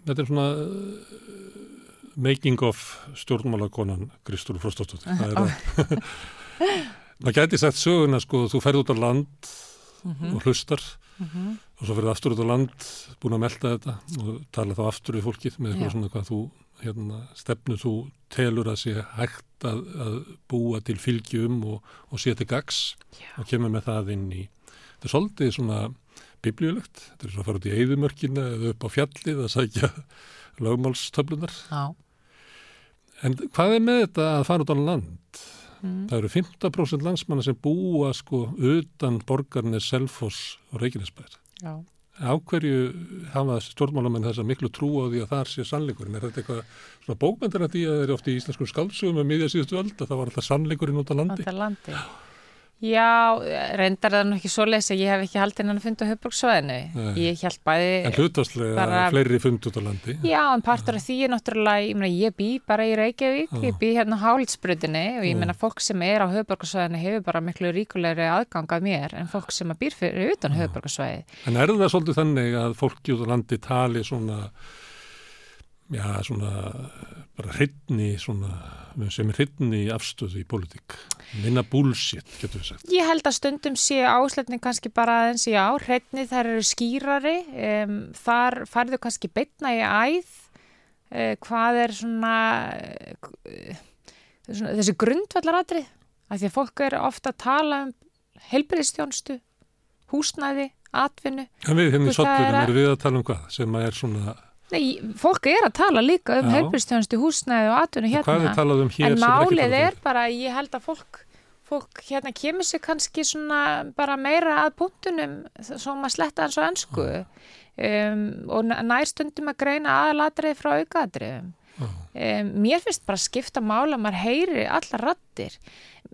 þetta er svona uh, making of stjórnmálakonan Kristúru Frostóttur það er <laughs> að <laughs> maður gæti sagt söguna sko, þú ferð út á land mm -hmm. og hlustar mm -hmm. og svo fyrir aftur út á land búin að melda þetta og tala þá aftur við fólkið með eitthvað svona hvað þú hérna, stefnu þú telur að sé hægt að, að búa til fylgjum og, og til gags Já. og kemur með það inn í þetta er svolítið svona biblíulegt þetta er svona að fara út í eigðumörkina eða upp á fjallið að sækja lögmálstöflunar en hvað er með þetta að fara út á land Mm. Það eru 15% landsmanna sem búa sko utan borgarnir Selfoss og Reykjanesbær. Já. Áhverju hafa stjórnmálamenn þess að miklu trú á því að það sé sannleikurinn? Er þetta eitthvað svona bókmyndir að því að það er ofti í íslenskum skálsugum með miðja síðustu öll að það var alltaf sannleikurinn út á landi? Út á landi. Já. Já, reyndar það nú ekki svo leiðis að ég hef ekki haldið hann að funda höfbruksvæðinu. Ég held bæði... En hlutastlega fleiri fund út á landi. Já, en partur af því er náttúrulega, ég meina, ég bý bara í Reykjavík, já. ég bý hérna á Hálitsbrutinni og ég meina, fólk sem er á höfbruksvæðinu hefur bara miklu ríkulegri aðgang af mér en fólk sem býr fyrir utan höfbruksvæði. En er það svolítið þannig að fólki út á landi tali svona já, svona bara hrytni svona, sem er hrytni afstöðu í politík minna bullshit, getur við sagt. Ég held að stundum sé ásletning kannski bara aðeins, já, hrytni þar eru skýrari. Um, þar farðu kannski beitna í æð. Uh, hvað er svona, uh, svona þessi grundvallaratrið að því að fólk er ofta að tala um helbriðstjónstu húsnæði, atvinnu. En við hérna í sotlurum erum við að tala um hvað? Sem er svona Nei, fólk er að tala líka um helbriðstjónustu húsnæði og atvinnu hérna. um hér en málið er bara, ég held að fólk fólk hérna kemur sér kannski svona bara meira að punktunum svo maður sletta eins og önsku um, og nærstundum að greina aðalatrið frá aukaðatriðum um, mér finnst bara að skipta mála maður heyri alla rattir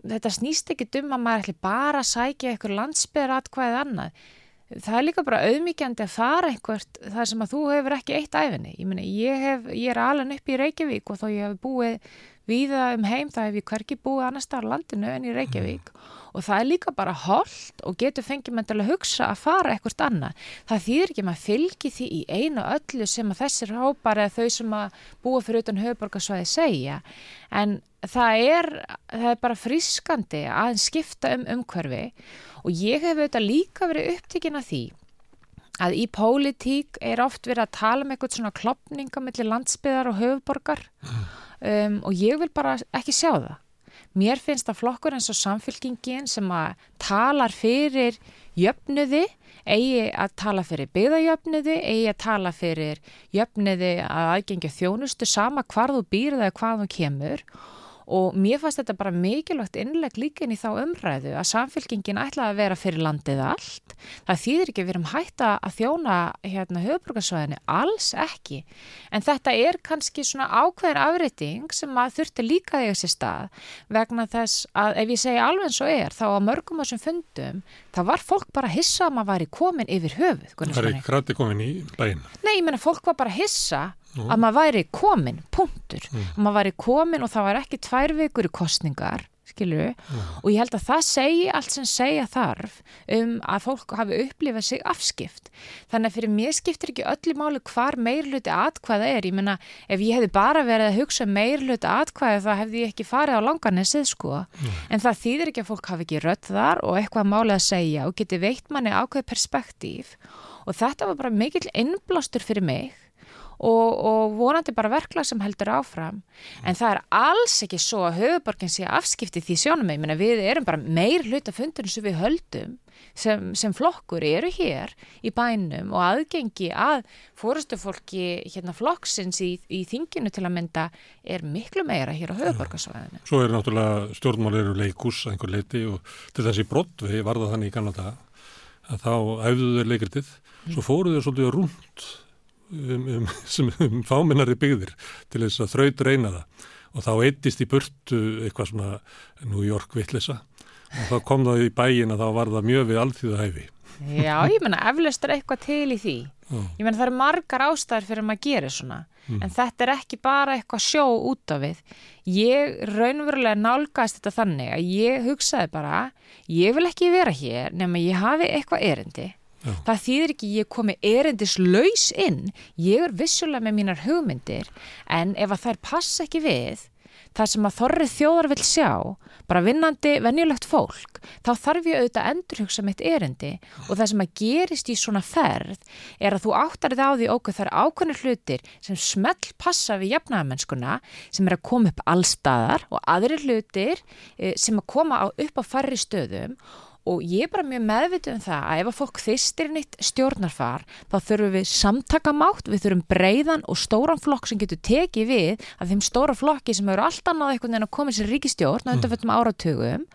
þetta snýst ekki um að maður ætli bara að sækja eitthvað landsbyðar atkvæðið annað það er líka bara auðmíkjandi að fara einhvert þar sem að þú hefur ekki eitt æfinni. Ég, meni, ég, hef, ég er alveg upp í Reykjavík og þó ég hef búið viða um heim, það hef ég hverki búið annar starf landinu en í Reykjavík mm. Og það er líka bara holdt og getur fengið með til að hugsa að fara eitthvað annað. Það þýðir ekki að maður fylgi því í einu öllu sem að þessir hópar eða þau sem að búa fyrir utan höfuborgarsvæði segja en það er, það er bara frískandi að skipta um umhverfi og ég hef auðvitað líka verið upptíkin að því að í pólitík er oft verið að tala um eitthvað svona klopninga mellir landsbyðar og höfuborgar um, og ég vil bara ekki sjá það. Mér finnst að flokkur eins og samfélkingin sem að talar fyrir jöfnuði, eigi að tala fyrir byggðajöfnuði, eigi að tala fyrir jöfnuði að aðgengja þjónustu sama hvar þú býrða eða hvað þú kemur. Og mér fannst þetta bara mikilvægt innleg líka inn í þá umræðu að samfélkingin ætlaði að vera fyrir landið allt það þýðir ekki að við erum hætta að þjóna hérna höfbrukarsvæðinu, alls ekki. En þetta er kannski svona ákveðin afriting sem að þurfti líka þegar sér stað vegna þess að ef ég segi alveg eins og er þá að mörgum þessum fundum það var fólk bara hissa að maður væri komin yfir höfuð Það er ekki krati komin í bæinn? Nei, ég menna fólk var bara hissa að maður væri komin, punktur. Mm. að maður væri komin og það var ekki tvær vikur í kostningar skilur og ég held að það segi allt sem segja þarf um að fólk hafi upplifað sig afskipt. Þannig að fyrir mér skiptir ekki öllu máli hvar meirluti atkvæða er. Ég menna ef ég hefði bara verið að hugsa um meirluti atkvæða þá hefði ég ekki farið á langarnesið sko. En það þýðir ekki að fólk hafi ekki rödd þar og eitthvað máli að segja og geti veitt manni ákveð perspektíf. Og þetta var bara mikill innblástur fyrir mig og, og vonandi bara verklag sem heldur áfram. En það er alls ekki svo að höfuborgin sé afskipti því sjónum ég meina við erum bara meir hluta fundurinn sem við höldum sem, sem flokkur eru hér í bænum og aðgengi að fórustufólki hérna flokksins í, í þinginu til að mynda er miklu meira hér á höfuborgarsvæðinu Svo er náttúrulega stjórnmál eru leikus að einhver leiti og til þessi brottvei var það þannig í daga að þá æfðu þeir leikritið. Svo fóru þeir svolítið rúnt um, um, <laughs> um fámennari byggðir til þess að þraut reyna það. Og þá eittist í burtu eitthvað svona New York vitlisa og þá kom það í bæin að þá var það mjög við allþýðu hæfi. Já, ég menna eflaust er eitthvað til í því. Já. ég menna það eru margar ástæður fyrir að maður gerir svona. En þetta er ekki bara eitthvað sjó út af við. Ég raunverulega nálgast þetta þannig að ég hugsaði bara ég vil ekki vera hér nema ég hafi eitthvað erindi Já. það þýðir ekki ég komi erindis laus inn. Ég er vissulega með mínar hugmyndir en ef að þær passa ekki við það sem að þorrið þjóðar vil sjá bara vinnandi, venjulegt fólk þá þarf ég auðvitað að endurhugsa mitt erindi. Og það sem að gerist í svona ferð er að þú áttar þið á því okkur þar ákveðnir hlutir sem smell passa við jafnaðamennskuna sem er að koma upp allstaðar og aðrir hlutir eh, sem að koma upp á færri stöðum og ég er bara mjög meðvitið um það að ef að fólk þystir nýtt stjórnarfar þá þurfum við samtakamátt, við þurfum breiðan og stóran flokk sem getur tekið við af þeim stóra flokki sem eru alltaf náðu einhvern veginn að koma sér ríkistjórn á undanfjöldum áratugum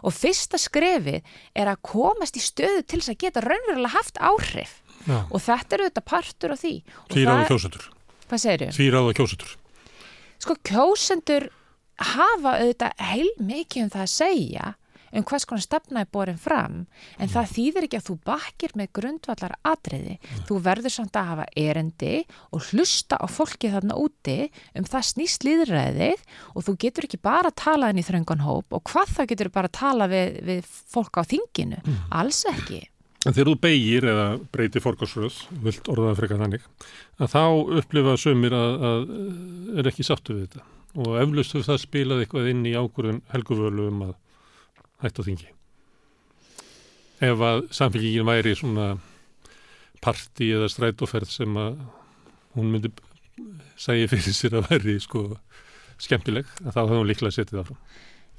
og fyrsta skrefið er að komast í stöðu til þess að geta raunverulega haft áhrif Já. og þetta eru þetta partur af því Því. Hvað segirðu? Því ráða kjósutur. sko kjósendur hafa auðvitað heil mikið um það að segja um hvers konar stefna er borin fram en það þýðir ekki að þú bakkir með grundvallar atriði. Þú verður samt að hafa erendi og hlusta á fólki þarna úti um það snýst líðræðið og þú getur ekki bara að tala inn í þröngan hóp og hvað þá getur bara að tala við, við fólk á þinginu? Alls ekki. En þegar þú beigir eða breytir fórkásröð, vilt orðaða frekar þannig, að þá upplifa sömur að, að er ekki sáttu við þetta. Og eflust hefur það spilað eitthvað inn í ákvörðun helguvölu um að hætta á þingi. Ef að samfélgingin væri svona parti eða strætóferð sem að hún myndi segja fyrir sér að væri sko skemmtileg, að þá hefði hún líklega setið áfram.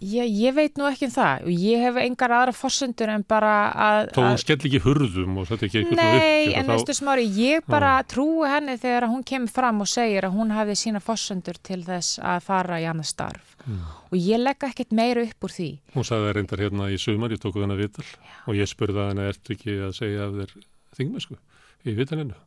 Ég, ég veit nú ekki um það. Og ég hef engar aðra fossendur en bara að... Þó hún að skell ekki hurðum og þetta ekki eitthvað Nei, en þá... veistu smári, ég bara trúi henni þegar hún kemur fram og segir að hún hafi sína fossendur til þess að fara í annað starf. Og ég legg ekkert meira upp úr því. Hún sagði það reyndar hérna í sumar, ég tóku þennan vital og ég spurði að henni, ertu ekki að segja af þér þingmennsku í vitalinu?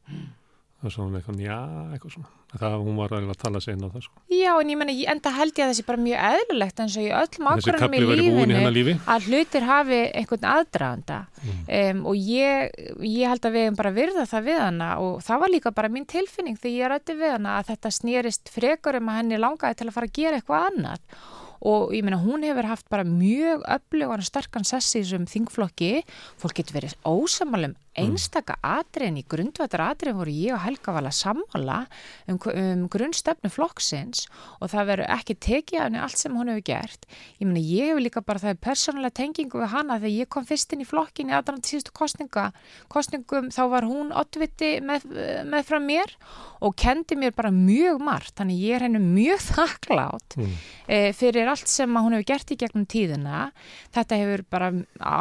Það var svona eitthvað, já, eitthvað svona. Það, hún var að tala sig inn á það, sko. Já, en ég menna, enda held ég að þessi bara mjög eðlulegt eins og í öllum ákvörðunum í lífinu lífi. að hlutir hafi einhvern aðdraganda um, og ég, ég held að við hefum bara virða það við hana og það var líka bara mín tilfinning þegar ég rætti við hana að þetta snýrist frekar um að henni langaði til að fara að gera eitthvað annað og ég meina hún hefur haft bara mjög öflugan og sterkan sessi þessum þingflokki fólk getur verið ósamalum einstaka atriðin í grundvættar atriðin voru ég og Helga vala sammála um, um grunnstefnu flokksins og það verður ekki tekið af henni allt sem hún hefur gert. Ég meina ég hefur líka bara það er persónulega tengingu við hana þegar ég kom fyrst inn í flokkin í aðrand síðustu kostninga kostningum þá var hún oddviti með, með frá mér og kendi mér bara mjög margt þannig ég er henni mjög <laughs> þakklátt Mm. e, fyrir allt sem hún hefur gert í gegnum tíðina. Þetta hefur bara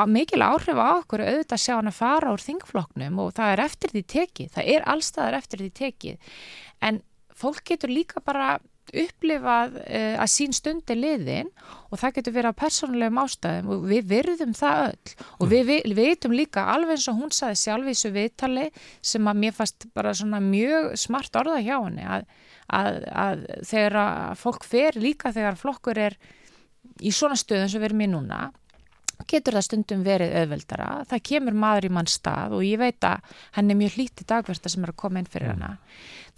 mikil áhrif á okkur auðvitað að sjá hann að fara úr þingflokknum og það er eftir því tekið það er allstaðar eftir því tekið. En fólk getur líka bara upplifað uh, að sín stundi liðin og það getur verið á persónulegum ástæðum og við virðum það öll. Og við, við, veitum líka alveg eins og hún saði sjálf í þessu viðtali sem að mér fast bara svona mjög smart orða hjá henni að, að, að þegar að fólk fer líka þegar flokkur er í svona stöðum sem við erum í núna getur það stundum verið auðveldara. Það kemur maður í mann stað og ég veit að henni er mjög hlítið dagversta sem er að koma inn fyrir hana.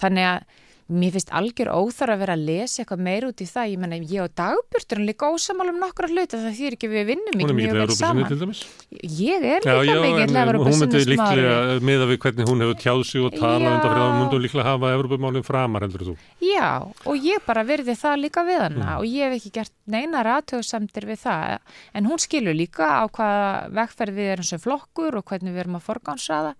Þannig að mér finnst algjör óþar að vera að lesa eitthvað meir út í það, ég menna ég og dagbjörtur er líka ósamal um nokkra hluti það þýr ekki við vinnum ekki mjög vel saman. ég er líka mikið hún myndi líklega miða við hvernig hún hefur tjáð sig og tala undan það, hún myndi líklega hafa Evropamálinn framar heldur þú. Já, og ég bara verði það líka við hana mm. og ég hef ekki gert neina ratöðsamtir við það, en hún skilur líka á hvaða vegferð við erum sem flokkur og hvernig við erum að forgánsraða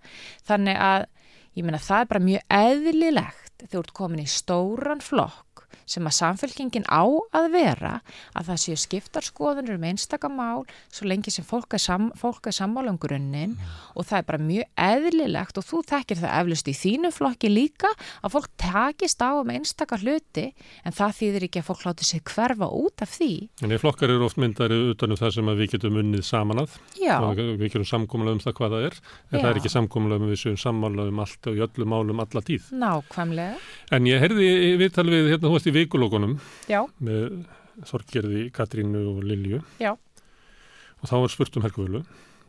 þannig að, ég menna, það er bara mjög eðlilegt þú ert komin í stóran flokk sem að samfélkingin á að vera að það séu skiptarskoðunir um einstakamál svo lengi sem fólk er, sam, fólk er sammála um grunninn mm. og það er bara mjög eðlilegt og þú þekkir það eflust í þínu flokki líka að fólk takist á um einstakar hluti en það þýðir ekki að fólk láti sig hverfa út af því. En ég flokkar eru oft myndari utanum það sem við getum unnið saman að við getum samkómulega um það hvað það er en Já. það er ekki samkómulega um við séum sammála um allt og í öllum málum alla tíð. Nákvæmlega. En ég herði viðtal við hérna, vikulókunum Já. með Þorgerði, Katrínu og Lilju Já. og þá var spurt um Helguvölu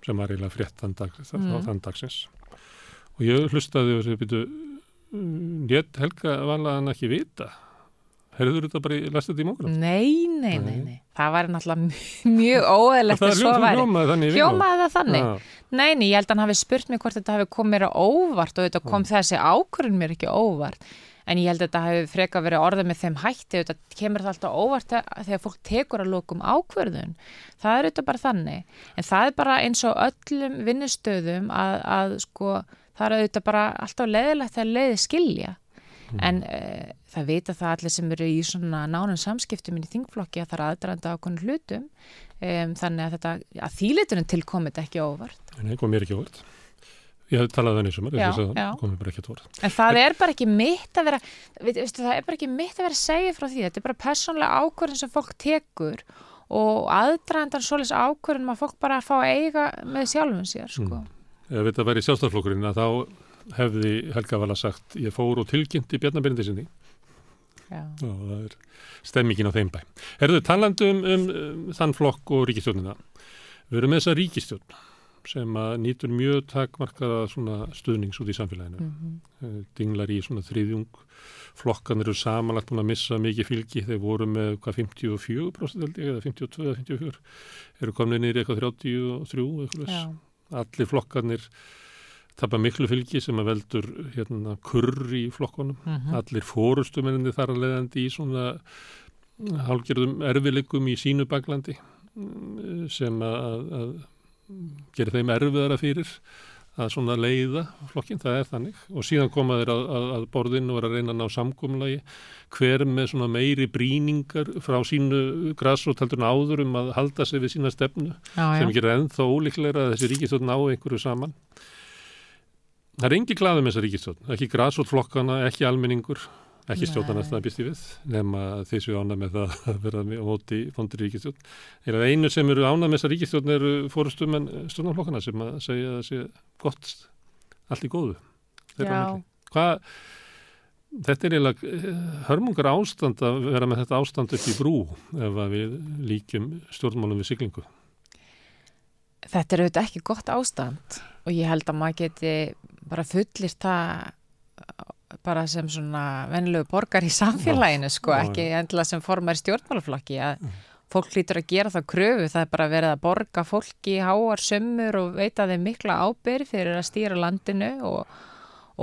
sem var eiginlega frétt þann, dag, mm. þann dagsins og ég hlustaði og sér býtu létt Helga vanlega ekki vita Herður þetta bara í lastið í mókunum? Nei, nei, nei, nei. Það var náttúrulega mjög óæðilegt að svo væri. Hljómaði þannig? Hljómaði það þannig? Ja. Nei, nei, ég held að hann hafi spurt mér hvort þetta hafi komið mér á óvart og þetta kom ja. þessi ákvörðun mér ekki óvart en ég held að þetta hefur freka verið orðið með þeim hætti, þetta kemur það alltaf óvart þegar fólk tekur að lókum ákverðun það er auðvitað bara þannig. En það er bara eins og öllum vinnustöðum að, að sko það er auðvitað bara alltaf leðilegt þegar leiði skilja. Mm. en uh, það vita það allir sem eru í svona nánum samskiptum í þingflokki að það er aðdraðanda ákveðin hlutum. Um, þannig að þetta, að þýlitunum tilkomið ekki óvart. Nei, kom mér ekki óvart Ég hef talað þenni sumar, það komið bara ekki að tóra. En það er bara ekki mitt að vera, veistu, það er bara ekki mitt að vera að segja frá því. Þetta er bara persónlega ákvörðin sem fólk tekur og aðdraðandan svolítið ákvörðin að fólk bara fá eiga með sjálfum sér, sko. Mm. Ef þetta væri sjálfstaflokkurinn að þá hefði Helga vala sagt, ég fór og tilkynnt í bjarnabyrjandi sinni. Já. Og það er stemmingin á þeim bæ. Herðu, talandum um, um, um þann flokk og ríkistjónina. Við erum með þessa ríkistjón sem að nýtur mjög takmarkaða stuðnings út í samfélaginu. Mm -hmm. Dinglar í svona þriðjung, flokkan eru samanlagt búin að missa mikið fylgi, þeir voru með hvað 54% held ég, eða 52 eða 54, eru komin nýri eitthvað 33 eitthvað, allir flokkanir tapar miklu fylgi sem að veldur hérna kurr í flokkonum, mm -hmm. allir fórustumenninni þar að leiðandi í svona hálgjörðum erfileikum í sínu baklandi mm, sem að, að gerir þeim erfiðara fyrir að svona leiða flokkin, það er þannig. Og síðan koma þeir að, að, að borðinu og vera að reyna að ná samkomlagi hver með svona meiri bríningar frá sínu græsrótaldurna áður um að halda sig við sína stefnu já, já. sem gerir ennþá ólíklegra að þessi ríkistöld ná einhverju saman? Það er engi glaðum þessar ríkistöld, ekki græsrótflokkana, ekki almenningur ekki stjórnarnast að býst í við nema þeir séu ánað með það að vera á móti fondur ríkistjórn. Eða einu sem eru ánað með þessa ríkistjórn eru fórustum en stjórnarflokkana sem að segja að það sé gott allt í góðu. Hvað, þetta er eiginlega eh, hörmungar ástand að vera með þetta ástand upp í brú ef við líkjum stjórnmálum við siglingu. Þetta er auðvitað ekki gott ástand og ég held að maður geti bara fullir það bara sem svona venilegu borgar í samfélaginu sko, ekki endilega sem formar stjórnmálaflokki að mm. fólk lítur að gera það kröfu, það er bara verið að borga fólki háar sömmur og veita þeim mikla ábyrg fyrir að stýra landinu og,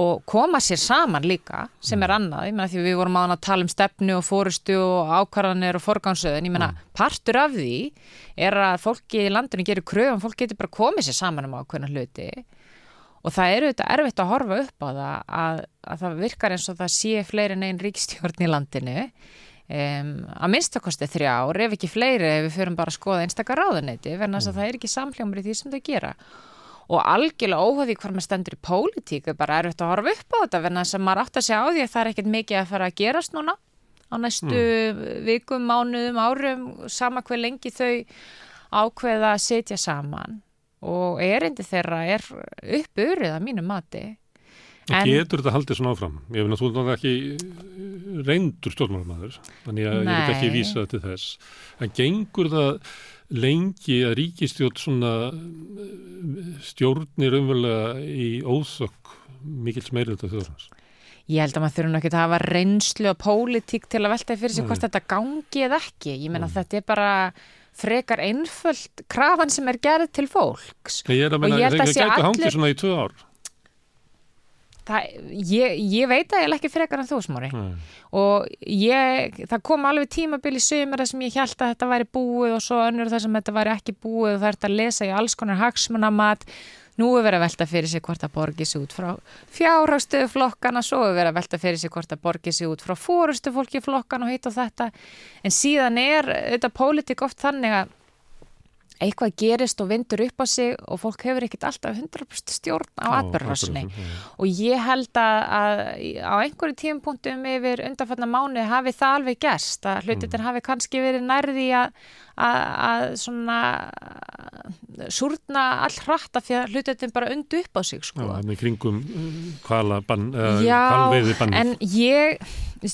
og koma sér saman líka sem er mm. annað, ég menna því við vorum að tala um stefnu og fórustu og ákvarðanir og forgánsöðun, ég menna mm. partur af því er að fólki í landinu gerir kröfu og fólk getur bara komið sér saman um ákveðna hluti og það eru þetta erfitt að horfa upp á það að, að það virkar eins og það sé fleiri neginn ríkstjórn í landinu. Um, að minnstakosti þrjár ef ekki fleiri ef við förum bara að skoða einstakar ráðuneyti verðan að mm. það er ekki samljómur í því sem þau gera. Og algjörlega óhugði hvað maður stendur í pólitík er bara erfitt að horfa upp á þetta verðan að maður átt að segja á því að það er ekkert mikið að fara að gerast núna. Á næstu vikum, mánuðum, árum, sama hver lengi þau ákveða að setja saman og erindi þeirra er uppurið að mínu mati. En getur þetta haldið svona áfram? Ég finn að þú er ekki reyndur stjórnmálamadur, þannig að Nei. ég vil ekki vísa þetta til þess. En gengur það lengi að ríkistjórn svona stjórnir umverulega í óþokk mikils meirölda þjóðrans? Ég held að maður þurfum ekki að hafa reynslu og pólitík til að velta fyrir sig hvort þetta gangi eða ekki. Ég menna þetta er bara frekar einföld krafan sem er gerð til fólks. Ég er að menna, það gæti allir... hangið svona í tvö ár. Það, ég, ég veit að ég er ekki frekar en þú smári og ég, það kom alveg tímabil í sömur þar sem ég held að þetta væri búið og svo önnur þar sem þetta væri ekki búið og það ert að lesa í alls konar hagsmunamat Nú er verið að velta fyrir sig hvort að borgi sig út frá fjárhástöðu flokkana, svo er verið að velta fyrir sig hvort að borgi sig út frá fórustu fólki flokkana og heit og þetta. En síðan er þetta pólitík oft þannig að eitthvað gerist og vindur upp á sig og fólk hefur ekkert alltaf 100% stjórn á atbyrðarsinni og ég held að, að á einhverju tímpunktum yfir undanfatna mánu hafi það alveg gerst að hlutin mm. hafi kannski verið nærði að, svona súrna all hratt af því að hlutin bara undu upp á sig sko. Já, með kringum hvala bann, hvalveiði bann en ég,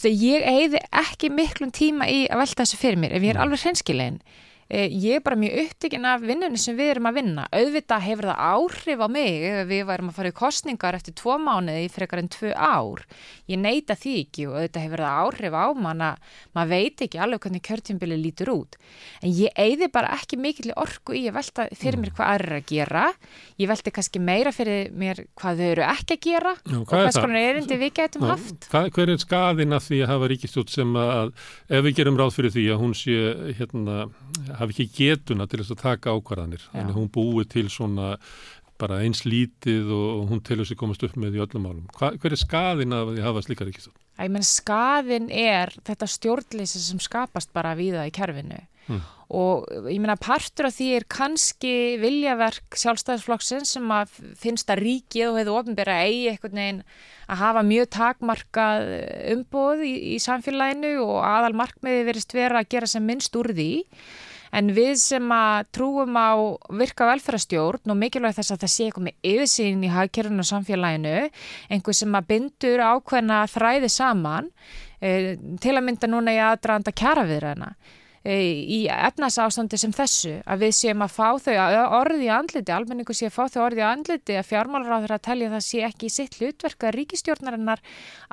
ég eigði ekki miklum tíma í að velta þessu fyrir mér ef ég er mm. alveg hreinskilegin Eh, ég er bara mjög upptikinn af vinnunni sem við erum að vinna. Auðvitað hefur það áhrif á mig við værum að fara í kostningar eftir tvo mánuði í frekar en tvö ár. Ég neyta því ekki og auðvitað hefur það áhrif á manna. Maður veit ekki alveg hvernig kjörtjumbili lítur út. En ég eigði bara ekki mikil orku í að velta fyrir mér hvað aðra er að gera. Ég velti kannski meira fyrir mér hvað þau eru ekki að gera Já, og hvers konar erindi við getum Já, haft. Hvað, hver er skadin að því að hafa ríkistjótt sem að ef við gerum ráð fyrir því að hún sé hérna hafi ekki getuna til þess að taka ákvarðanir. Já. Þannig hún búið til svona bara eins lítið og hún telur sér komast upp með í öllum málum. Hva, hver er skaðin af því að hafa slíkar ekki svo? Ég menn skaðin er þetta stjórnleysi sem skapast bara við það í kerfinu hmm. og ég menna partur af því er kannski viljaverk sjálfstæðisflokksins sem að finnst að ríkið og hefur ofinbæra eigi eitthvað neginn að hafa mjög takmarkað umbóð í, í samfélaginu og aðal markmiði verist vera að gera sem minnst úr því en við sem að trúum á virka velferðarstjórn og mikilvæg þess að það sé eitthvað með yfirsýn í hagkerfunu og samfélaginu, einhver sem að bindur ákveðna þræði saman, e, til að mynda núna í aðdraðanda kjaraviðræna. E, í efnasástandi sem þessu að við séum að fá þau orði í andliti, almenningu sé að fá þau orði í andliti að fjármálaráður að telja það sé ekki í sitt hlutverka ríkistjórnarinnar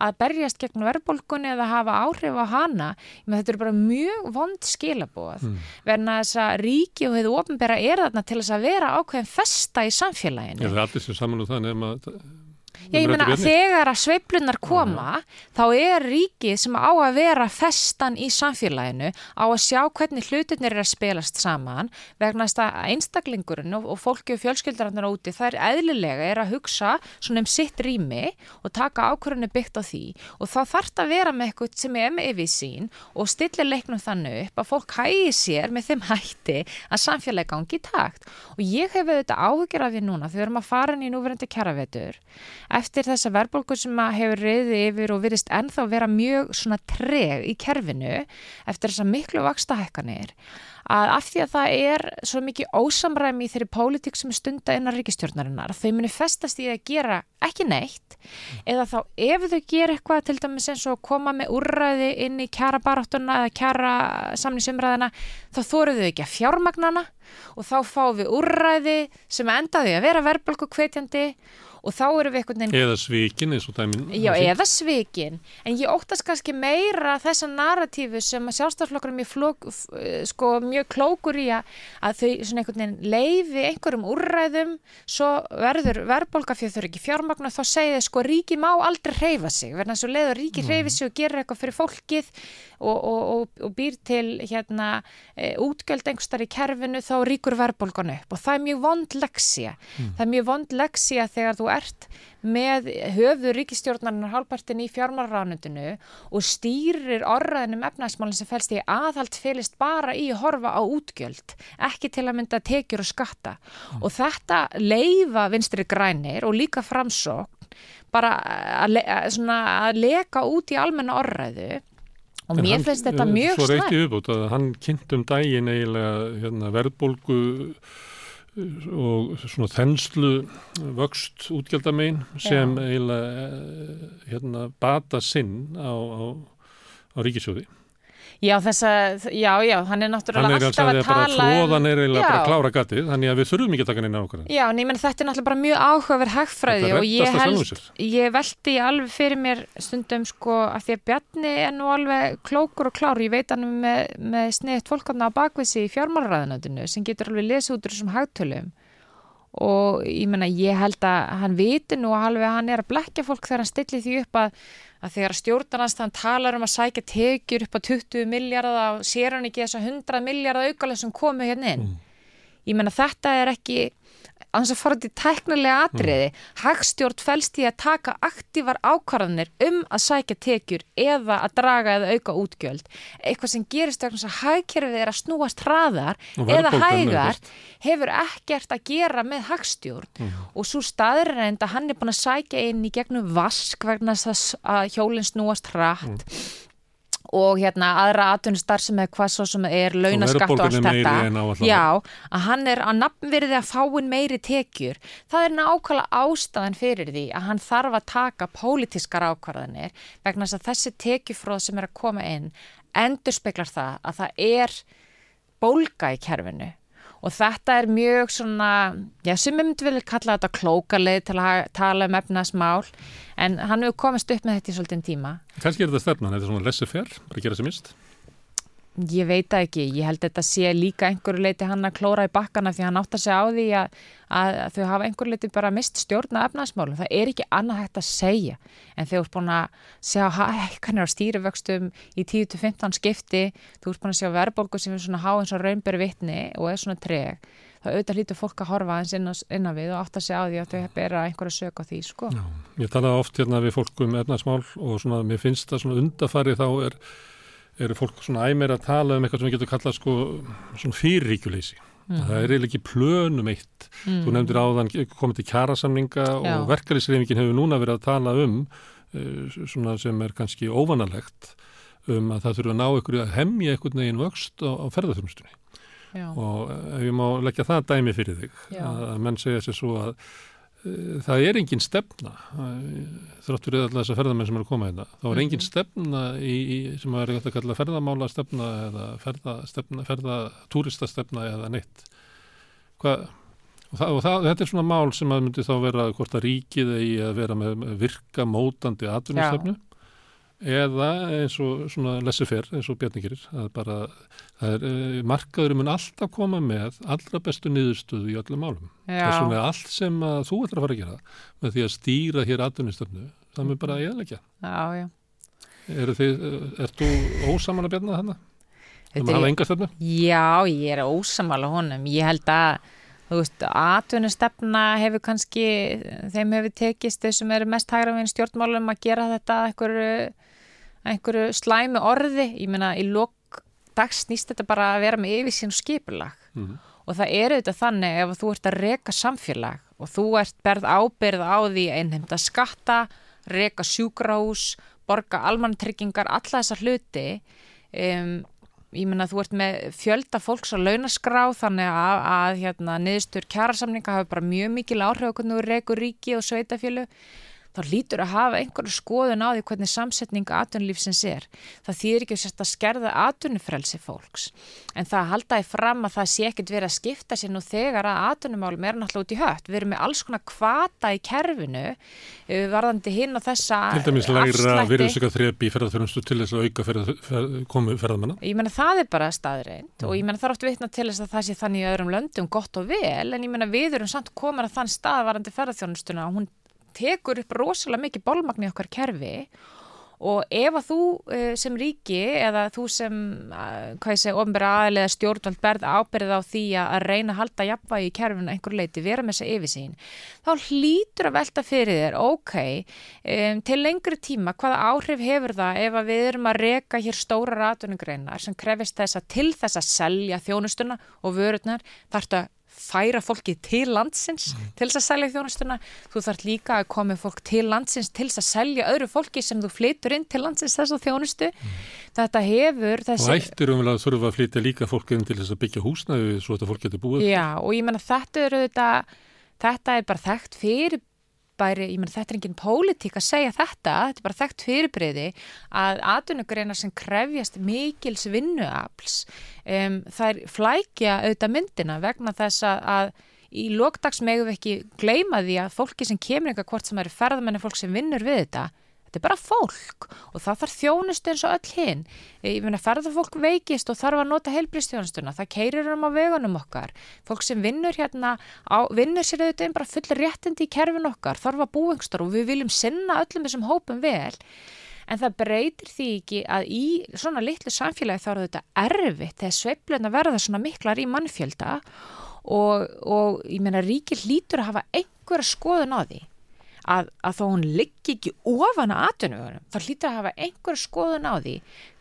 að berjast gegn verðbólkunni eða hafa áhrif á hana menn þetta eru bara mjög vond skilabóð mm. verna þess að ríki og hefur ofnbæra er þarna til þess að vera ákveðin festa í samfélaginu. Já það er allir sem saman það nefn að Já, ég meina þegar að sveiplunar koma, já, já. þá er ríkið sem á að vera festan í samfélaginu á að sjá hvernig hlutinir er að spilast saman vegna að einstaklingurinn og, og fólki og fjölskyldarannar úti, það er eðlilega er að hugsa svona um sitt rými og taka ákvörðinu byggt á því. Og þá þarf það að vera með eitthvað sem er með yfir sín og stillir leiknum þannig upp að fólk hægir sér með þeim hætti að samfélagi gangi í takt. Og ég hef auðvitað áhugir af því núna við erum að fara inn í núverandi kjaravetur eftir þessa verðbólku sem hefur reyði yfir og virðist ennþá vera mjög svona treg í kerfinu eftir þessa miklu vakstahækkanir að af því að það er svo mikið ósamræmi í þeirri pólitík sem stunda innan ríkistjórnarinnar, þau muni festast í að gera ekki neitt eða þá ef þau gera eitthvað til dæmis eins og koma með úrræði inn í kjara baráttuna eða kjara samninsumræðina þá þóruðu ekki að fjármagnana og þá fáum við úrræði sem endaði að vera verðbólku kveitjandi og þá eru við einhvern veginn... Eða svikin eins og dæmin. Já, eða svikin. En ég óttast kannski meira þessa narratífu sem að sjálfstaflokkur er mjög, flok, sko, mjög klókur í að, þau svona einhvern veginn leiði einhverjum úrræðum, svo verður verðbólka fyrir þau ekki fjármagn og þá segir þau sko ríki má aldrei hreyfa sig, verðan þess að leiður ríki mm. hreyfi sig og gera eitthvað fyrir fólkið og, og, og, og býr til hérna e, útgjöld einhverstar í kerfinu þá ríkur verðbólgan upp og það er mjög vond leksja. Mm. Það er mjög vond leksja þegar þú ert með höfður ríkistjórnarinnar hálpartin í fjármálránundinu og stýrir orraðinum efnæsmálinn sem fælst í aðhald félist bara í að horfa á útgjöld, ekki til að mynda tekjur og skatta mm. og þetta leifa vinstri grænir og líka framsókn bara að, le að leka út í almenna orraðu og mér finnst þetta eh, mjög Svo slæmt. reyti uppbútt að hann kynnt um daginn eiginlega hérna, verðbólgu eh, og svona þenslu vöxt útgjaldamein sem eiginlega eh, hérna, bata sinn á, á, á ríkisjóði. Já, þessa, já, já, hann er náttúrulega alltaf að að tala um- tróðan er eiginlega bara að klára gatið, þannig að við þurfum ekki að taka neina ákvæðan. Já, en þetta er náttúrulega bara mjög áhugaverð hagfræði og ég held, ég veldi alveg fyrir mér stundum sko að því að Bjarni er nú alveg klókur og klár, ég veit hann með, með sniðt fólkarna á bakvísi í fjármálraðanöndinu sem getur alveg lesið út úr þessum hagtölum og ég menna ég held að hann viti nú alveg að hann er að blekja fólk þegar hann stilli því upp að, að þegar stjórnarnast hann talar um að sækja tekjur upp á 20 miljardar og sér hann ekki þess að 100 miljardar aukalega sem komu hérna inn. Ég menna þetta er ekki annars að fara til tæknilega atriði. Hagstjórn fælst í að taka aktívar ákvarðanir um að sækja tekjur eða að draga eða auka útgjöld. Eitthvað sem gerist vegna þess að hagkerfið er að snúast hraðar eða hægar hefur ekkert að gera með hagstjórn. Og svo staðurreind að hann er búin að sækja inn í gegnum vask vegna þess að hjólinn snúast hratt og hérna aðra atvinnustar sem er hvað svo sem er launaskatt og allt þetta. já, að hann er að nafnverði að fáin meiri tekjur. Það er nákvæmlega ástæðan fyrir því að hann þarf að taka pólitískar ákvarðanir vegna þess að þessi tekjufróð sem er að koma inn endur speklar það að það er bólga í kerfinu og þetta er mjög svona, já, myndi vilja kalla þetta klókaleið til að tala um efnaðsmál, en hann hefur komist upp með þetta í svolítinn tíma. Kannski er þetta stefnan, þetta er svona laissez-faire, bara gera sem mist. Ég veit það ekki, ég held að þetta sé líka einhverju leiti hann að klóra í bakkana því hann átt að segja á því að, að, þau hafa einhverju leiti bara mist stjórna efnaðsmálum. Það er ekki annað hægt að segja en þau ert búin að sjá hækkanir á stýrivöxtum í 10-15 skipti, þú ert búin að sjá verðbólgu sem er svona há eins og raunberi vitni og er svona treg. Það auðvitað lítur fólk að horfa eins inn á, inn á við og átt að segja á því að þau bera einhverju sök á því, sko. Já, ég talaði oft hérna við fólk um efnarsmál og svona, er, eru fólk svona æmir að tala um eitthvað sem við getum kallað sko svona fyrirríkjuleysi. Það er eiginlega ekki plönum eitt. Þú nefndir áðan komið til kjarasamninga Já. og verkefnisreifingin hefur núna verið að tala um uh, svona sem er kannski óvanalegt um að það þurfa að ná ykkur að hemja einhvern veginn vöxt á, á ferðarþjónustunni og ef ég má leggja það dæmi fyrir þig Já. að menn segja sér svo að það er engin stefna. Uh, þrátt fyrir alltaf þessar ferðamenn sem eru að koma hérna þá er engin stefna í, í, sem er eitthvað að kalla ferðamála stefna eða ferðastefna, ferðatúristastefna eða neitt. Hvað Og, það, og það, þetta er svona mál sem að myndi þá vera hvort að ríkið eigi að vera með virka mótandi atvinnustefnu eða eins og svona laissez-faire eins og Bjarni gerir að bara það er, eh, markaðurinn mun alltaf koma með allra bestu niðurstöðu í öllum málum. Þess vegna er allt sem þú ætlar að fara að gera með því að stýra hér atvinnustefnu, það mun bara eðalegja. já, já. Eh, ert þú ósaman að bjarna? Um Þetta að er- hafa enga stefnu? Já, ég er ósamála honum. Ég held að, þú veist, atvinnustefna hefur kannski, þeim hefur tekist þeir sem eru mest hægra við stjórnmálum að gera þetta að einhverju, slæmi orði. Ég meina, í lok dags snýst þetta bara að vera með yfirsýn og skipulag. Mhm. Og það er auðvitað þannig ef þú ert að reka samfélag og þú ert berð ábyrð á því að innheimta skatta, reka sjúkrahús, borga almantryggingar, alla þessa hluti. Um, ég meina þú ert með fjölda fólks á launaskrá þannig að, að hérna, niðurstur kjærasamninga hafa bara mjög mikil áhrif hvernig þú rekur ríki og sveitafjölu þá lítur að hafa einhverju skoðun á því hvernig samsetning atvinnulífsins er. Það þýðir ekki sérst að skerða atvinnufrelsi fólks. En það haldaði fram að það sé ekkit verið að skipta sér nú þegar að atvinnumálum er náttúrulega út í hött. Við erum með alls konar kvata í kerfinu eh, varðandi hinn og þessa Til dæmis læra afslætti. virðsöka þrepi í ferðarþjónustu til þess að auka ferð, ferð, komu ferðamanna. Ég meina það er bara staðreind og ég meina það er oft vitna til þess að það sé þannig í öðrum löndum gott og vel en ég meina við erum samt komin að þann stað varandi ferðarþjónustuna og hún tekur upp rosalega mikið bólmagn í okkar kerfi og ef að þú uh, sem ríki eða þú sem, uh, hvað ég segi, ofnbæra aðlega stjórnvald berð ábyrð á því að reyna að halda jafnvægi í kerfinu einhver leiti, vera með þessa yfirsýn, þá hlýtur að velta fyrir þér, ok, um, til lengri tíma, hvaða áhrif hefur það ef að við erum að reka hér stóra ratunugreinar sem krefist þess að til þess að selja þjónustuna og vörurnar þarf að færa fólki til landsins til þess að selja þjónustuna. Þú þarf líka að koma fólk til landsins til þess að selja öðru fólki sem þú flytur inn til landsins þess að þjónustu þetta hefur Og þessi ættir umvel að þurfa að flytja líka fólk inn til þess að byggja húsnæði svo að þetta fólk getur búið. Já, og ég menna þetta er auðvitað, þetta er bara þekkt fyrir bæri, ég menna þetta er engin pólitík að segja þetta, þetta er bara þekkt fyrirbreyði að atvinnugreinar sem krefjast mikils vinnuafls um, þær flækja auðvitað myndina vegna þess að, í lokdags megum við ekki gleyma því að fólki sem kemur eitthvað hvort sem eru ferðamenni fólk sem vinnur við þetta Þetta er bara fólk og það þarf þjónustu eins og öll hinn. Ég meina ferðarfólk veikist og þarf að nota heilbristjónustuna. Það keirir um á vegunum okkar. Fólk sem vinnur hérna, á, vinnur sér auðvitað bara full réttindi í kerfin okkar, þarf að búingstar og við viljum sinna öllum þessum hópum vel. En það breytir því ekki að í svona litlu samfélagi þá er þetta erfitt þegar sveifluna verða svona miklar í mannfjölda og, og ég meina ríkir lítur að hafa einhverja skoðun á því að, að þó hún liggi ekki ofan að atvinnugunum, þá hlýtur að hafa einhver skoðun á því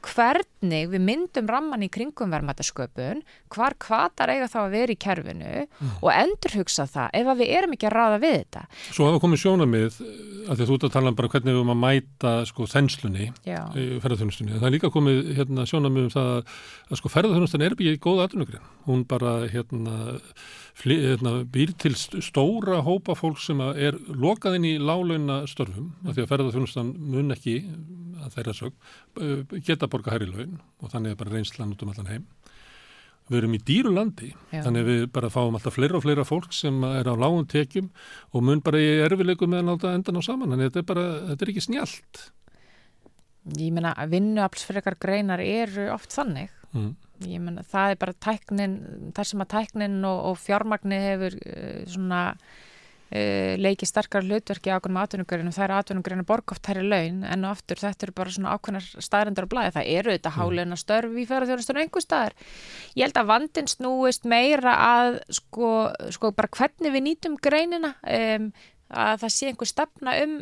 hvernig við myndum ramman í kringum verðmættasköpun, hvar kvatar eiga þá að vera í kerfinu og endurhugsa það ef að við erum ekki að ráða við þetta. Svo hafa komið sjónamið að því að þú ert að tala um bara hvernig við erum að mæta sko þenslunni ferðarþjónustunni. Það er líka komið hérna, sjónamið um það að, sko ferðarþjónustunni er ekki góða atvinnugrein. Hún bara hérna, býr til st- stóra hópa fólk sem er lokað inn í lálauna störfum af því að ferðarþjónustan mun ekki að þeirra sög uh, geta borga hærri laun og þannig er bara reynslan út um allan heim. Við erum í dýru landi, Já. þannig við bara fáum alltaf fleira og fleira fólk sem er á lágum tekjum og mun bara í erfileikum með að láta endan á saman, þannig þetta er bara, þetta er ekki snjált. Ég meina að vinnuaflsfrekar greinar eru oft þannig. Mm. Ég meina það er bara tæknin, þar sem að tæknin og, og fjármagni hefur uh, svona uh, leikið sterkar hlutverki á ákveðnum atvinnugreinum, það er atvinnugreinum borgoft hærri laun en og aftur þetta eru bara svona ákveðnar staðrendur á blæði, það eru þetta háleina störf í ferðarþjónustunum einhver staðar. Ég held að vandinn snúist meira að sko, sko bara hvernig við nýtum greinina um, að það sé einhver stefna um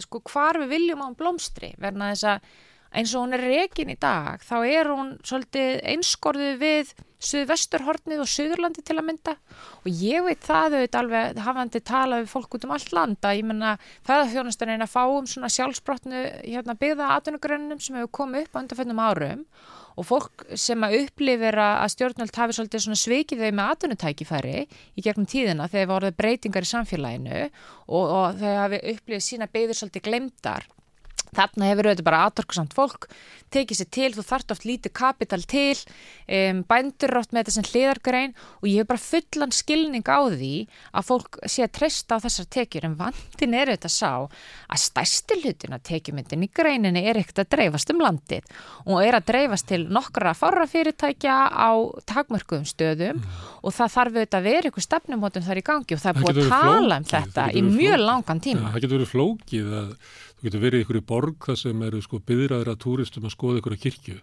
sko hvar við viljum á blómstri. Verna þess að eins og hún er rekin í dag þá er hún svolítið einskorðið við suðvesturhornið og suðurlandi til að mynda. Og ég veit það auðvitað alveg hafandi talað við fólk út um allt landa ég menna er að fá um svona sjálfsbrotnu hérna, byggða atvinnugrönnum sem hefur komið upp á undanfennum árum. Og fólk sem að upplifir að stjórnvöld hafi svolítið svona svikið þau með atvinnutækifæri í gegnum tíðina þegar voruð breytingar í samfélaginu og, og þau hafi upplifið sína byggðir svolítið glemdar Þarna hefur auðvitað bara aðtorkusamt fólk, tekið sér til, þú þarft oft lítið kapital til, um, bændur oft með þetta sem hliðargrein og ég hef bara fullan skilning á því að fólk sé að treysta á þessar tekjur en vandin er auðvitað sá að stærsti hlutin að tekjumyndin í greininni er ekkert að dreifast um landið og er að dreifast til nokkra fára fyrirtækja á takmörkuðum stöðum og það þarf auðvitað að vera ykkur stefnumótum þar í gangi og það er búið að tala um flókið, þetta það í mjög flókið. langan Ja, tíma. það þú getur verið ykkur í borg þar sem eru sko byðraður að túristum að skoða ykkur að kirkju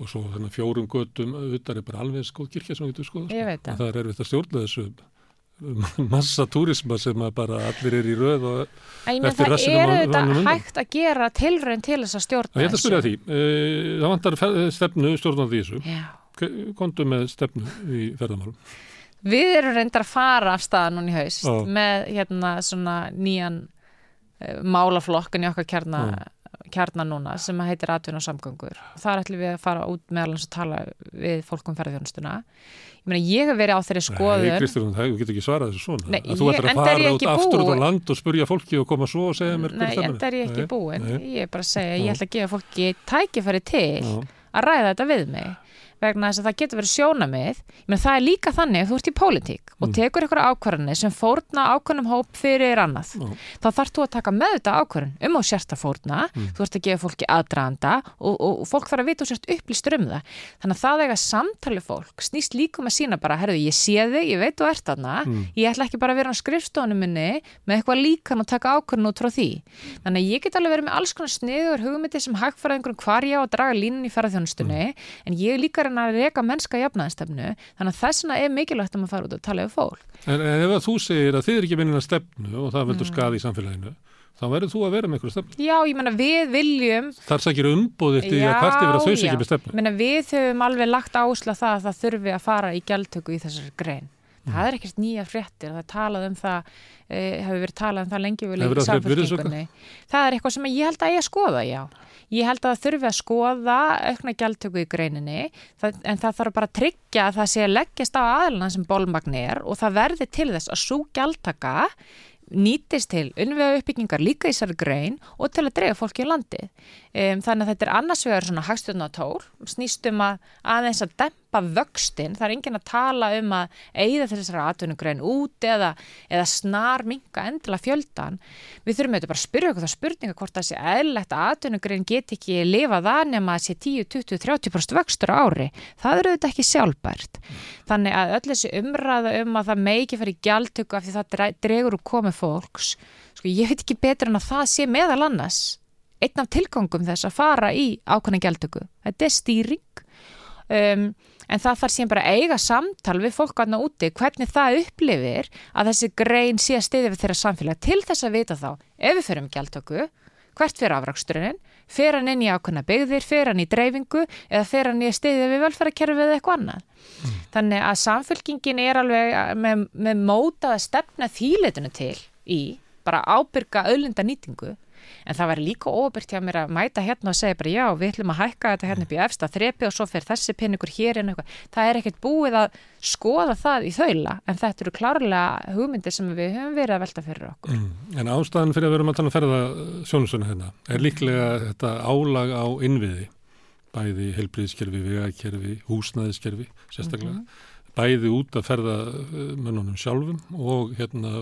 og svo þannig fjórum göttum utan er bara alveg skoð kirkja sem þú getur skoða. Ég veit það. Það er erfitt að stjórna þessu massa túrisma sem bara allir er í röð og En menn eftir það rassinum er auðvitað honum undan. hægt að gera tilraun til þess að stjórna ég ætla að spyrja því, e, það vantar stefnu stjórnandi í þessu. Já. Kondu með stefnu í ferðamálum. Við erum reyndar að fara af staða núna í haust Já. með hérna svona nýjan uh, málaflokkin í okkar kjarna, kjarna núna sem heitir atvinn og samgöngur. Þar ætlum við að fara út meðal hans að tala við fólk um ferðjónustuna. Ég meina, ég hef verið á þeirri Nei, skoðun. Kristján, það- þú getur ekki svarað þessu svona. Nei, þú ætlar að enda fara út aftur út á land og spurja fólki og koma svo og segja mér Nei, hver en það er ég ekki Nei, búin. nei. Ég er bara að segja, ég ætla að gefa fólki tækifæri til Já. að ræða þetta við mig vegna þess að það getur verið sjónamið menn það er líka þannig að þú ert í pólitík og Mm. tekur ykkur ákvarðanir sem fórna ákvarðanum hóp fyrir annað Já. þá þarf þú að taka með þetta ákvarðan um á sérst að fórna, Mm. þú ert að gefa fólki aðdraðanda og, og, og fólk þarf að vita og sérst upplýstur um það þannig að það eiga samtali fólk snýst líka um að sína bara, herðu, ég sé þig, ég veit þú ert þarna Mm. ég ætla ekki bara að vera á skrifstofunum minni með eitthvað líkan og taka ákvörðun út frá en líka að reka mennska jafnaðistefnu þannig að þess vegna er mikilvægt að maður fara út og tala við fólk. En, en ef að þú segir að þið er ekki vinnin að stefnu og það Mm. veldur skadi í samfélaginu, þá verður þú að vera með einhverju stefnu. Já, ég menna við viljum Þar sækir umbúð eftir því að hvert yfir að þau ekki með Ég stefnu. meina við höfum alveg lagt áherslu á það að það þurfi að fara í gjaldtöku í þessari grein. Það er ekkert nýja fréttir það er talað um það e, hefur verið talað um það lengi vel Hefur í það er eitthvað sem ég held að ég að skoða, já ég held að það þurfi að skoða aukna gjaldtöku í greininni það, en það þarf bara að tryggja að það sé að leggjast á aðluna sem bólmagn er og það verði til þess að svo gjaldtaka nýtist til unnvega uppbyggingar líka í þessari grein og til að dreyja fólki í landi. Um, þannig að þetta er annars vegar svona hagstjórnatól, snýst um að aðeins að dempa vöxtin, það er enginn að tala um að eigða þessari atvinnugrein út eða, eða snar minga endilega fjöldan. Við þurfum auðvitað bara að spyrja okkur það spurninga hvort það sé eðlilegt að atvinnugrein get ekki lifað það nema að sé 10, 20, 30% vöxtur ári. Það eru auðvitað ekki sjálfbært. Þannig að öll þessi umræða um að það megi fyrir gjaldtöku af því það dregur úr komið fólks, sko ég veit ekki betur en að það sé meðal annars einn af tilgangum þess að fara í ákvæmna gjaldtöku. Þetta er stýring um, en það þarf síðan bara að eiga samtal við fólk aðna úti hvernig það upplifir að þessi grein sé að stiðja við þeirra samfélag. Til þess að vita þá ef við ferum gjaldtöku, hvert fyrir afraksturinn, fer hann inn í ákvæmna byggðir, fer hann í dreifingu? Eða fer hann í að stiðja við velfærakerfið eða eitthvað annað. Mm. Þannig að samfélkingin er alveg með, með mótað að stefna þýletinu til í bara ábyrga öðlunda nýtingu en það var líka óbyrgt hjá mér að mæta hérna og segja bara já, við ætlum að hækka þetta hérna upp í efsta þrepi og svo fer þessi pinningur hér en eitthvað, það er ekkert búið að skoða það í þaula, en þetta eru klárlega hugmyndir sem við höfum verið að velta fyrir okkur. Mm, en ástæðan fyrir að vera með að ferða sjónusuna hérna er líklega þetta álag á innviði, bæði helbriðskerfi, vegakerfi, húsnæðiskerfi sérstaklega, mm -hmm. bæði út að ferða mönnunum sjálfum og hérna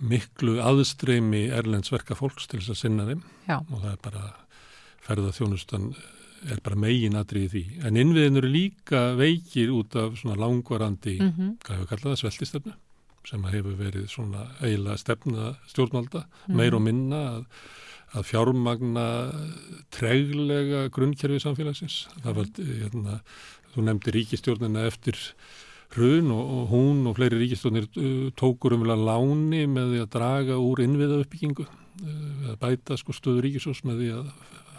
miklu aðstreymi erlendsverka fólks til þess að sinna þeim Já. og það er bara ferða þjónustan er bara megin aðrið því. En innviðin eru líka veikir út af svona langvarandi, mm -hmm. hvað hefur kallað það, sveltistöfnu sem hefur verið svona eiginlega stefna stjórnvalda, mm -hmm. meir og minna að, að fjármagna treglega grunnkerfi samfélagsins. Það var, hérna, þú nefndi ríkistjórnina eftir hrun og, og hún og fleiri ríkistónir uh, tókur umvel láni með því að draga úr innviða uppbyggingu uh, að bæta sko stöðu ríkisós með því að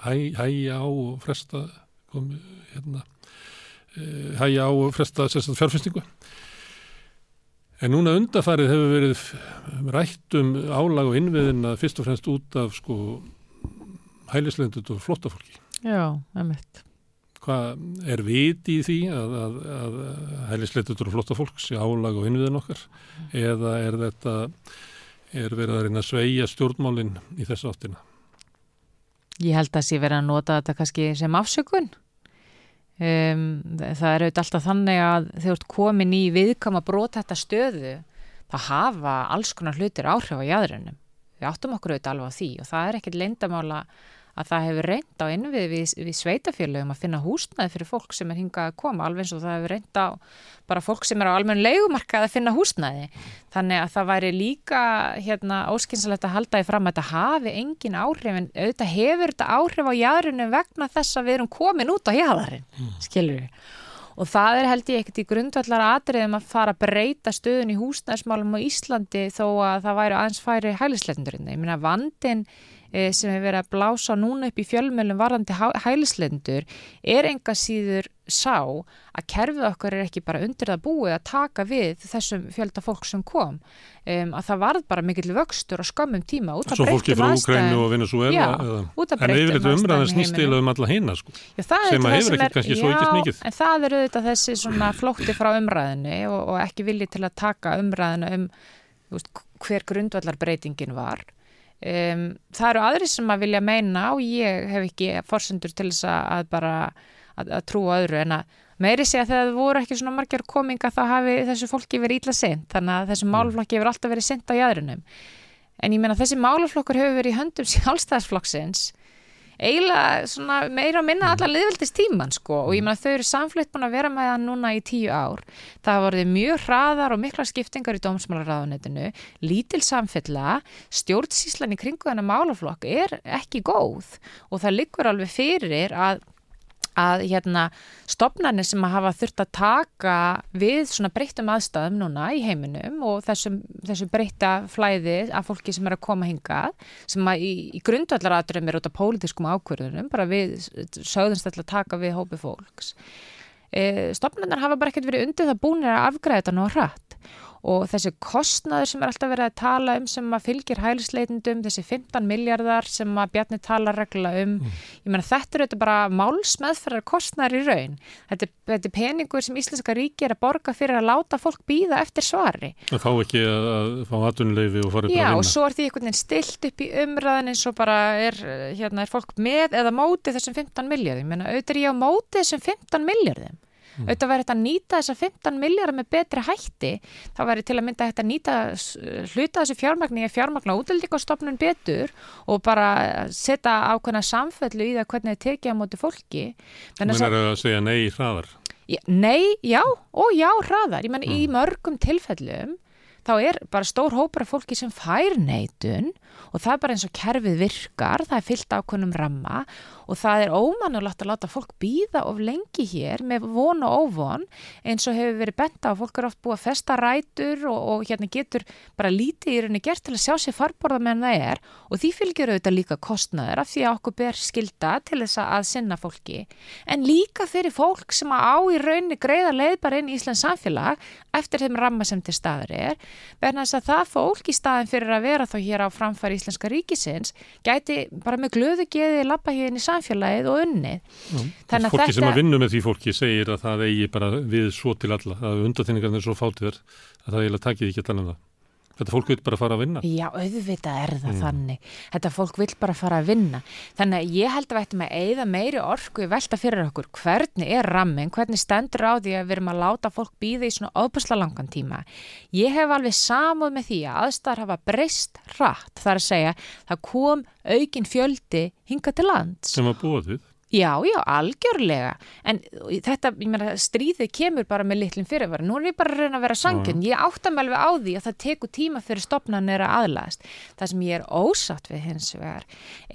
hæ, hæja á og fresta komi, hérna, uh, hæja á og fresta sérstaklega fjárfestingu. En núna undarfarið hefur verið rætt um álag og innviðina fyrst og fremst út af sko hælislendut og flottafólki Já, emitt hvað er viti í því að, að, að hælisleitutur og flotta fólk sé álag og innviðin okkar? Eða er þetta er verið að reyna að sveia stjórnmálinn í þessu áttina? Ég held að það sé verið að nota þetta kannski sem afsökun. Um, það er auðvitað alltaf þannig að þegar þú ert komin í viðkama brota þetta stöðu það hafa alls konar hlutir áhrif á jæðurinnum við áttum okkur auðvitað alveg á því og það er ekkert leindamála að það hefur reynd á innvið við, við sveitafélögum að finna húsnaði fyrir fólk sem er hingað að koma, alveg eins og það hefur reynd á bara fólk sem er á almenn leigumarkað að finna húsnaði. Þannig að það væri líka hérna, óskynsalegt að halda í fram að þetta hafi engin áhrif en auðvitað hefur þetta áhrif á jæðrunum vegna þess að við erum komin út á jæðarinn, mm. skilur við. Og það er held ég ekkert í grundvallar atriðum að fara að breyta stöðun í húsnæðismálum á Íslandi þó að það væri aðeins færi hælisleitundurinn. Ég minna vandin sem hefur verið að blása núna upp í fjölmjölum varðandi hælislendur er enga síður sá að kerfið okkar er ekki bara undir það búið að taka við þessum fjölda fólk sem kom. Um, að það varð bara mikill vöxtur og skömmum tíma út að breytum Svo fólki frá Ukrænu og Venezuela en yfirleitt umræðan snýstilega um alla hina sko, já, sem að ekkert kannski svo ekkert mikið. En það eru auðvitað þessi flótti frá umræðinu og, og ekki vilji til að taka umræðinu um veist, hver grundvallarbreytingin var Um, það eru aðri sem að vilja meina og ég hef ekki forsendur til þess að bara að, að trúa öðru en að meiri segja að þegar það voru ekki svona margar kominga þá hafi þessu fólki verið ítla sent þannig að þessu mm. málflokki hefur alltaf verið sent á jæðrunum en ég menna þessi málflokkur hefur verið í höndum <laughs> sjálfstæðsflokksins eiginlega svona meira að minna alla liðveldist tíman sko og ég meina þau eru samflitt búin að vera með það núna í tíu ár. Það hafa vorið mjög hraðar og mikla skiptingar í dómsmálaráðunetinu lítil samfella, stjórnsíslan í kringu þennan málaflokk er ekki góð og það liggur alveg fyrir að að hérna stopnarnir sem að hafa þurft að taka við svona breyttum aðstæðum núna í heiminum og þessum, þessum breyta flæði af fólki sem er að koma hingað sem að í, í grundvallar aðdurðum er út af pólitískum ákverðunum, bara við sögðumst að taka við hópi fólks. E, stofnarnar hafa bara ekkert verið undir það búinir að afgræða þetta nú hratt og þessi kostnaður sem er alltaf verið að tala um sem að fylgir hælisleitundum, þessi 15 miljardar sem að Bjarni tala regla um, mm. ég menna þetta eru þetta bara málsmeðferðar kostnaður í raun. Þetta þetta er peningur sem Íslenska ríki er að borga fyrir að láta fólk býða eftir svari. Það fá ekki að, að fá atunleifi og fara upp Já, að vinna. Já og svo er því einhvern veginn stilt upp í umræðin eins og bara er, hérna, er fólk með eða mótið þessum 15 miljardum. Ég menna auðvitað er ég á mótið þessum 15 miljardum. Mm. auðvitað væri þetta að nýta þessa 15 miljardar með betri hætti þá væri til að mynda þetta að nýta hluta þessu fjármagni að fjármagna útildíkastofnun betur og bara setja ákveðna samfellu í það hvernig það tekja á móti fólki Þannig að það segja nei hraðar Nei, já og já hraðar, ég menn mm. í mörgum tilfellum þá er bara stór hópar af fólki sem fær neitun og það er bara eins og kerfið virkar, það er fyllt ákveðnum ramma og það er ómannulegt að láta fólk býða of lengi hér með von og óvon eins og hefur verið benta og fólk er oft búið að festa rætur og, og hérna getur bara lítið í rauninni gert til að sjá sér farborða meðan það er og því fylgjur auðvitað líka kostnaður af því að okkur ber skilda til þess að sinna fólki. En líka fyrir fólk sem á í rauninni greiða leið bara inn í Íslands samfélag eftir þeim ramma sem til staður er verðan þess að það fólk í staðin fyrir að vera þá hér á framfæri Íslenska ríkisins gæti bara með glöðu geði lappa hér inn í samfélagið og að fólki þetta... sem að vinna með því fólki segir að það eigi bara við svo til alla, að undaþyningarnir er svo fátiðar að það eiginlega takið ekki allan um það. Þetta fólk vil bara fara að vinna. Já, auðvitað er það mm. þannig. Þetta fólk vil bara fara að vinna. Þannig að ég held að við ættum að eigða meiri orku í velta fyrir okkur. Hvernig er rammin? Hvernig stendur á því að við erum að láta fólk býða í svona óbúsla langan tíma? Ég hef alveg samuð með því að aðstæðar hafa breyst rætt. Það er að segja, það kom aukin fjöldi hinga til lands. Sem var búið við. Já, já, algjörlega, en þetta, ég meina, stríðið kemur bara með litlum fyrirvara, nú er ég bara að reyna að vera sangin, ég átta mig alveg á því að það teku tíma fyrir stopnarnir að aðlæðast. Það sem ég er ósatt við hins vegar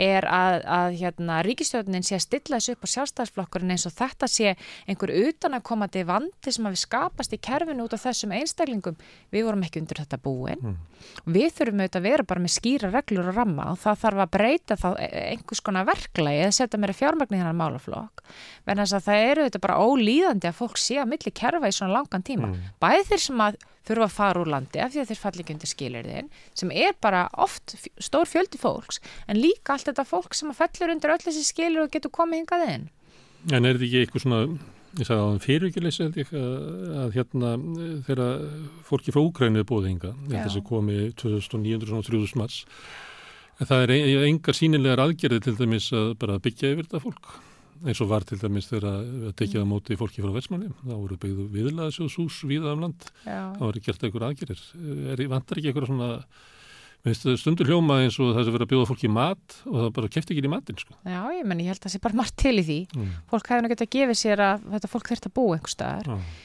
er að, að hérna, ríkistjóðunin sé að stilla þessu upp á sjálfstæðsflokkurinn eins og þetta sé einhver utan að koma til vandi sem að við skapast í kerfinu út af þessum einstaklingum, við vorum ekki undir þetta búin. Mm. Við þurfum auðvitað að vera bara með skýra reglur og ramma og það þarf að breyta þá e, einhvers konar verklagi þennan málaflokk verðan þess að það eru þetta bara ólíðandi að fólk sé að milli kerfa í svona langan tíma. Mm. bæði þeir sem að þurfa að fara úr landi af því að þeir falli ekki undir skilirðin sem er bara oft stór fjöldi fólks en líka allt þetta fólk sem að fellur undir öll þessi skilir og getur komið hingað inn. En er þetta ekki eitthvað svona ég sagði á þann fyrirvíkjuleys að, að hérna þegar fólki frá Úkrænu er búið hinga þetta sem komi 2900-3000 mars Það er engar sínilegar aðgerði til dæmis að bara byggja yfir þetta fólk eins og var til dæmis þegar að tekja á móti fólki frá Vestmanni. Það voru byggðu viðlaðsjóðshús viðað um land. Já. Það voru gert eitthvað aðgerðir. Er, vantar ekki eitthvað svona stundur hljóma eins og það sem verið að bjóða fólki mat og það bara kefti ekki í matin sko. Já, ég menn ég held að það sé bara margt til í því. Mm. Fólk hefur náttúrulega gett að gefa sér að þetta fólk þurft að búa einhver staðar. Ah.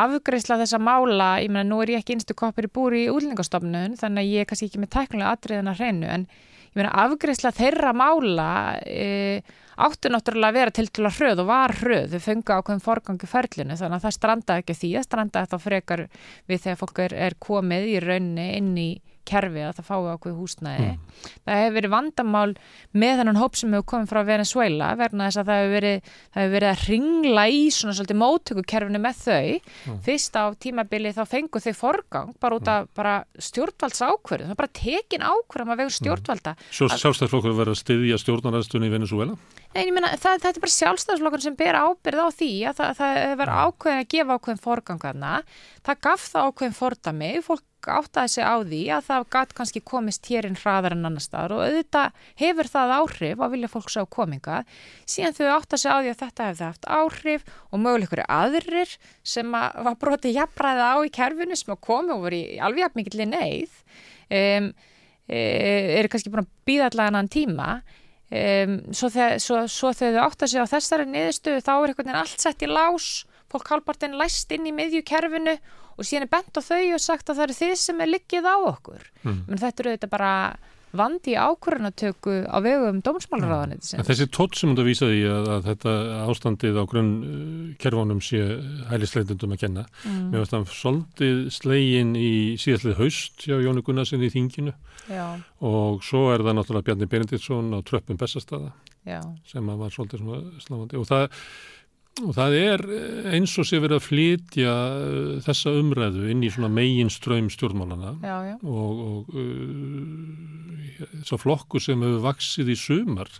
Afgreifsla þessa mála, ég menna nú er ég ekki einstu koppir í búri í útlendingastofnun þannig að ég er kannski ekki með tæknilega atriðan að hreinu en ég meina afgreifsla þeirra mála e, áttu náttúrulega að vera til til að hröð og var hröð, þau fengi ákveðin forgangi ferlinu þannig að það strandaði ekki því. Að strandaði þá frekar við þegar fólk er, er komið í raunni inn í kerfi að það fái ákveð húsnæði. Mm. Það hefur verið vandamál með þennan hóp sem hefur komið frá Venezuela verna þess að það hefur verið, það hefur verið að ringla í svona svolítið móttökukerfinu með þau. Mm. Fyrst á tímabili þá fengu þau forgang bara út af bara stjórnvalds ákverðu. Það er bara tekin ákverðum að vegu stjórnvalda. Mm. Svo sjálfstæðsflokkur verið að styðja stjórnarastunni í Venezuela? Nei, ég meina það, þetta er bara sjálfstæðsflokkur sem ber ábyrð á því að það, það verið ákveðin að gefa ákveðin forgangana. Það gaf það ákveðin fordami, fólk áttaði sig á því að það gæti kannski komist hérinn hraðar en annar staðar og auðvitað hefur það áhrif að vilja fólk sá kominga. Síðan þau áttaði sig á því að þetta hefði haft áhrif og möguleikur aðrir sem að var brotið jafnræði á í kerfinu sem að komi og voru í alveg mikil neyð um, e, eru kannski búin að býða allavega annan tíma. Um, svo, þegar, svo, svo þau áttaði sig á þessari niðurstöðu þá er veginn allt sett í lás. Fólk halvpartin læst inn í miðjukerfinu og síðan er bent á þau og sagt að það eru þið sem er liggið á okkur mm. menn þetta eru þetta bara vandi ákvörðanatöku á vegum dómsmálaráðanett mm. Þessi tótt sem þú vísaði að, að þetta ástandið á grunn uh, kervónum sé hælisleitundum að kenna mm. mér varst það svolítið slegin í síðastlið haust hjá Jónu Gunnarsen í þinginu Já. og svo er það náttúrulega Bjarni Benediktsson á tröppum Bessastada sem var svolítið sláandi og það og það er eins og sé verið að flytja uh, þessa umræðu inn í svona megin ströym stjórnmálana já, já. og, og uh, þess að flokku sem hefur vaksið í sumar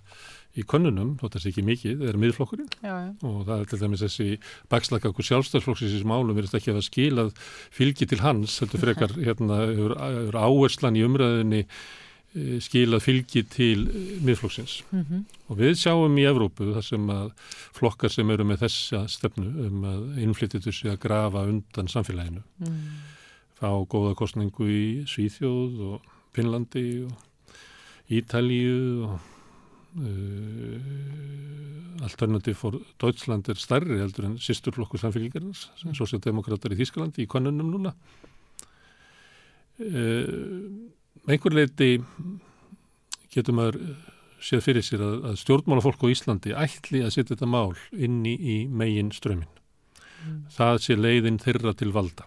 í könnunum, þótt að það sé ekki mikið, er miðflokkurinn. Já, og það er til dæmis þessi bakslaka okkur sjálfstæðsflokksins málum verðist ekki að hafa skilað fylgi til hans, heldur frekar <laughs> hérna áherslan í umræðinni eh, skilað fylgi til eh, miðflokksins. Mm og við sjáum í Evrópu þar sem að flokkar sem eru með þessa stefnu um að innflytjitu sig að grafa undan samfélaginu. Mm. fá góða kostningu í Svíþjóð og Finnlandi og Ítalíu og uh, Alternative for Deutschland er stærri heldur en sýsturflokku samfélgingarnas sem sosialdemokrater í Þískalandi í konunum núna. Uh, einhver leiti getur maður séð fyrir sér að, að stjórnmálafólk á Íslandi ætli að setja þetta mál inn í, í megin strömmin það sé leiðin þeirra til valda.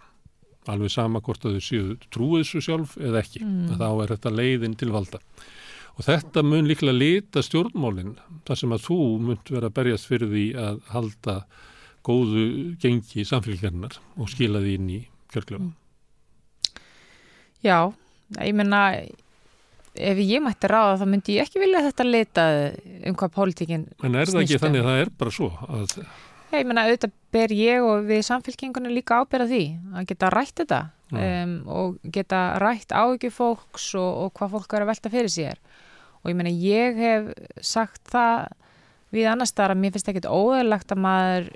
Alveg sama hvort að þau séu trúið svo sjálf eða ekki, Mm. þá er þetta leiðin til valda. Og þetta mun líklega lita stjórnmálin þar sem að þú munt vera að berjast fyrir því að halda góðu gengi samfélgjarnar og skila því inn í kjörkljóðum. Já, ég meina ef ég mætti ráða þá myndi ég ekki vilja þetta lita um hvað pólitíkin En er það ekki um. þannig að það er bara svo að ég meina auðvitað ber ég og við samfélkingunum líka ábyrða því að geta rætt þetta um, og geta rætt áhyggjur fólks og, og hvað fólk er að velta fyrir sér og ég meina ég hef sagt það við annars þar að mér finnst ekkit óðurlegt að maður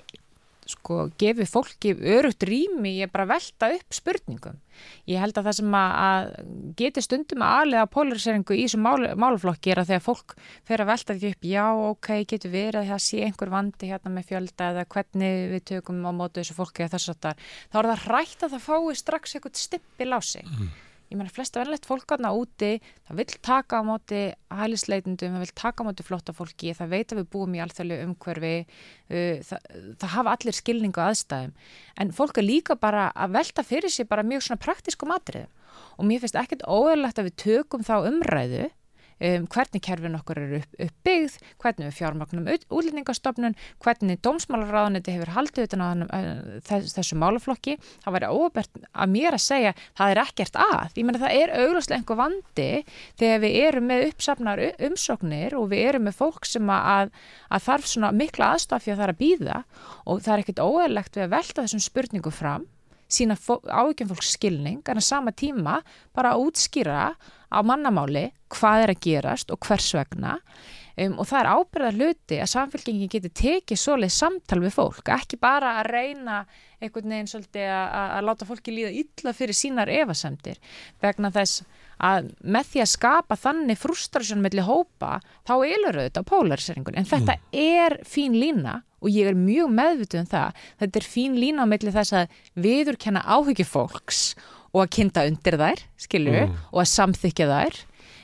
sko gefi fólki örugt rými ég bara velta upp spurningum. Ég held að það sem að, að geti stundum að aðlega polariseringu í þessum mál, málaflokki er að þegar fólk fer að velta því upp, já ok, getur verið að það sé einhver vandi hérna með fjölda eða hvernig við tökum á mótu þessu fólki eða þess að það, þá er það rætt að það fái strax eitthvað stippil á sig ég meina flesta verðilegt fólk aðna úti það vil taka á móti hælisleitundum það vil taka á móti flotta fólki það veit að við búum í alþjóðlu umhverfi uh, það, það hafa allir skilningu aðstæðum. En fólk er líka bara að velta fyrir sig bara mjög svona praktísku matriðum og mér finnst ekkert óverlegt að við tökum þá umræðu um, hvernig kerfin okkur eru upp, uppbyggð, hvernig við fjármagnum útlendingastofnun, hvernig dómsmálaráðaniti hefur haldið utan hannum, uh, þess, þessu málaflokki. Það væri óbært að mér að segja það er ekkert að. Ég meina það er augljóslega einhver vandi þegar við erum með uppsafnar umsóknir og við erum með fólk sem að, að þarf svona mikla aðstafi að það er að býða og það er ekkert óeðlegt við að velta þessum spurningum fram sína áhyggjum fólks skilning en að sama tíma bara að útskýra á mannamáli hvað er að gerast og hvers vegna. Um, og það er ábyrða hluti að samfélkingin geti tekið svoleið samtal við fólk, ekki bara að reyna einhvern veginn svolítið að, láta fólki líða illa fyrir sínar efasemdir vegna þess að með því að skapa þannig frustrasjón mellir hópa, þá elur auðvitað polariseringun, en þetta er fín lína og ég er mjög meðvituð um það, þetta er fín lína melli þess að viðurkenna áhyggju fólks og að kynnta undir þær, skilju, Mm. og að samþykja þær.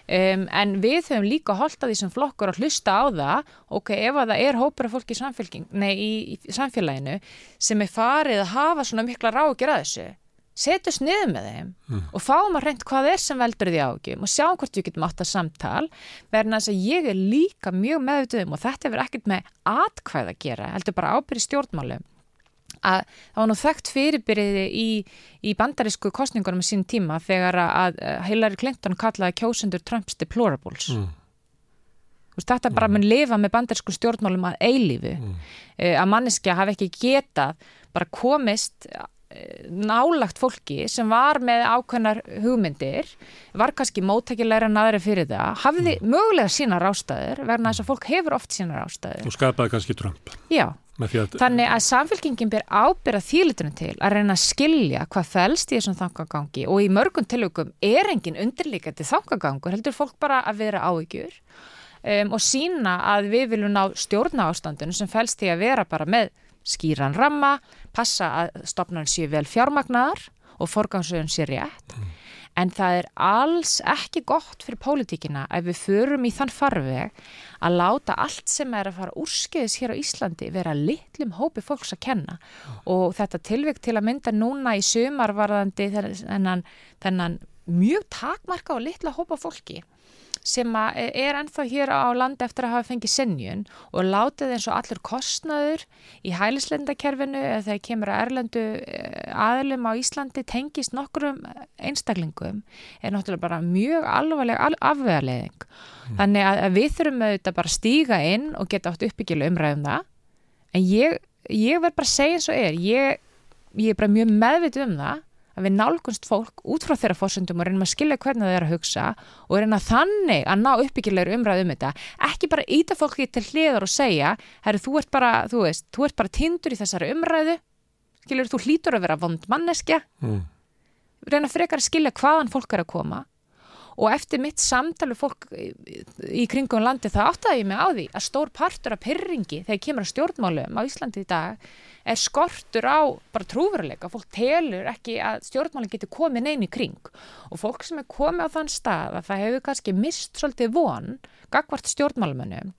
Um, en við höfum líka holdt að því sem flokkur að hlusta á það. Ok, ef að það er hópur af fólki í, nei, í, í samfélaginu sem er farið að hafa svona mikla rákir að þessu setjast niður með þeim og fáum að reynd hvað er sem veldur því ágjum og sjáum hvort við getum átt að samtal verðin að þess að ég er líka mjög meðvituð um og þetta hefur ekkert með atkvæð að gera, heldur bara ábyrði stjórnmálum að það var nú þekkt fyrirbyrði í, í bandarísku kostningunum í sín tíma þegar að að Hillary Clinton kallaði kjósendur Trumps deplorables Mm. Þetta bara mun lifa með bandarísku stjórnmálum að eilífu Mm. Eh, að manneskja hafi ekki getað bara komist eh, nálagt fólki sem var með ákveðnar hugmyndir var kannski móttækilegra en aðri fyrir það hafði mögulega sínar ástæður verðan þess að fólk hefur oft sínar ástæður. Og skapaði kannski Trump. Já, að Þannig að samfélkingin ber ábyrða þýlitunum til að reyna að skilja hvað fælst í þessum þangagangi og í mörgum tilökum er engin undirlíkandi þangagangur, heldur fólk bara að vera áhyggjur um, og sína að við viljum ná stjórna ástandinu sem fælst í að vera bara með skýran ramma, passa að stopnarn sé vel fjármagnar og forgangsöðun sé rétt. En það er alls ekki gott fyrir pólitíkina ef við förum í þann farveg að láta allt sem er að fara úrskeiðis hér á Íslandi vera litlum hópi fólks að kenna og þetta tilvik til að mynda núna í sumarvarðandi þennan, þennan mjög takmarka og litla hópa fólki sem að er ennþá hér á landi eftir að hafa fengið senjun og látið eins og allur kostnaður í hælislendakerfinu eða þegar kemur að erlendu eh, aðlum á Íslandi tengist nokkurum einstaklingum er náttúrulega bara mjög alvarleg al afvegarleðing. Mm. Þannig að, að við þurfum auðvitað bara stíga inn og geta átt uppbyggilu umræðum það en ég, ég verð bara að segja eins og er, ég, ég er bara mjög meðvitið um það að við nálgunst fólk út frá þeirra fórsöndum og reynum að skilja hvernig það er að hugsa og reyna þannig að ná uppbyggilegur umræð um þetta. Ekki bara íta fólki til hliðar og segja herru þú ert bara, þú veist, þú ert bara tindur í þessari umræðu. Skilur þú hlítur að vera vond manneskja. Mm. reyna frekar að skilja hvaðan fólk er að koma. Og eftir mitt samtali fólk í kringum landi það áttaði ég mig á því að stór partur af pyrringi þegar kemur að stjórnmálum á Íslandi í dag er skortur á bara trúveruleika, fólk telur ekki að stjórnmálinn getur komið neini kring. Og fólk sem er komið á þann stað að það hefur kannski mist svolítið von gagvart stjórnmálumönnum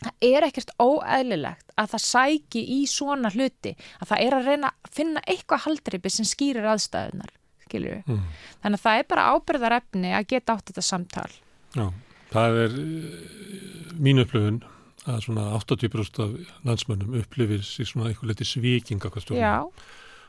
það er ekkert óæðilegt að það sæki í svona hluti að það er að reyna að finna eitthvað haldreipi sem skýrir aðstæðunar mm. þannig að það er bara ábyrðarefni að geta átt þetta samtal. Já, það er eh, mín upplöfun að svona 80% af landsmönnum upplifir sér svona eitthvað leti svíking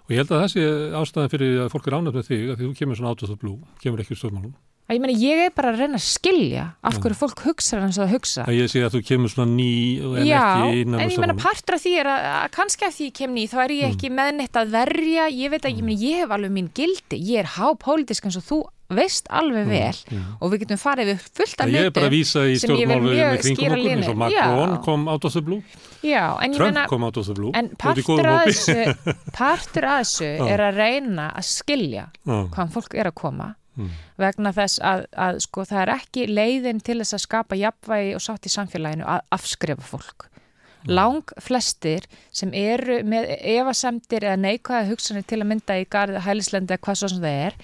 og ég held að það sé ástæðan fyrir að fólk er ánægt með þig að því þú kemur svona átöð og blú, kemur ekki úr stjórnmálum Ég, meni, ég er bara að reyna að skilja af hverju fólk hugsa eins og það hugsa að Ég sé að þú kemur svona ný en Já, ekki innan en ég menna partur af því er að, að kannski af því ég kem ný þá er ég mm. ekki mm. meðnett að verja. Ég veit að mm. ég, ég hef alveg mín gildi. Ég er hápólitísk eins og þú veist alveg mm, vel. mm, og við getum farið við fullt af hluti sem ég vil mjög skýra línu eins og Macron kom of the blue. Já, Trump kom out of the blue. en að þessu, <laughs> partur að þessu er að reyna að skilja hvaðan fólk er að koma mm. vegna þess að, að sko það er ekki leiðin til þess að skapa jafnvægi og sátt í samfélaginu að afskrefa fólk mm. lang flestir sem eru með evasemtir eða neikvæða hugsanir til að mynda í garð hælislendi eða hvað svo sem það er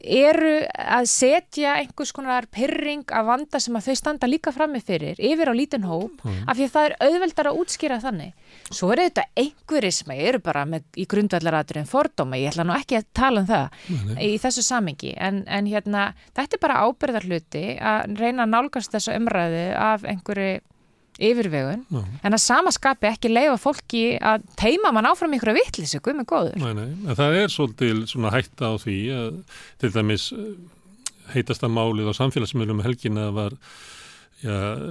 eru að setja einhvers konar pyrring af vanda sem að þau standa líka frammi fyrir yfir á lítinn hóp mm. af því að það er auðveldar að útskýra þannig svo eru þetta einhverjir sem eru bara með, í grundvallaraturinn fordóma ég ætla nú ekki að tala um það mm. í þessu samengi en, en hérna þetta er bara ábyrðarluti að reyna að nálgast þessu umræðu af einhverju yfirvegun, Já. en að samaskapi ekki leiða fólki að teima mann áfram ykkur að vittlýsu, guð með góður. Nei, nei, en það er svolítil svona hætta á því að til dæmis eh, heitasta málið á samfélagsmiðlum helgina var já, eh,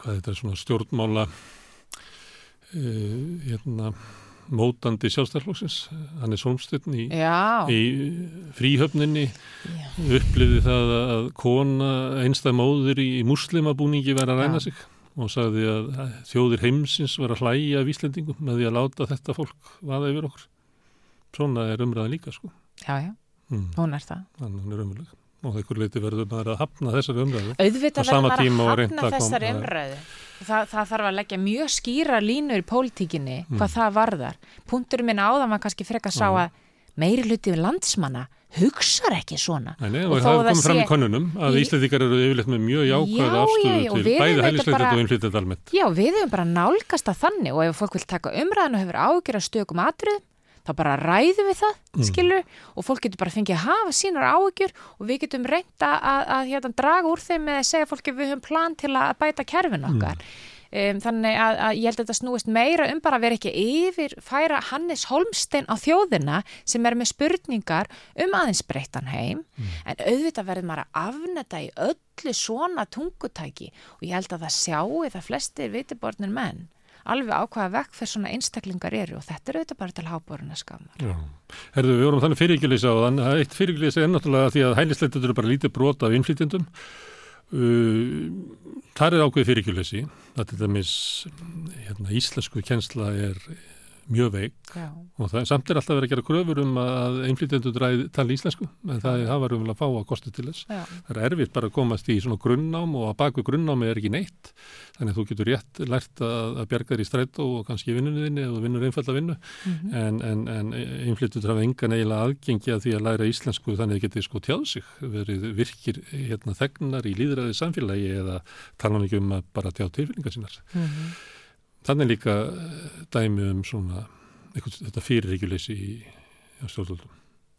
hvað þetta er svona stjórnmála uh, hérna mótandi sjálfstæðarflóksins hann er solmstöldn í, í fríhöfninni. Uppliði það að kona einstað móður í muslimabúningi verið að ræna sig. Og sagði að þjóðir heimsins var að hlæja af Íslendingum með því að láta þetta fólk vaða yfir okkur. Svona er umræða líka sko. Já, já, mm. hún er það. Þannig hún er umræða og einhver leiti verður maður að hafna þessari umræðu. Auðvitað verður maður að hafna þessari umræðu. Það, það þarf að leggja mjög skýra línur í pólitíkinni mm. hvað það varðar. Punkturum minn áðan var kannski frekka að sá að meiri hluti við landsmanna hugsaður ekki svona. Nei, og, og það kom fram í konunum að í... Íslandíkar eru yfirleitt með mjög jákvæða afstöðu til bæði hælisleitat og innflytjað almennt. Já, við hefum bara nálgast að þannig og ef fólk vil taka umræðan og hefur ágjör að stökum atrið þá bara ræðum við það, mm. skilur og fólk getur bara fengið að hafa sínar áökjur og við getum reynda að, að, hérna, draga úr þeim með að segja fólki við höfum plan til að bæta kerfin okkar mm. um, þannig að, að ég held að þetta snúist meira um bara að vera ekki yfir færa Hannes Holmstein á þjóðina sem er með spurningar um aðeins breyttan heim mm. en auðvitað verður maður að afnetta í öllu svona tungutæki og ég held að það sjáu það flestir vitibornir menn alveg ákvaða vekk fyrir svona einstaklingar eru og þetta eru þetta bara til háboruna skamar. Herðu, við vorum þannig fyrirgilisa og þannig að eitt fyrirgilisa er náttúrulega því að hælisleitur eru bara lítið brot af innflytjendum. Uh, það er ákveð fyrirgilisi, þetta er það mis, hérna, íslensku kjensla er mjög veik. Já. og það er samt er alltaf verið að gera kröfur um að einflýtjendur tala íslensku en það hafa rumlega að fá að kosti til þess. Já. það er erfitt bara að komast í svona grunnám og að baku grunnnámi er ekki neitt. Þannig að þú getur rétt lært að, að bjarga þér í strætt og kannski í vinnunniðinni eða vinnur einfalla vinnu. Mm -hmm. en, en, en einflýtjendur hafa engan eiginlega aðgengi að því að læra íslensku þannig að það getur sko tjáð sig verið virkir hérna, þegnar í líðræði samfélagi eða tala ekki um Þannig líka eh, dæmi um svona eitthvað, þetta fyrirregjuleysi í stjórnvöldum.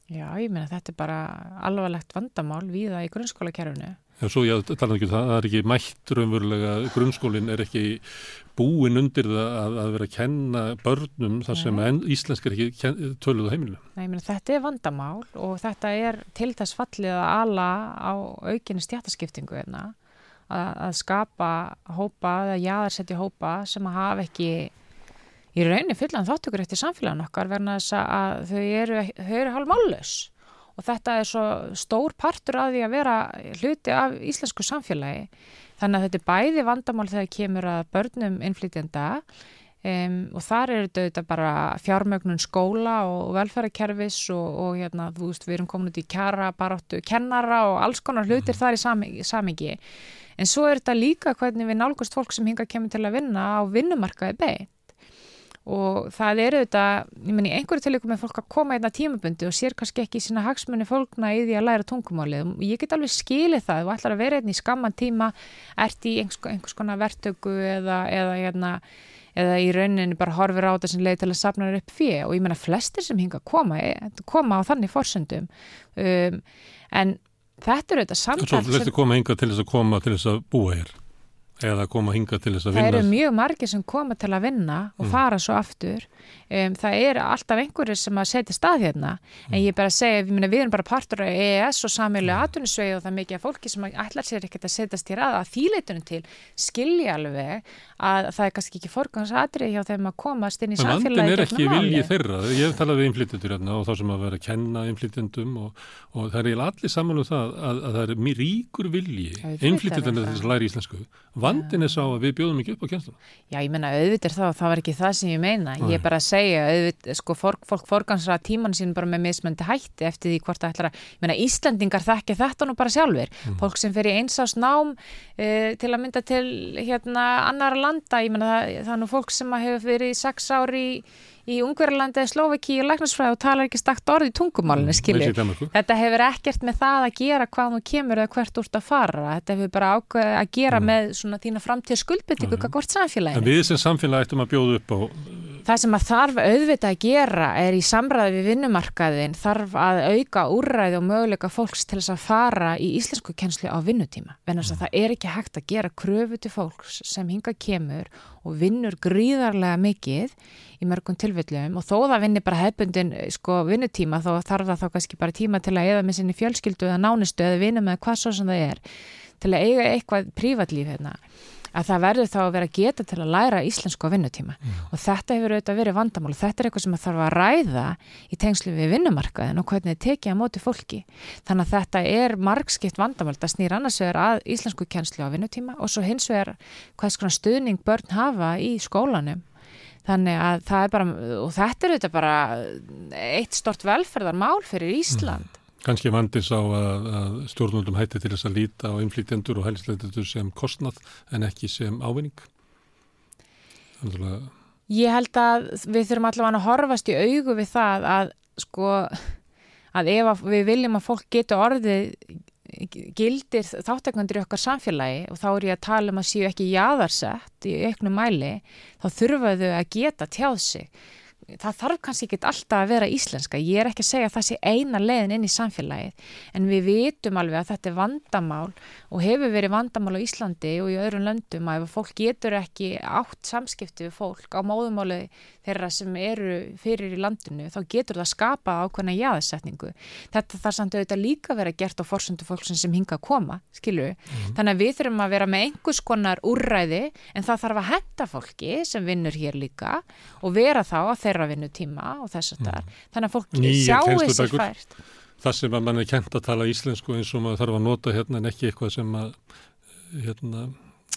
Já, ég meina þetta er bara alvarlegt vandamál viða í grunnskólakerfunu. En svo ég tala ekki um það, það er ekki mætt raunverulega, grunnskólinn er ekki búin undir það að, að vera að kenna börnum þar sem en, íslensk er ekki töluð á heimilinu. Nei, meni, þetta er vandamál og þetta er til þess fallið að ala á aukinni stjættaskiptingu hérna, að, að skapa hópa eða jáðarsetti hópa sem að hafa ekki í rauninni fullan þáttökur eftir samfélagin okkar verna þess að þau eru, eru hálf mállus og þetta er svo stór partur að því að vera hluti af íslensku samfélagi. Þannig að þetta er bæði vandamál þegar kemur að börnum innflytjenda um, og þar er þetta bara fjármögnun skóla og velferðarkerfis og, og hérna, þú veist, við erum komin út í kjara, baráttu, kennara og alls konar hlutir mm. þar í samingi en svo er þetta líka hvernig við nálgast fólk sem hinga kemur til að vinna á vinnumarkaði beint. Og það eru þetta, ég menn í einhverju tilíku með fólk að koma einna tímabundi og sér kannski ekki sína hagsmunni fólkna í því að læra tungumálið. Og ég get alveg skilið það, þú ætlar að vera einni í skamman tíma, ert í einhvers, einhvers konar vertöku eða, eða, eða, eða í rauninni bara horfir á sem leið til að sapna þér upp fyrir og ég menna flestir sem hinga að koma, koma á þannig forsöndum um, en þetta eru þetta samtal Svo flestir koma hinga til þess að koma til þess að búa hér? Eða koma hinga til þess að vinna það eru mjög margir sem koma til að vinna og mm. fara svo aftur um, það er alltaf einhverjir sem að setja stað hérna mm. en ég er bara að segja, við, við erum bara partur af EES og samilega mm. atvinnusvegi og það er mikið af fólki sem ætlar sér ekkert að setjast hér að að þýleitunum til skilja alveg að það er kannski ekki forgangsadrið hjá þeim að komast inn í samfélagi Vandin er ekki viljið þeirra, ég hef talað við inflytjendur hérna og þá sem að vera að kenna inflytjendum og, og það er allir saman um það að, að það er mjög ríkur vilji inflytjendur þess að læra íslensku vandin er sá að við bjóðum ekki upp á kjænsluna. Já, ég menna auðvitað þá, það var ekki það sem ég meina. Ég er bara að segja, auðvitað, sko, fólk, fólk forgansra tíman sín bara með mismöndi hætti eftir því hvort það ætlar að, ég menna, Íslandingar þekkja þetta nú bara sjálfur. Mm. Fólk sem fer í einsás nám uh, til að mynda til, hérna, annara landa, ég menna, það, það er nú fólk sem hefur verið í sex ári í í Ungverðarlandi eða Slovaki og læknarsfræði og talar ekki stakt orði í tungumálinu, mm, skilur. Þetta hefur ekkert með það að gera hvað þú kemur eða hvert úrst að fara. Þetta hefur bara ákveð að gera mm. með svona þína framtíða skuldbyttingu hvað hvort samfélaginu. En við sem samfélagi ættum að bjóða upp á Það sem að þarf auðvitað að gera er í samræði við vinnumarkaðin þarf að auka úrræði og möguleika fólks til þess að fara í íslensku kennslu á vinnutíma. Vennast að það er ekki hægt að gera kröfu til fólks sem hinga kemur og vinnur gríðarlega mikið í mörgum tilfellum og þó það vinnir bara hefbundin sko vinnutíma þá þarf það þá kannski bara tíma til að eða með sinni fjölskyldu eða nánustu eða vinna með hvað svo sem það er til að eiga eitthvað prívatlíf hérna að það verður þá að vera geta til að læra íslensku á vinnutíma mm. og þetta hefur auðvitað verið vandamál og þetta er eitthvað sem það þarf að ræða í tengslu við vinnumarkaðin og hvernig þið tekið á móti fólki. Þannig að þetta er margskipt vandamál, það snýr annars vegar að íslensku kjænslu á vinnutíma og svo hins vegar hvað svona stuðning börn hafa í skólanum. Þannig að það er bara, og þetta er auðvitað bara eitt stort velferðarmál fyrir Ísland. Mm. Kanski vandis á að, að stjórnvöldum hætti til þess að líta á inflýtjendur og hælisleitendur sem kostnað en ekki sem ávinning? Þannig Ég held að við þurfum allavega að horfast í augu við það að sko að ef við viljum að fólk geta orðið gildir þáttekandur í okkar samfélagi og þá er ég að tala um að séu ekki jáðarsett í auknum mæli þá þurfaðu að geta tjáð sig það þarf kannski ekki alltaf að vera íslenska. Ég er ekki að segja að það sé eina leiðin inn í samfélagið en við vitum alveg að þetta er vandamál og hefur verið vandamál á Íslandi og í öðrum löndum að ef fólk getur ekki átt samskipti við fólk á móðumáli þeirra sem eru fyrir í landinu þá getur það skapa ákveðna jáðsetningu þetta þarf samt auðvitað líka vera gert á forsöndu fólk sem hinga að koma skilju, mm. þannig að við þurfum að vera með einhvers konar úrræði en það þarf að henda fólki sem vinnur hér líka og vera þá að þeirra vinnutíma og þess að það er. Þannig að fólk sjáu þessi fært. Það sem að mann er kent að tala íslensku eins og maður þarf að nota hérna en ekki eitthvað sem að hérna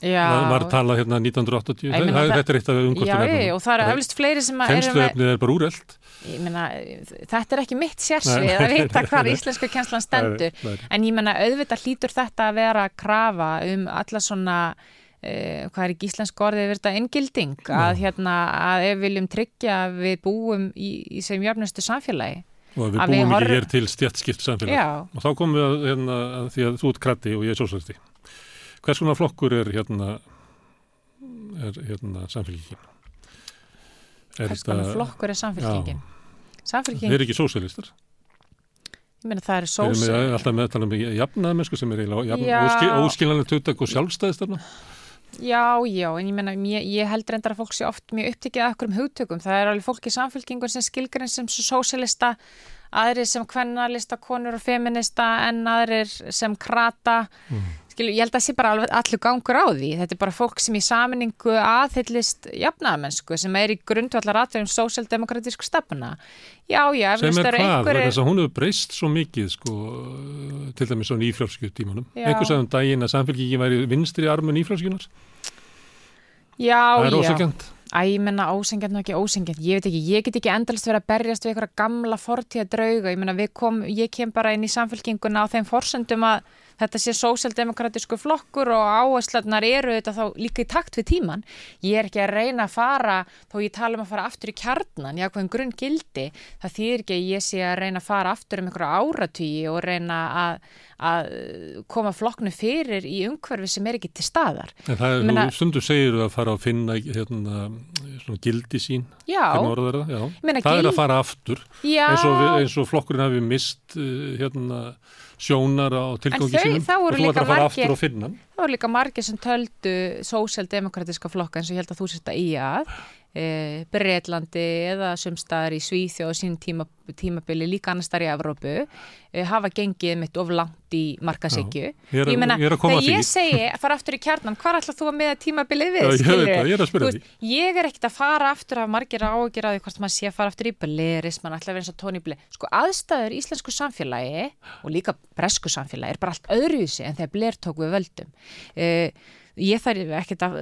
Já, var, var að tala hérna 1980 það, það, þetta er eitt af umkostunefnum og það er eflust fleiri sem að Kennsluefnið er bara úreld meina, Þetta er ekki mitt sérsvið að vita hvað íslensku kennslan stendur. nei, nei. en ég menna auðvitað hlýtur þetta að vera að krafa um alla svona Uh, hvað er ekki íslensk orðið verið þetta engilding að, hérna, að ef við viljum tryggja að við búum í, í sem jörnustu samfélagi og að við að búum við ekki hér til stjættskipt samfélagi Já. og þá komum við að, hérna, að því að þú ert kratti og ég er sósvæsti hvers konar flokkur er hérna er hérna samfélagin hvers konar flokkur er samfélagin samfélagin þeir eru ekki sósælistar ég meina það er Við erum sósal með- alltaf með að tala um jafnaða mennsku sem er eiginlega óskiljanlega tötak og sjálfstæðistarna. Já, já, en ég meina, ég, ég held reyndar að fólk sé oft mjög upptekið af okkur um hugtökum. Það er alveg fólk í samfélkingun sem skilgrinn sem sósíalista, aðrir sem kvennalista, konur og feminista, en aðrir sem krata. Skilu, ég held að það sé bara allur gangur á því. Þetta er bara fólk sem í saminningu aðhyllist jafnaðamennsku sem er í grundvallar aðverjum sósíaldemokratísku stefna. Já, já, Sem er hvað, einhverjir- þess að hún hefur breyst svo mikið, sko, til dæmis á nýfrjálskju tímanum. Já. Einhver sagði um daginn að samfélkingin væri vinstri armu nýfrjálskjunar. Já, Það er já. ósakjönd. Æ, ég menna ósengjant og ekki ósengjant, ég veit ekki, ég get ekki endalist verið að berjast við einhverja gamla fortíða drauga, ég menna ég kem bara inn í samfélkinguna á þeim forsendum að þetta sé sósjaldemokratísku flokkur og áherslarnar eru þetta þá líka í takt við tíman. Ég er ekki að reyna að fara, þó ég tala um að fara aftur í kjarnan, ég ákveðin grunn gildi, það þýðir ekki að ég sé að reyna að fara aftur um einhverja áratvíi og reyna að, að koma flokknu fyrir í umhverfi sem er ekki til staðar. En það er, Ég meina- þú stundu segir að fara að finna hérna, svona gildi sín, Já, það, já. meina, það er gild- að fara aftur, já. eins og, eins og flokkurinn hafi mist uh, hérna, sjónar á þau- sínum og þú ætlar að fara margir- aftur og finna. Það voru líka margir sem töldu sósjaldemokratiska flokka eins og ég held að þú sérst að í að e, Breitlandi eða sumstaðar í Svíþjóð og sín tíma, tímabili líka annars þar í Evrópu e, hafa gengið mitt of langt í markasekju. Ég ég því. ég segi að <laughs> fara aftur í kjarnan, hvað ætlað þú að miða tímabilið við? Já, ég það, ég er að spyrja veist, Ég er ekkert að fara aftur af margir ágjur að því hvort maður sé að fara aftur í Bleris, mann ætla að vera eins og Tony Blair. Sko aðstæður í íslensku samfélagi og líka bresku samfélagi er bara allt öðruvísi en þegar Blair tók við völdum. Uh, ég þarf ekkert að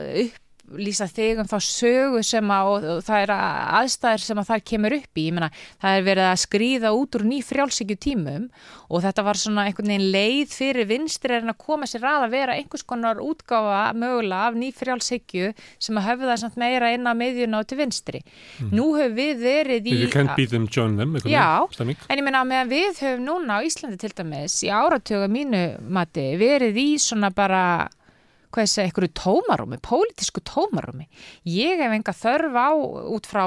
upplýsa þig um þá sögu sem að, og, og það er aðstæður sem að það kemur upp í, ég meina, það er verið að skrýða út úr ný frjálsíkju tímum og þetta var svona einhvern veginn leið fyrir vinstri en að koma sér að að vera einhvers konar útgáfa mögulega af ný frjálsíkju sem að höfðu það samt meira inn á miðjuna og til vinstri. Nú höfum við verið í... You can't beat them, join them, Já, en ég meina að meðan við höfum núna á Íslandi til dæmis í áratöga mínu mati verið í svona bara hvað ég segja, einhverju tómarúmi, pólitísku tómarúmi. Ég hef enga þörf á út frá,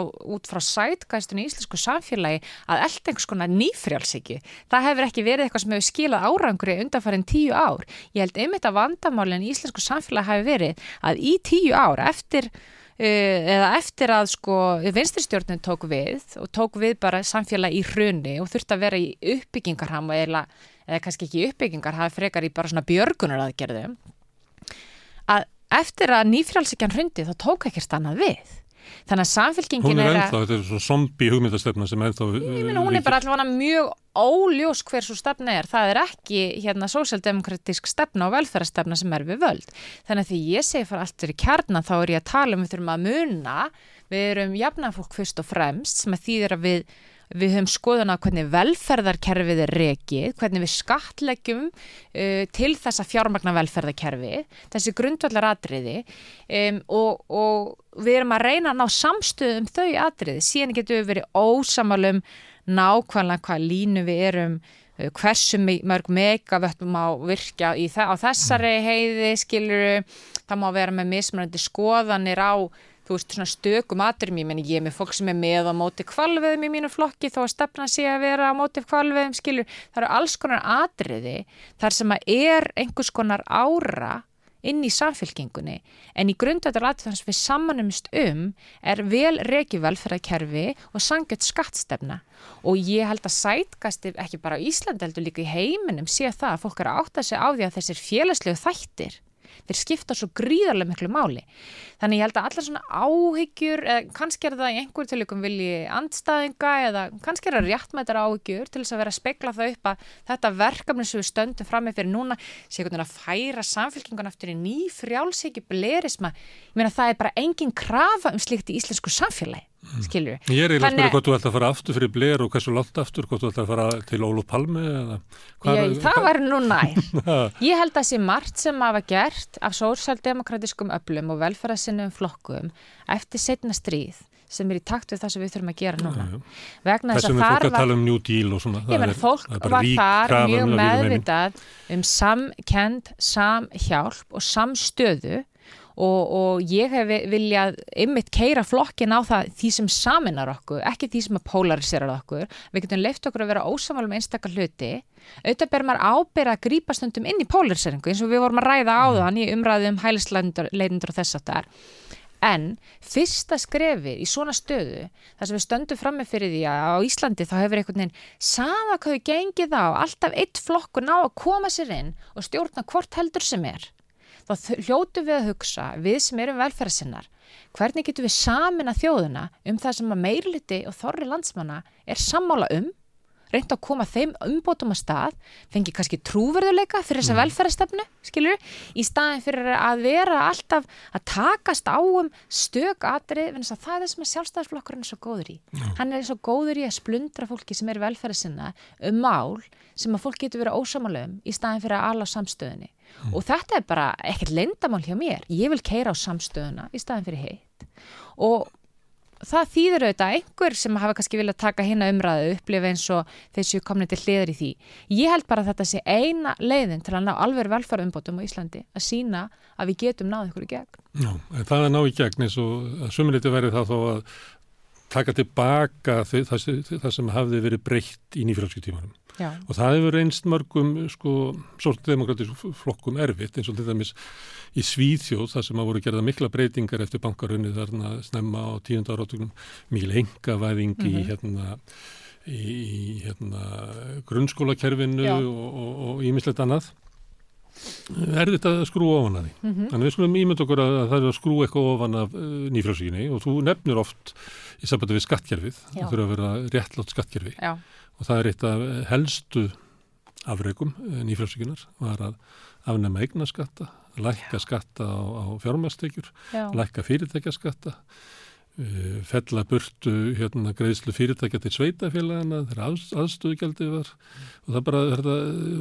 frá sætgæstunni í íslensku samfélagi að elda einhvers konar nýfrjálsiki. Það hefur ekki verið eitthvað sem hefur skilað árangri undanfærin tíu ár. Ég held einmitt að vandamálinn í íslensku samfélagi hafi verið að í tíu ár eftir Uh, eða eftir að sko vinstirstjórnin tók við og tók við bara samfélag í hrunni og þurfti að vera í uppbyggingarham eða, kannski ekki uppbyggingar hafi frekar í bara svona björgunar aðgerðum að eftir að nýfrjálsikjan hrundi þá tók ekkert annað við þannig að samfélkingin er er ennþá, þetta er svona zombi hugmyndastefna sem ennþá Ég meina, hún er bara allavega mjög óljós hver svo stefna er. Það er ekki hérna sósjaldemokratísk stefna og velferðarstefna sem er við völd. Þannig að því ég segi fyrir allt fyrir kjarnan þá er ég að tala um við þurfum að muna. Við erum jafnafólk fyrst og fremst sem að þýðir að við Við höfum skoðun á hvernig velferðarkerfið er rekið, hvernig við skattleggjum uh, til þessa fjármagna velferðarkerfi, þessi grundvallar atriði um, og, og við erum að reyna að ná samstöðum þau atriði. Síðan getum við verið ósamalum nákvæmlega hvað línu við erum uh, hversu mörg megavött má virkja í þa á þessari heiði skiluru, það má vera með mismunandi skoðanir á þú veist, svona stökum atriðum, ég meni ég er með fólk sem er með á móti kvalveðum í mínu flokki þó að stefna sé að vera á móti kvalveðum skilur, það eru alls konar atriði þar sem að er einhvers konar ára inn í samfélkingunni en í grundvættar aðtöðan sem við samanumst um er vel reiki velferðarkerfi og sangjött skattstefna. Og ég held að sætkasti ekki bara á Íslandi heldur líka í heiminum sé það að fólk er að átta sig á því að þessir félagslegu þættir þeir skipta svo gríðarlega miklu máli. Þannig ég held að allar svona áhyggjur eða kannski er það í einhver tilökum vilji andstæðinga eða kannski er það réttmættar áhyggjur til þess að vera að spekla það upp að þetta verkefni sem við stöndum fram með fyrir núna sé einhvern veginn að færa samfélkingun eftir í ný frjálsíki blerisma. Ég meina það er bara engin krafa um slíkt í íslensku samfélagi skilur Ég er eiginlega að spyrja hvort þú ætla að fara aftur fyrir Blair og hversu langt aftur, hvort þú ætla að fara til Óluf Palmi eða Ég, það var nú nær. <laughs> Ég held að sé margt sem hafa gert af sósjaldemokratiskum öflum og velferðarsinnum flokkum eftir setna stríð sem er í takt við það sem við þurfum að gera núna. Já, já. Vegna þess að er þar var, tala um New Deal og svona. ég það menn, er- fólk það er var þar mjög það meðvitað um samkend, samhjálp og samstöðu og, og ég hef viljað ymmit keira flokkin á það því sem saminar okkur, ekki því sem polariserar okkur, við getum leift okkur að vera ósamálum einstakar hluti. Auðvitað ber maður ábyrða að grípa stundum inn í polariseringu eins og við vorum að ræða á þann í umræðu um hælisleitundur og þess að það er En fyrsta skrefið í svona stöðu, þar sem við stöndum frammi fyrir því að á Íslandi þá hefur einhvern veginn sama hvað við gengið á, alltaf eitt flokkur ná að koma sér inn og stjórna hvort heldur sem er. Þá hljótu við að hugsa, við sem erum velferðsinnar, hvernig getum við samin að þjóðuna um það sem að meirliti og þorri landsmanna er sammála um reynda að koma þeim umbótum að stað, fengi kannski trúverðuleika fyrir þessa mm. velferðarstefnu, skilur, í staðin fyrir að vera alltaf að takast á um stök atrið, en það er það sem sjálfstæðisflokkurinn er svo góður í. Já. Hann er svo góður í að splundra fólki sem er velferðarsinna um mál sem að fólk getur verið ósamalum í staðin fyrir að ala á samstöðunni. Mm. Og þetta er bara ekkert lendamál hjá mér. Ég vil keira á samstöðuna í staðin fyrir heitt. Og það þýður auðvitað einhver sem hafa kannski viljað taka hérna umræðu upplifa eins og þessu komni til hliður í því. Ég held bara að þetta sé eina leiðin til að ná alveg velfæruumbótum á Íslandi að sína að við getum náðu ykkur í gegn. Já, það að ná í gegn eins og að suminleiti verið það þó að taka tilbaka það, sem hafði verið breytt í nýfjöldskyttímanum. Já. og það hefur einst mörgum sko, sósaldemokratísk flokkum erfitt eins og til dæmis í Svíðjóð þar sem að voru gerða mikla breytingar eftir bankarunni þarna snemma á tíundar átökunum mikil engavæðing mm -hmm. í mhm. hérna í hérna grunnskólakerfinu og ímislegt annað er þetta að skrúa ofan að því mm -hmm. þannig við skulum ímynd okkur að það er að skrúa eitthvað ofan af uh, eh, nýfrásíkinni og þú nefnir oft í sambandi við skattkerfið það þurfa að vera réttlátt skattkerfi Já og það er eitt af helstu afreikum eh, nýfrælsíkunar var að afnema eignaskatta, lækka skatta á, á fjármastekjur, lækka fyrirtækjaskatta, uh, fella burtu hérna greiðslu fyrirtækja til sveitafélagana þegar að, aðstöðugjaldi var og það bara, það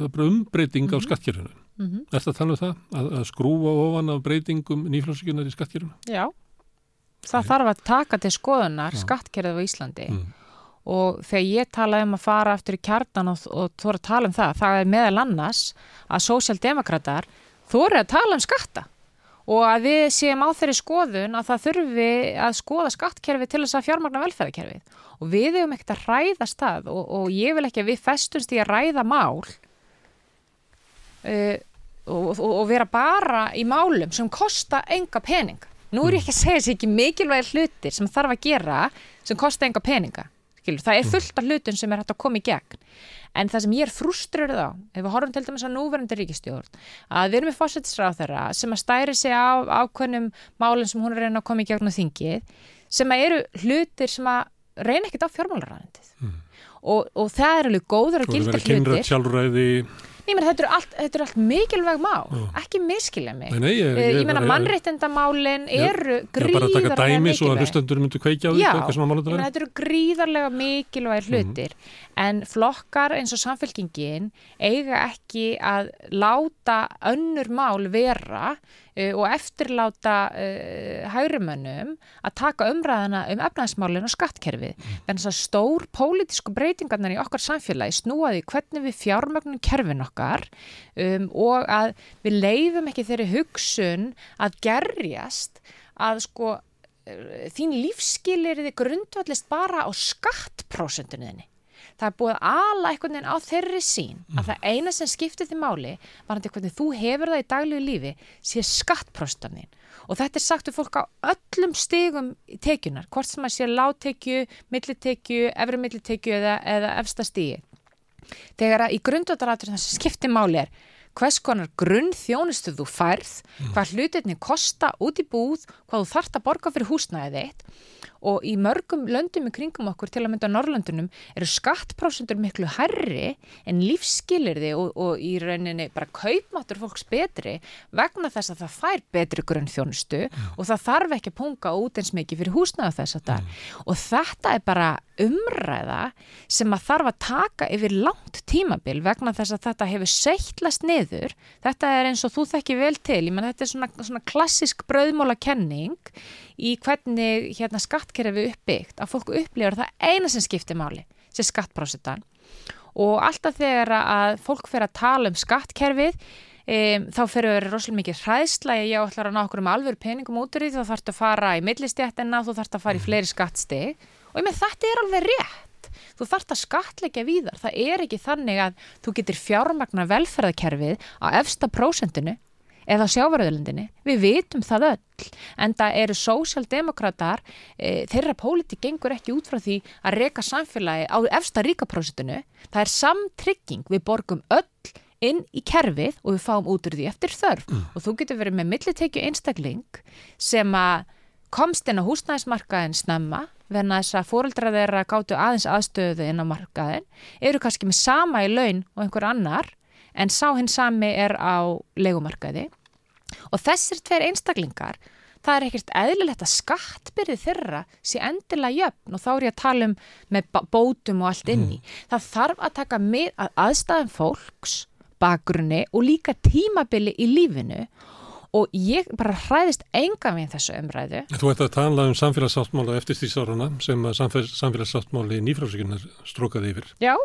var bara umbreyting mm -hmm. á mhm. skattkjörunum. Mm -hmm. Er þetta að tala um það? Að, að skrúa ofan af breytingum nýfrælsíkunar í skattkjörunum? Já, það Æ. þarf að taka til skoðunar skattkjörðu á Íslandi. Mm og þegar ég talaði um að fara aftur í kjarnan og, og þú voru að tala um það, það er meðal annars að sósjaldemokrater þú voru að tala um skatta. Og að við séum á þeirri skoðun að það þurfi að skoða skattkerfi til þess að fjármagna velferðarkerfið. Og við hefum ekkert að ræða stað og, og ég vil ekki að við festumst í að ræða mál uh, og, og vera bara í málum sem kosta enga peninga. Nú er ég ekki að segja þessi ekki mikilvæg hlutir sem þarf að gera sem kosta enga peninga Skilur, það er fullt af hlutum sem er hægt að koma í gegn. En það sem ég er fruströruð á ef við horfum til dæmis á núverandi ríkistjórn að við erum með fósættisráð þeirra sem að stæri sig á ákveðnum málinn sem hún er reyna að koma í gegn á þingið sem að eru hlutir sem að reyna ekkit á fjármálaræðandið mm. og, og það er alveg góður og gildir hlutir Nýmur, þetta eru allt, er allt mikilvæg má, Já. ekki miskilja mig. Nei, nei, ég, ég, ég meina mannreittendamálin eru gríðarlega mikilvæg. Já, bara taka dæmi svo að hlustendur myndu kveikja á því hvað sem að mála þetta verið. Já, þetta eru gríðarlega mikilvæg hlutir, mm. en flokkar eins og samfélkingin eiga ekki að láta önnur mál vera og eftirláta uh, hægrumönnum að taka umræðana um efnaðismálinn og skattkerfið. Mm. Þannig að stór pólitísku breytingarnar í okkar samfélagi snúaði hvernig við fjármögnum kerfin okkar um, og að við leiðum ekki þeirri hugsun að gerjast að sko uh, þín lífskilir þið grundvallist bara á skattprósentunniðinni það er búið ala einhvern veginn á þeirri sín að það eina sem skiptir því máli var hann til hvernig þú hefur það í daglegu lífi sé skattprostanin og þetta er sagt um fólk á öllum stigum tekjunar, hvort sem að sé láttekju, millitekju, efri millitekju eða, eða efsta stigi. Þegar að í grundvöldarætur það sem skiptir máli er hvers konar grunn þjónustu þú færð, mm. hvað hlutinni kosta út í búð, hvað þú þart að borga fyrir húsnæðið þitt og í mörgum löndum í kringum okkur til að mynda á Norrlöndunum eru skattprósendur miklu herri en lífskilirði og, og í rauninni bara kaupmáttur fólks betri vegna þess að það fær betri grunn þjónustu mm. og það þarf ekki að punga út eins mikið fyrir húsnaðu þess að það mm. og þetta er bara umræða sem að þarf að taka yfir langt tímabil vegna þess að þetta hefur seitlast niður þetta er eins og þú þekki vel til ég menn þetta er svona, svona klassisk brauðmóla kenning í hvernig hérna, skattkerfi uppbyggt að fólku upplifur það eina sem skiptir máli sem skattprósitan og alltaf þegar að fólk fer að tala um skattkerfið um, þá fyrir að vera rosalega mikið hræðsla ég ætlar að ná okkur um alveg peningum út úr því þá þarfst að fara í millistjættina þú þarfst að fara í fleiri skattstig. Og ég með þetta er alveg rétt. Þú þarfst að skattleggja víðar. Það er ekki þannig að þú getur fjármagna velferðarkerfið á efsta prósendinu eða sjávaröðlundinni, við vitum það öll en það eru sósjaldemokrater e, þeirra póliti gengur ekki út frá því að reka samfélagi á efsta ríkaprósitinu, það er samtrygging. Við borgum öll inn í kerfið og við fáum út úr því eftir þörf. Mm. og þú getur verið með millitekju einstakling sem að komst inn á húsnæðismarkaðin snemma verna þess að fóreldra þeirra gáttu aðeins aðstöðu inn á markaðin eru kannski með sama í laun og einhver annar en sá hinn sami er á legumarkaði og þessir tveir einstaklingar það er ekkert eðlilegt að skattbyrði þeirra sé endilega jöfn og þá er ég að tala um með bótum og allt inni. Mm. Það þarf að taka með að aðstæðan fólks, bakgrunni og líka tímabili í lífinu og ég bara hræðist enga við þessu umræðu. Þú ert að tala um samfélagsáttmála eftir stísáruna sem samfélagsáttmáli nýfrásíkunar strókaði yfir. Já.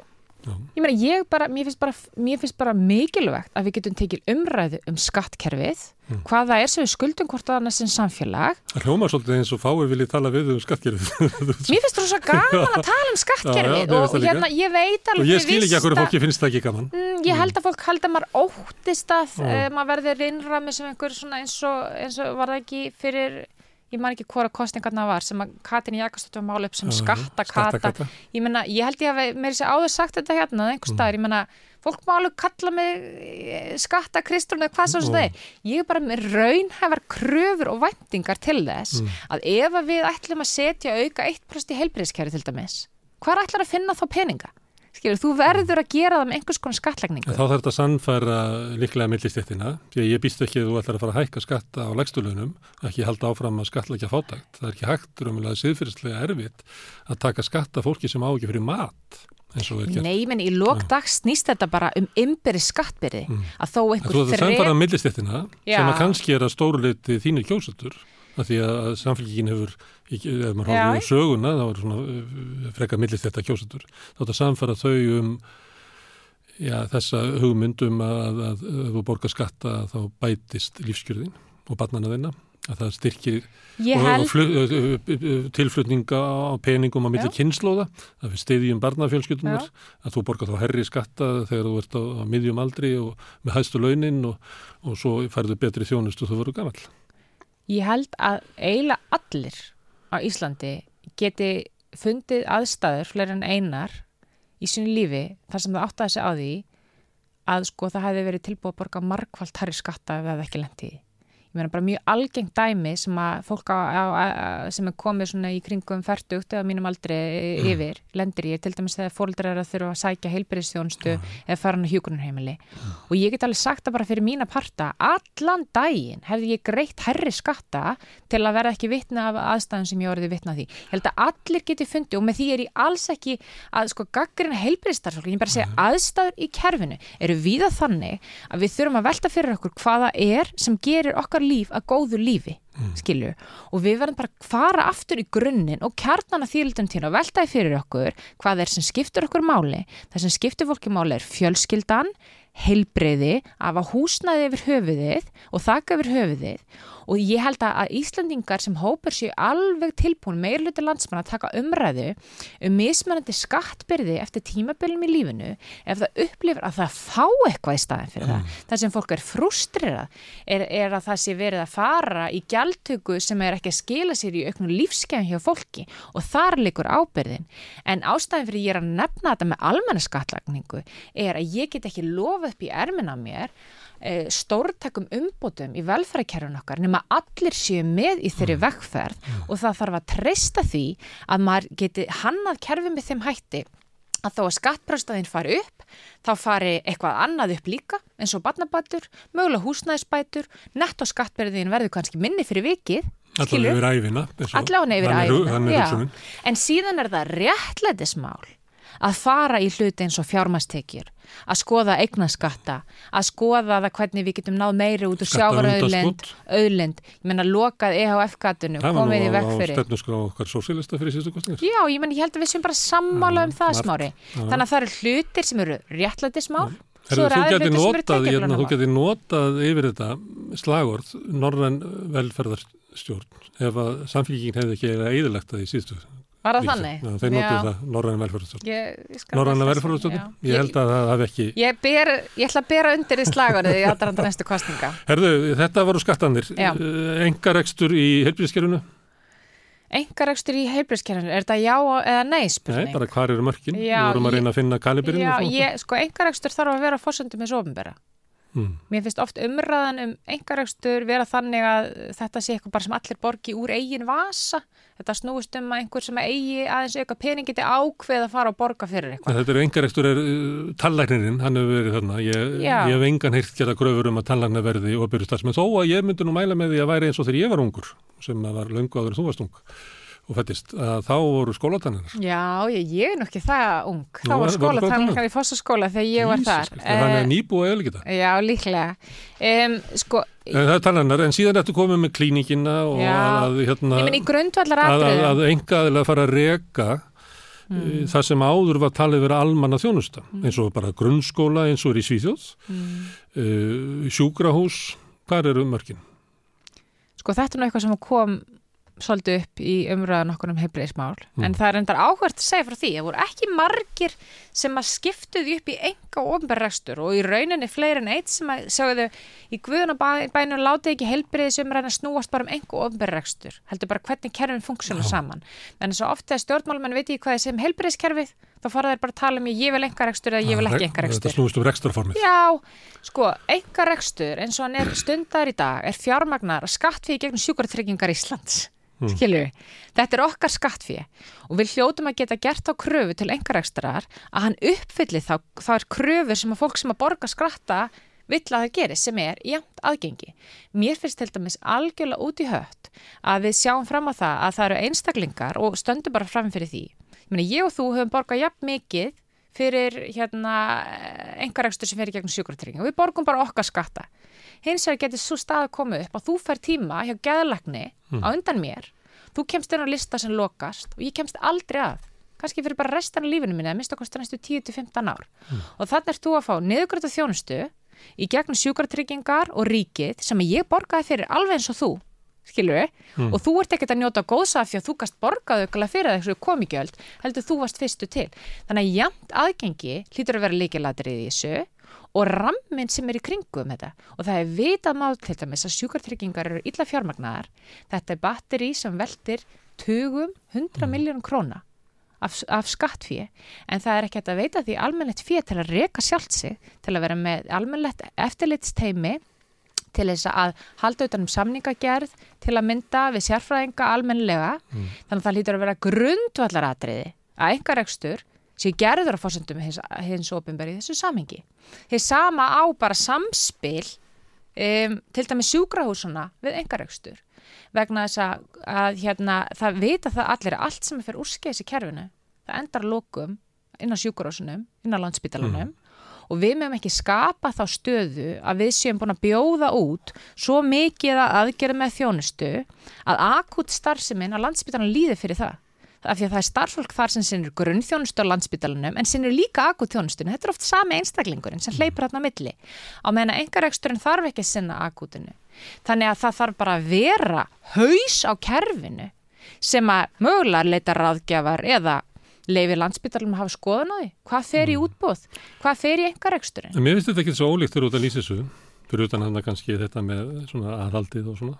Ég meina, ég bara, mér finnst bara, mér finnst bara mikilvægt að við getum tekið umræðu um skattkerfið, mm. hvað það er sem við skuldum hvort að annars sem samfélag. Það hljóma svolítið eins og fáið viljið tala við um skattkerfið. <laughs> mér finnst það svo gaman að tala um skattkerfið já, já, og hérna, ég veit alveg... Og ég skil ekki að hverju fólki finnst það ekki gaman. Mm, ég held að fólk held að maður óttist að uh, maður verður innramið sem einhver svona eins og, eins og var það ekki fyrir ég man ekki hvora kostningarna var sem að Katrin Jakastóttur mála upp sem skatta kata. ég menna, ég held ég að mér sé áður sagt þetta hérna einhver staðar, ég menna fólk málu kalla mig eh, skatta Kristrún eða hvað svo sem það er. Ég er bara með raunhefar kröfur og væntingar til þess mm. að ef við ætlum að setja auka 1% í heilbreyðskjæri til dæmis, hvað ætlar að finna þá peninga? Skilur, þú verður að gera það með einhvers konar skattlagningu. Þá þarf þetta að sannfæra líklega millistéttina, því að ég býst ekki að þú ætlar að fara að hækka skatta á legstulunum, ekki halda áfram að skattlækja fátækt. Það er ekki hægt römmulega siðfyrirslega erfitt að taka skatta fólki sem á ekki fyrir mat. Nei, menn í lókdag snýst þetta bara um ymberi skattbyrði mm. að þó einhver fyrir... Þú þarf að sannfæra millistéttina sem að kannski er að stóruleiti þínir kjósatur að því að samfélgin hefur, ef maður hóður um söguna, þá er svona uh, frekka millist þetta kjósatur, þá er þetta samfara þau um já, þessa hugmyndum að, að, að þú borgar skatta þá bætist lífskjörðin og barnana þeina að það styrkir held... tilflutninga á peningum á milli kynnslóða, að við stiðjum barnafjölskyldunar, að þú borgar þá herri skatta þegar þú ert á, á miðjum aldri og með hægstu launin og, og svo færðu betri þjónustu þú verður gammal. Ég held að eiginlega allir á Íslandi geti fundið aðstæður fleiri en einar í sínu lífi þar sem það átti að segja á því að sko það hefði verið tilbúið að borga markvallt harri skatta ef það ekki lendiði ég meina bara mjög algengt dæmi sem að fólk á, á, á, sem er komið svona í kringum færtugt eða mínum aldrei mm. yfir, lendir ég til dæmis þegar fólkdrar er að þurfa að sækja heilbyrðistjónstu mm. eða fara hann á hjókunarheimili mm. og ég get alveg sagt það bara fyrir mína parta allan daginn hefði ég greitt herri skatta til að vera ekki vitna af aðstæðan sem ég orðið vitna því ég held að allir geti fundið og með því er ég alls ekki að sko gaggrina heilbyrðistarfólk ég bara segja aðstæður í kerfinu eru við að þannig að við líf að góðu lífi mm. skilju, og við verðum bara að fara aftur í grunninn og kjarnana þýldum til að veltaði fyrir okkur hvað er sem skiptur okkur máli, það sem skiptur fólki máli er fjölskyldan heilbreyði, af að húsnaði yfir höfuðið og þakka yfir höfuðið og ég held að Íslandingar sem hópur séu alveg tilbúin meirluti landsmann að taka umræðu um mismennandi skattbyrði eftir tímabölum í lífinu ef það upplifir að það fá eitthvað í staðin fyrir mm. það. Það sem fólk er frustrerað er, er að það sé verið að fara í gjaldtöku sem er ekki að skila sér í auknum lífskeiðan hjá fólki og þar likur ábyrðin. En ástæðin fyrir ég er að nefna þetta með almennaskattlagningu er að ég get ekki lofa upp í ermin á mér stórtakum umbótum í velferðarkerfun okkar nema allir séu með í þeirri mm. vekkferð mm. og það þarf að treysta því að maður geti hannað kerfi með þeim hætti að þó að skattbrástaðin fari upp þá fari eitthvað annað upp líka eins og barnabætur, mögulega húsnæðisbætur netto skattberðin verður kannski minni fyrir vikið Allavega yfir æfina Allavega yfir æfina En síðan er það réttlætismál að fara í hluti eins og fjármastekjur að skoða eignaskatta, að skoða það hvernig við getum náð meiri út úr sjávarauðlind, auðlind, ég menna lokað EHF-gatunu, komið í vekk fyrir. Það var stefnusgrá okkar sósílista fyrir síðustu kostningar. Já, ég menna ég held að við sem bara sammála um það smári. Þannig að það eru hlutir sem eru Herðu, eru þú geti notað, hérna, notað yfir þetta slagorð norræn velferðarstjórn ef að samfélgingin hefði ekki eiginlega eðilegt það í síðustu. Var það þannig? Já, þeir notuðu það, Norræna þessu. velferðarstjórn, Já. ég held að það hafi ekki... Ég, ber, ég ætla að bera undir í slagorðið í aðranda næstu kostninga. Herðu, þetta voru skattanir. Engarekstur í heilbríðskerfinu? Engarekstur í heilbríðskerfinu, er þetta já eða nei Nei, spurning? bara hvar eru mörkin? Já, Við vorum að reyna að finna kalibirinn. Já, ég, sko, engarekstur þarf að vera fórsöndum eins ofinbera. Mm. Mér finnst oft umræðan um engarekstur vera þannig að þetta sé eitthvað bara sem allir borgi úr eigin vasa. Þetta snúist um að einhver sem eigi aðeins auka pening geti ákveð að fara og borga fyrir eitthvað. Þetta er engarekstur, er uh, tallæknirinn, hann hefur verið þarna. Ég, ég hef engan heyrt gera gröfur um að tallækna verði og byrju starfsmenn. Þó að ég myndi nú mæla með því að væri eins og þegar ég var ungur, sem að var löngu áður en þú varst ung og fættist, að þá voru skólatanninar. Já, ég, ég er nú ekki það ung. Nú, Þá var skólatannleikar í fossaskóla þegar ég var þar. Þannig Eh, að nýbúið eða ekki það. Já, líklega. Um, sko, En það er tallæknar, en síðan ertu komið með klíningina og Já. að, hérna, að, að, að enga að fara að reka mm. það sem áður var talið vera almanna þjónusta, eins og bara grunnskóla eins og er í Svíþjóð, Mm. uh, sjúkrahús, hvað eru mörkin? Sko þetta er nú eitthvað sem kom svolítið upp í umræðan okkur um heilbreyðismál Mm. en það er endar áhvert að segja frá því það voru ekki margir sem að skiptuði upp í enga ofnberrekstur og í rauninni fleiri en eitt sem að sjáðu í guðunabænum látið ekki heilbreyðis umræðan að snúast bara um enga ofnberrekstur heldur bara hvernig kerfin funksjónar saman en eins og ofta að stjórnmálmenn veit ekki hvað er sem heilbreyðiskerfið þá fara þeir bara að tala um ég vil enga rekstur eða ég vil ekki enga rekstur Þetta snúist um rekstarformið. Já, sko, enga rekstur eins og hann er stundar í dag er fjármagnar að skattfíði gegnum sjúkartryggingar Íslands. Mm. við. Þetta er okkar skattfíði og við hljótum að geta gert á kröfu til enga rekstrar að hann uppfylli þá, þá er kröfur sem að fólk sem að borga skratta vill að það gerir sem er jæmt aðgengi. Mér finnst til dæmis algjörlega út í hött að við sjáum fram á það að það eru einstaklingar og stöndum bara fram fyrir því. Ég, meina, ég og þú höfum borgað jafn mikið fyrir hérna engarekstur sem fer í gegnum sjúkratrygging og við borgum bara okkar skatta. Hins vegar getur svo stað að koma upp að þú fær tíma hjá geðlagni á undan mér, þú kemst inn á lista sem lokast og ég kemst aldrei að. Kannski fyrir bara restan af lífinu minni að mista kosti næstu 10-15 ár. Og þannig er þú að fá niðurgrötu þjónustu í gegnum sjúkratryggingar og ríkið sem ég borgaði fyrir alveg eins og þú skilur við, og þú ert ekkert að njóta góðsaf því að þú gast borgaðu ykkurlega fyrir þessu komigjöld, heldur þú varst fyrstu til. Þannig að jæmt aðgengi hlýtur að vera líkilatrið í þessu og rammin sem er í kringum þetta. Og það er vitað mál til dæmis að sjúkartryggingar eru illa fjármagnar þetta er batteri sem veltir tugum 100 miljónum króna af, af skattfíi en það er ekki að veita því almennlegt fíi til að reka sjálft sig til að vera með almennlegt eftirlitsteimi til þess að halda utan um samningagerð til að mynda við sérfræðinga almennlega þannig að það lítur að vera grundvallaratriði að einhver rekstur sé gerður á fórsendum hins, hins ofinberi í þessu samhengi. Þeir sama á bara samspil um, til dæmis sjúkrahúsuna við engarekstur vegna þess að, að hérna, það vita það allir að allt sem er fyrir úrskeiðs í kerfinu það endar lókum inn á sjúkrahúsunum, inn á landsbítalunum og við meðum ekki skapa þá stöðu að við séum búin að bjóða út svo mikið að aðgerða með þjónustu að akut starfseminn á landsbítalunum líði fyrir það af því að það er starfsfólk þar sem sinnur grunnþjónustu á landsbytalanum en sinnur líka akut þjónustunum. Þetta er oft sami einstaklingurinn sem hleypur þarna á milli. Á meðan að engareksturinn þarf ekki að sinna akutinu. Þannig að það þarf bara að vera haus á kerfinu sem að mögulega leita ráðgjafar eða leifi landsbytalum að hafa skoðan á því. Hvað fer í útbóð? Hvað fer í engareksturinn? En mér finnst þetta ekki svo ólíkt fyrir út að lýsa þessu, fyrir utan hann að kannski þetta með svona aðhaldið og svona,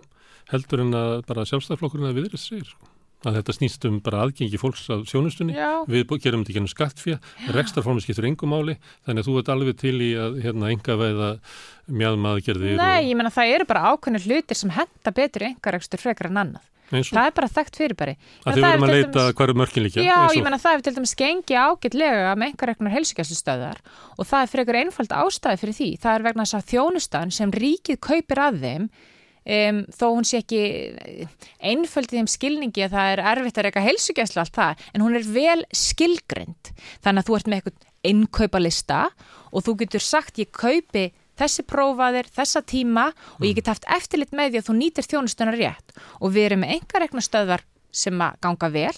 heldur en að bara sjálfstæðflokkurinn að viðrið segir, sko. Að þetta snýst um bara aðgengi fólks af sjónustunni, Já. við gerum þetta ekki ennum skattfjö, rekstarformi skiptur engum máli, þannig að þú ert alveg til í að hérna enga veiða mjadmaðgerðir Nei, ég menna það eru bara ákveðnir hlutir sem henda betur engarekstur frekar en annað. og og Það er bara þekkt fyrirbæri. að þið verðum að leita hvað eru mörkin líka. Já, og- ég menna það hefur til dæmis gengi ágætlega með einhverjegnar heilsugjæslustöðar og það er einhver einfald ástæði fyrir því. Um, þó hún sé ekki einföld í þeim skilningi að það er erfitt að reyka heilsugjæslu allt það en hún er vel skilgrind þannig að þú ert með eitthvað innkaupalista og þú getur sagt ég kaupi þessi prófaðir, þessa tíma og ég get haft eftirlit með því að þú nýtir þjónustuna rétt. Og við erum með einhverjegnar stöðar sem að ganga vel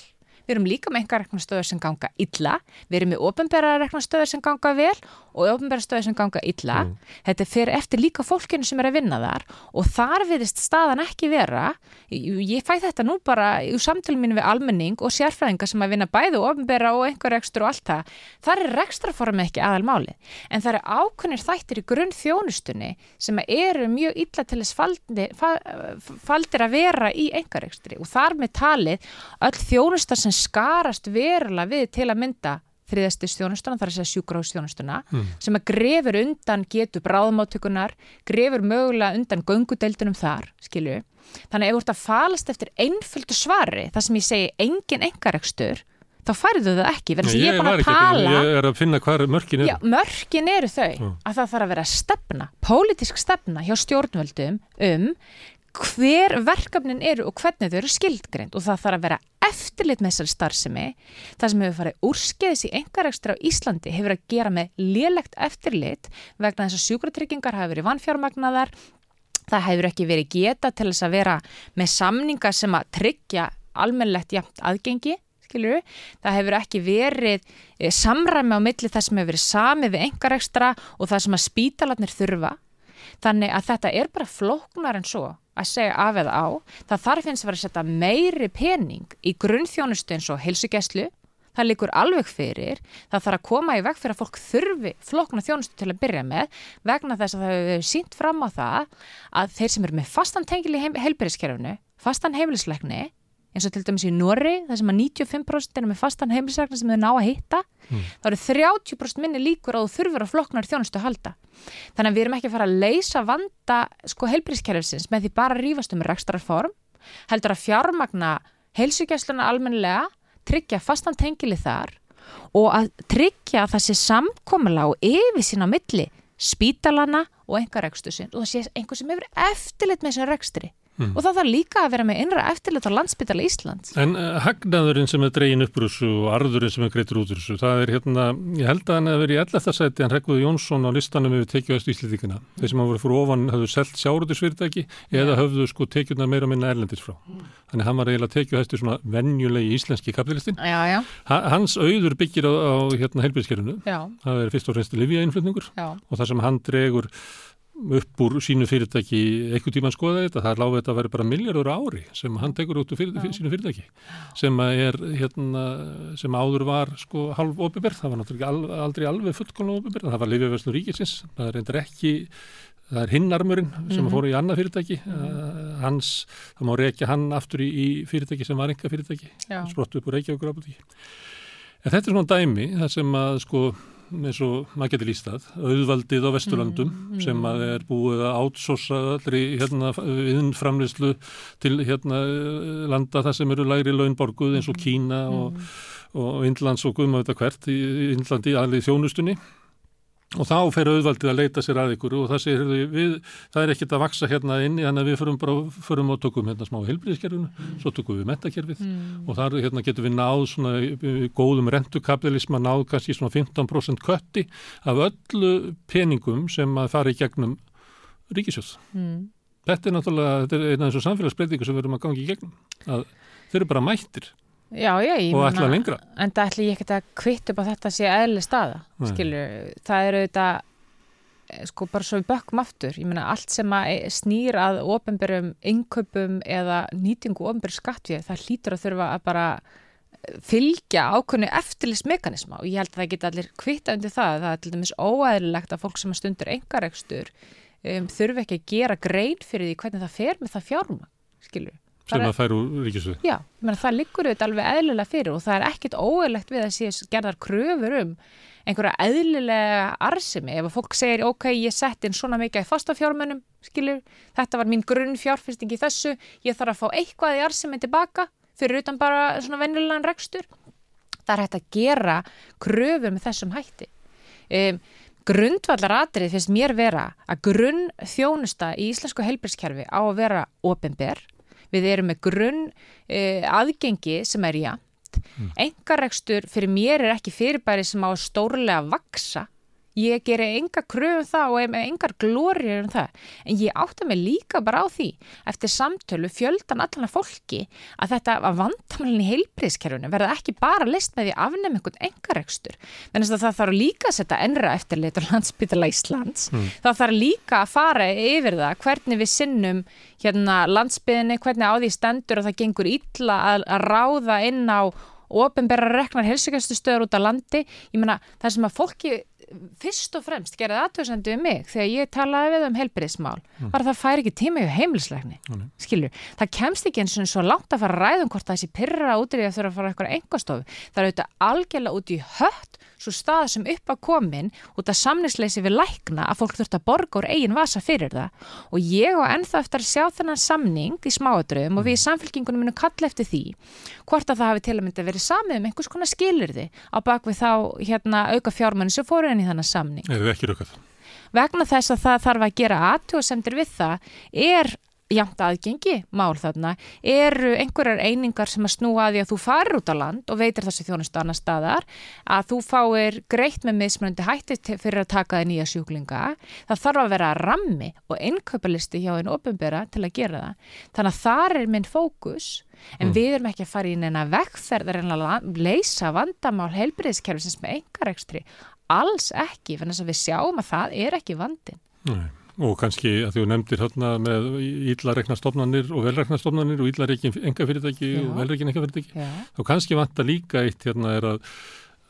við erum líka með enga reknastöður sem ganga illa, við erum með ofinbæra reknastöður sem ganga vel og ofinbæra stöður sem ganga illa. Mm. Þetta fer eftir líka fólkinu sem er að vinna þar og þar viðist staðan ekki vera. Ég, fæ þetta nú bara í samtölum mínu við almenning og sérfræðinga sem að vinna bæðu ofinbæra og einhver rekstur og allt það. Þar er rekstraformi ekki aðal máli en það eru ákveðnir þættir í grunn þjónustunni sem eru mjög illa til þess faldi, fa, faldir að vera í engarekstri og þar með talið öll þjónustar sem skarast verulega við til að mynda þriðastis þjónustuna, þar að segja sjúkráðstjónustuna Mm. sem að grefur undan getur bráðmáttökunar, grefur mögulega undan göngudeldunum þar, skilju. Þannig ef þú ert að falast eftir einföldu svari, það sem ég segi engin engarekstur, þá færðu það ekki, verðan sem ég er var að að tala ég er að finna hvað mörkin er. Já, mörkin eru þau að það þarf að vera stefna, pólitísk stefna hjá stjórnvöldum um hver verkefnin eru og hvernig þau eru skildgreind og það þarf að vera eftirlit með þessari starfsemi. Það sem hefur farið úrskeiðis í engarekstur á Íslandi hefur að gera með lélegt eftirlit vegna þess að sjúkratryggingar hafi verið vannfjármagnaðar það hefur ekki verið geta til þess að vera með samninga sem að tryggja almennlegt jafnt aðgengi skilur það hefur ekki verið e, samræmi á milli það sem hefur verið sami við engarekstra og það sem að spítalarnir þurfa. Þannig að þetta er bara flóknar en svo að segja af eða á það þarf finnst að vera að setja meiri pening í grunnþjónustu eins og heilsugæslu. Það líkur alveg fyrir, það þarf að koma í veg fyrir að fólk þurfi flokna þjónustu til að byrja með vegna þess að það hefur sínt fram á það að þeir sem eru með fastan tengil í heim, heilbyrðiskerfunu, fastan heimilisleikni, eins og til dæmis í Nóri, það sem að 95% eru með fastan heimilisleikni sem þau ná að hitta, þá eru 30% minni líkur þú þurfur að floknar þjónustu halda. Þannig að við erum ekki að fara að leysa vanda sko heilbyrðiskerfisins með því bara að rífast um rekstrarform, heldur að fjármagna heilsugjæsluna almennilega tryggja fastan tengili þar og að tryggja að það sé samkomala og yfir sín á milli spítalana og enga rekstu sinn og það sé einhver sem hefur eftirlit með þessu rekstri Mm. og það þarf líka að vera með innra eftirlit á landspítala Íslands. En uh, hagnaðurinn sem er dregin upp úr þessu og arðurinn sem er greitur út úr þessu, það er hérna, ég held að hann hefur verið í 11. sæti en Rekvuð Jónsson á listanum hefur tekið östu íslendingina. Þeir sem hafa voru fyrir ofan hafðu selt sjárutisfyrirtæki eða höfðu sko tekjurnar meira minna erlendis frá. Þannig hann var eiginlega tekið hæstu svona venjulegi íslenski kapitalistin. Já, já, Ha, hans auður byggir á, á hérna og og upp úr sínu fyrirtæki einhvern tíman skoða þetta, það er láfið að vera bara milljardur á ári sem hann tekur út úr fyrir, fyrir, sínu fyrirtæki sem að er hérna, sem áður var sko halv opibert, það var náttúrulega al, aldrei alveg fullkomlega opibert, það var Livjaverslu ríkisins, það er endur ekki það er hinnarmurinn sem mm -hmm. fór í annað fyrirtæki. Uh, hans, það má reykja hann aftur í, í fyrirtæki sem var enga fyrirtæki já. sprott upp úr Reykjavíkur ábúti en þetta er svona dæmi það sem að sko eins og maður getur lístað, auðvaldið á Vesturlandum Mm, sem að er búið að átsósa allri hérna viðinframlislu til hérna landa það sem eru lægri launborguð eins og Kína og, og Indlands og guðma þetta hvert í Indlandi aðlið þjónustunni og þá fer auðvaldið að leita sér að ykkur og það segir, við, það er ekkert að vaksa hérna inni, þannig að við förum bara förum og tökum hérna smá helbriðskerfinu svo tökum við metakerfið Mm. og þar hérna getum við náð svona góðum rentukapitalisma, náð kannski svona 15% kötti af öllu peningum sem að fara í gegnum ríkisjóð. Mm. Þetta er náttúrulega, þetta er eina af þessu samfélagsbreytingu sem við erum að gangi í gegnum. Að þeir eru bara mættir Já, já, og ætla lengra. En það ætla ég ekkert að kvitt upp að þetta sé eðli staða, skilur, það eru þetta, sko bara svo við bökkum aftur, ég meina allt sem að e, snýr að ofenbyrjum innkaupum eða nýtingu ofenbyrjum skattfjöð, það hlýtur að þurfa að bara fylgja ákveðinu eftirlismekanisma og ég held að það geta allir kvitta undir það, það er til dæmis óæðilegt að fólk sem að stundur engarekstur um, þurfi ekki að gera grein fyrir því hvernig það fer með það fjárma, skilur. Sem að færa úr ríkisjóð. Já, meina, það liggur auðvitað alveg eðlilega fyrir og það er ekkit óeðlegt við að sé gerðar kröfur um einhverja eðlilega arsimi. Ef að fólk segir, ok, ég sett inn svona mikið í fastafjármunum, skilur, þetta var mín grunn fjárfyrsting í þessu, ég þarf að fá eitthvað í arsimi tilbaka fyrir utan bara svona venjulegan rekstur. Það er hægt að gera kröfur með þessum hætti. Um, grundvallar atrið finnst mér vera að grunn þjónusta í íslensku helbilskerfi á að vera opinber við erum með grunn uh, aðgengi sem er jæmt mm. engarekstur fyrir mér er ekki fyrirbæri sem á að stórlega vaksa ég gerir enga kröfum það og engar glóriður um það, en ég átta mig líka bara á því, eftir samtölu fjöldan allan fólki, að þetta var vandamælinn í heilbríðskerfunu verða ekki bara list með því afnum einhvern engarekstur, þannig að það þarf líka að setja enra eftirlit og landsbytala Íslands, mm. það þarf líka að fara yfir það hvernig við sinnum hérna landsbyðinni, hvernig á því stendur og það gengur illa að, að ráða inn á ofinberra reknar helsugastu stöður út á landi. Ég menna það sem að fólki fyrst og fremst gerði aðtöðsendu um mig þegar ég talaði við um helbriðsmál mm. var að það fær ekki tíma í heimilslegni mm. skilju, það kemst ekki eins og svo langt að fara að ræðum hvort það sé pyrra út í því að þurfa að fara eitthvað engastofu það er auðvitað algjörlega út í hött svo stað sem upp að komin út af samningsleysi við lækna að fólk þurft að borga úr eigin vasa fyrir það og ég og ennþá eftir að sjá þennan samning í smáadröðum og við í samfélkingunum munum kalla eftir því hvort að það hafi til að mynda verið samið um einhvers konar skilirði á bakvið þá hérna, auka fjármanni sem fóru inn í þannan samning. Raukað? Vegna þess að það þarf að gera aðtjóðsendir við það er jamt aðgengi mál þarna eru einhverjar einingar sem að snúa að því að þú farir út á land og veitir þessi þjónustu annar staðar að þú fáir greitt með mismunandi hætti fyrir að taka þig nýja sjúklinga. Það þarf að vera rammi og einnköpalisti hjá einn ofinbera til að gera það. Þannig að þar er minn fókus en mm. við erum ekki að fara í neina vekkferðar en að leysa vandamál heilbriðiskerfisins með engarekstri alls ekki, fyrir þess að við sjáum að það er ekki vandin Nei Og kannski að þú nefndir hérna með íllareknastofnanir og velreknastofnanir og íllarekin engafyrirtæki og velrekin engafyrirtæki. Þá kannski vanta líka eitt hérna er að,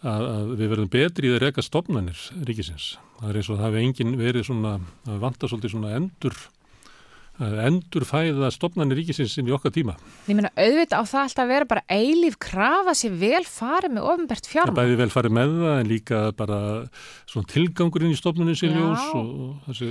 að, að við verðum betri í það reka stofnanir ríkisins. Það er eins og það hefur engin verið svona, það vanta svolítið svona endur endur fæða stopnarnir ríkisins inn í okkar tíma. Ég meina auðvitað á það alltaf að vera bara eilíf krafa sér vel farið með ofinbært fjármál. Það bæði vel farið með það en líka bara svona tilgangurinn í stopnarnir sér ljós og þessi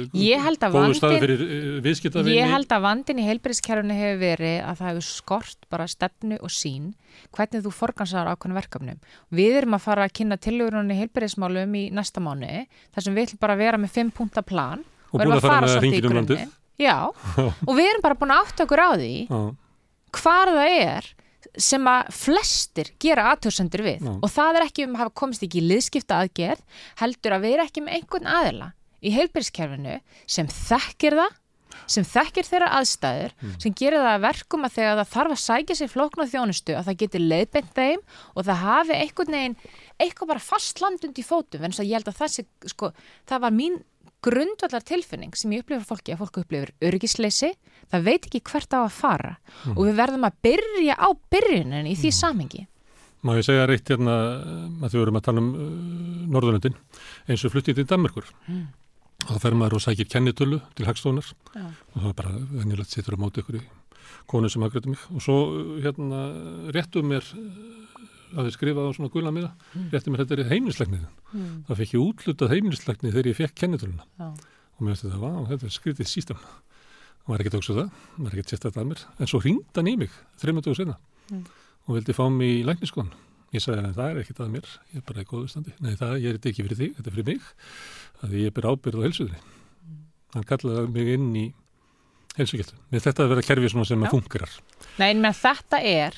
góðu staði fyrir eh, viðskiptavinni. Ég held að vandin í heilbæriðskerfunu hefur verið að það hefur skort bara stefnu og sín hvernig þú forgansar ákveðinu verkefnum. Við erum að fara að kynna tilugurunni heilbæriðsmálum í næsta mánu þar sem við ætlum bara að vera með fimm punta plan og, og erum að fara með ringin um landið. Já, <laughs> og við erum bara búin að átta okkur á því hvar það er sem að flestir gera aðtjóðsendur við Já. og það er ekki um að hafa komist ekki í liðskipta aðgerð heldur að erum ekki með einhvern aðila í heilbyrgskerfinu sem þekkir það sem þekkir þeirra aðstæður mm. sem gerir það verkum að þegar það þarf að sækja sér flókn og þjónustu að það getur leiðbent þeim og það hafi einhvern veginn eitthvað bara fast landund í fótum en ég held að það, sé, sko, það var mín grundvallar tilfinning sem ég upplifur fólki að fólku upplifur örgisleysi, það veit ekki hvert á að fara mm. og við verðum að byrja á byrjunin í því mm. samengi. Má ég segja reitt hérna að þau verum að tala um uh, Norðurlöndin eins og fluttið til Danmarkur mm. og þá fer maður og sækir kennitölu til Hagstofunar ja. og það er bara venjulegt sittur á móti ykkur í konu sem aðgrötu mig og svo uh, hérna réttum mér að þið skrifaði á svona gula miða mm. rétti mér þetta er heimilisleikniðin mm. það fekk ég útlutað heimilisleiknið þegar ég fekk kennitöluna ja. og mér veist þetta var og þetta er skrifið sístam og maður ekkert ógstuð það, maður ekkert sett þetta að mér en svo ringd hann í mig þreymönduðu sena mm. og vildi fá mig í lækniskon ég sagði að það er ekkert að mér ég er bara í góðu standi, nei það ég er ekki fyrir þig þetta er fyrir mig, að ég ber ábyrð á helsuðri mm. hann kallaði mig inn í helsugjöldu með þetta að vera kerfi sem ja. fungerar Nei, en þetta er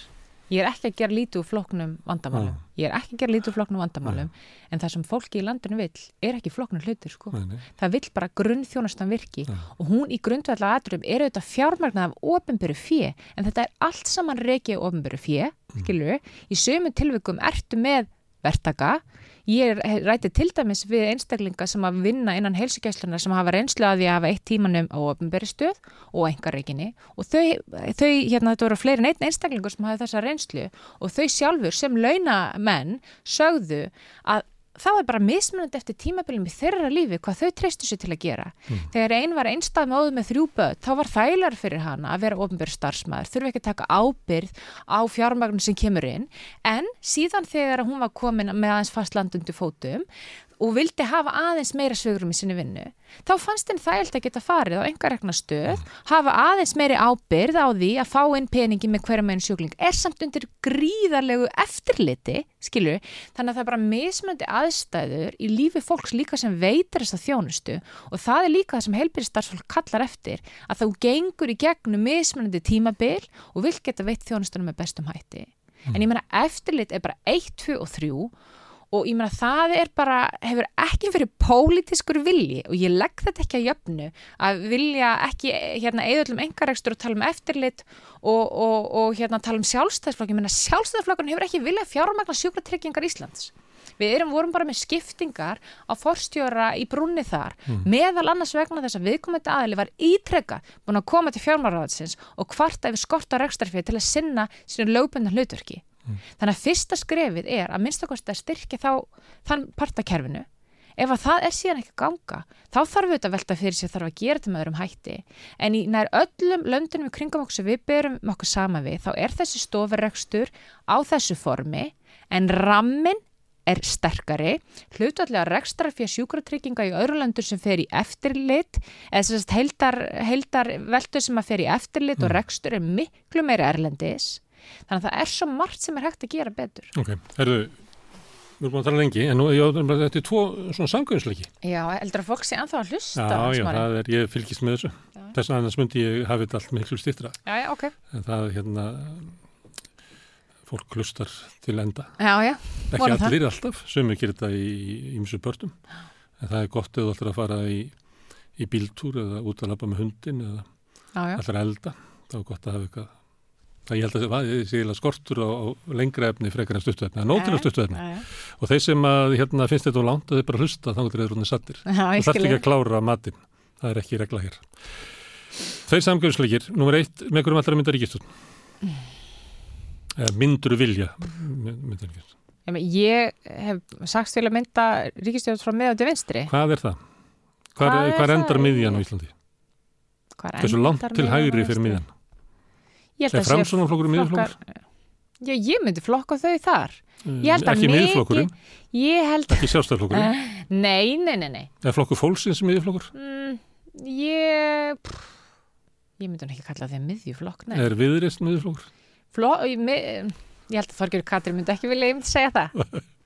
Ég er ekki að gera lítið úr floknum vandamálum. Ah. Ég er ekki að gera lítið úr floknum vandamálum nei. en það sem fólki í landinu vil er ekki floknum hlutir sko. Nei, nei. Það vil bara grunn þjónastan virki og hún í grundvallega aðrum er auðvitað fjármagnað af ofinböru fjö en þetta er allt saman reikið ofinböru fjö, mm. skilur við. Í sömu tilvikum ertu með verktaka Ég ræti til dæmis við einstaklinga sem að vinna innan heilsugæslunar sem hafa reynslu að því að hafa eitt tímanum á ofnbæri stöð og engarreikinni og þau, þau hérna þetta voru fleiri neitt einstaklingur sem hafa þessa reynslu og þau sjálfur sem launamenn sögðu að þá er bara mismunandi eftir tímabilim í þeirra lífi hvað þau treystu sér til að gera. Mm. Þegar einn var einstað móðu með þrjú börn, þá var þælar fyrir hana að vera ofnbjörn starfsmæður, þurfi ekki að taka ábyrð á fjármagnum sem kemur inn, en síðan þegar hún var komin með aðeins fastlandundi fótum, og vildi hafa aðeins meira sögurum í sinni vinnu, þá fannst henn þægilt að geta farið á enga rekna stöð, hafa aðeins meiri ábyrð á því að fá inn peningi með hverja meginn sjúkling, er samt undir gríðarlegu eftirliti, skilju, þannig að það er bara mismöndi aðstæður í lífi fólks líka sem veitir þessa þjónustu og það er líka það sem heilbyrjastarfsfólk kallar eftir, að þá gengur í gegnum mismöndi tímabil og vil geta veit þjónustunum með bestum hætti. En ég menna eftirlit er bara 1, 2 og 3 og ég meina það er bara, hefur ekki verið pólitískur vilji og ég legg þetta ekki að jöfnu að vilja ekki hérna eðullum engarekstur og tala um eftirlit og, og, og hérna tala um sjálfstæðsflokk, ég meina sjálfstæðsflokkun hefur ekki viljað fjármagna sjúkratryggingar Íslands. Við erum vorum bara með skiptingar á forstjóra í brunni þar mm. meðal annars vegna þess að viðkomandi aðli var ítrekka búin að koma til fjármáraðsins og hvarta yfir skorta rekstarfið til að sinna sínu lögböndan hlutverki. Mm. Þannig að fyrsta skrefið er að minnstakosti að styrkja þá þann partakerfinu. Ef að það er síðan ekki ganga, þá þarf við að velta fyrir sig þarf að gera þetta með öðrum hætti. En í nær öllum löndunum í kringum okkur sem við berum okkur sama við, þá er þessi stofurrekstur á þessu formi en rammin er sterkari, hlutallega rekstra fyrir sjúkratrygginga í öðru landur sem fer í eftirlit, eða þess að heldar, heldar veldur sem að fer í eftirlit mm. og rekstur er miklu meira erlendis þannig að það er svo margt sem er hægt að gera betur. Ok, erðu við erum búin að tala lengi, en nú þetta er tvo svona samgöðsleiki Já, eldra fólk sé anþá að hlusta Já, já, það er, ég fylgist með þessu. Já. þess að annars myndi ég hafi þetta allt miklu stýttra Já, já, ok. En það er hérna fólk hlustar til enda. Já, já, Ekki allir það. alltaf, sömur gerir þetta í ímsu börnum. En það er gott eða þú ætlar að fara í, í bíltúr eða út að lappa með hundin eða allar elda ég held að það sé skortur á, á lengra efni frekar en stuttuefni, það er nótilega stuttuefni og þeir sem að, hérna, finnst þetta á langt þau bara hlusta þá er þetta rauninni sattir og það er ekki að klára matinn, það er ekki regla hér. Þeir samgjöfsleikir nummer eitt, með hverjum allra myndar ríkistun myndur vilja myndar ríkistun Ég hef sagst til að mynda ríkistjóð frá meðan til vinstri. Hvað er það? Hvað, hvað, hvað endar miðjan á Íslandi? Hversu langt til hægri fyrir miðjan? Er framsunarflokkur miðurflokkur? Já, ég myndi flokka þau þar. Mm, ekki miðurflokkurinn? Held... Ekki sjálfstæðarflokkurinn? Uh, nei, nei, nei, nei. Er flokkur fólksins miðurflokkur? Mm, ég... Pff, ég myndi ekki kalla það miðjuflokk, nei. Er viðrist miðurflokkur? Fló... Mið... Ég held að Þorgjörg Katri myndi ekki vilja, ég myndi segja það. <laughs>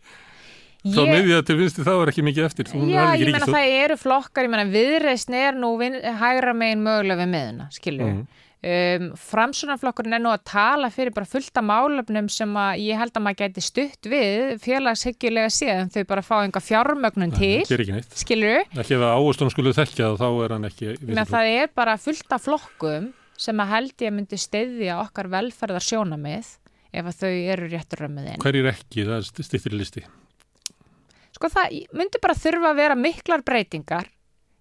Ég... miðja til vinsti þá er ekki mikið eftir. Já, ég menna það eru flokkar, ég menna viðreistn er nú vin... hægra megin mögulega við miðuna, skiljuðu. Mm. Um, framsunarflokkurinn er nú að tala fyrir bara fullta málefnum sem að ég held að maður gæti stutt við félagshyggilega síðan þau bara fá einhver fjármögnun til skilur þú? Ekki ef áherstunum skulle þekkja þá er hann ekki Það er bara fullta flokkum sem að held ég myndi steyðja okkar velferðar sjónamið ef að þau eru réttur römmuðinn Hver er ekki? Það stýttir listi Sko það myndi bara þurfa að vera miklar breytingar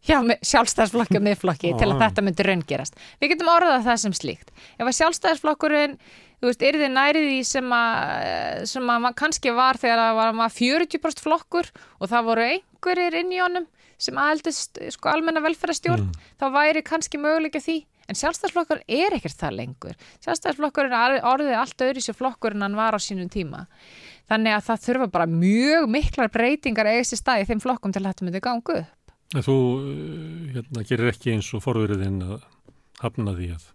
hjá sjálfstæðsflokki og miðflokki til að þetta myndi raungerast. Við getum orðað það sem slíkt. Ef að sjálfstæðsflokkurinn, þú veist, er þið nærið í sem að, sem að kannski var þegar það var maður 40% flokkur og það voru einhverjir inn í honum sem aðeldist sko almenna velferðarstjórn, mm. þá væri kannski möguleika því. En sjálfstæðsflokkur er ekkert það lengur. Sjálfstæðsflokkur er orðið allt öðru sér flokkur en hann var á sínum tíma. Þannig að það þurfa bara mjög miklar breytingar eigist í staði þeim flokkum til að þetta myndi gangu upp. Þú eh, hérna, gerir ekki eins og forverðin að hafna því að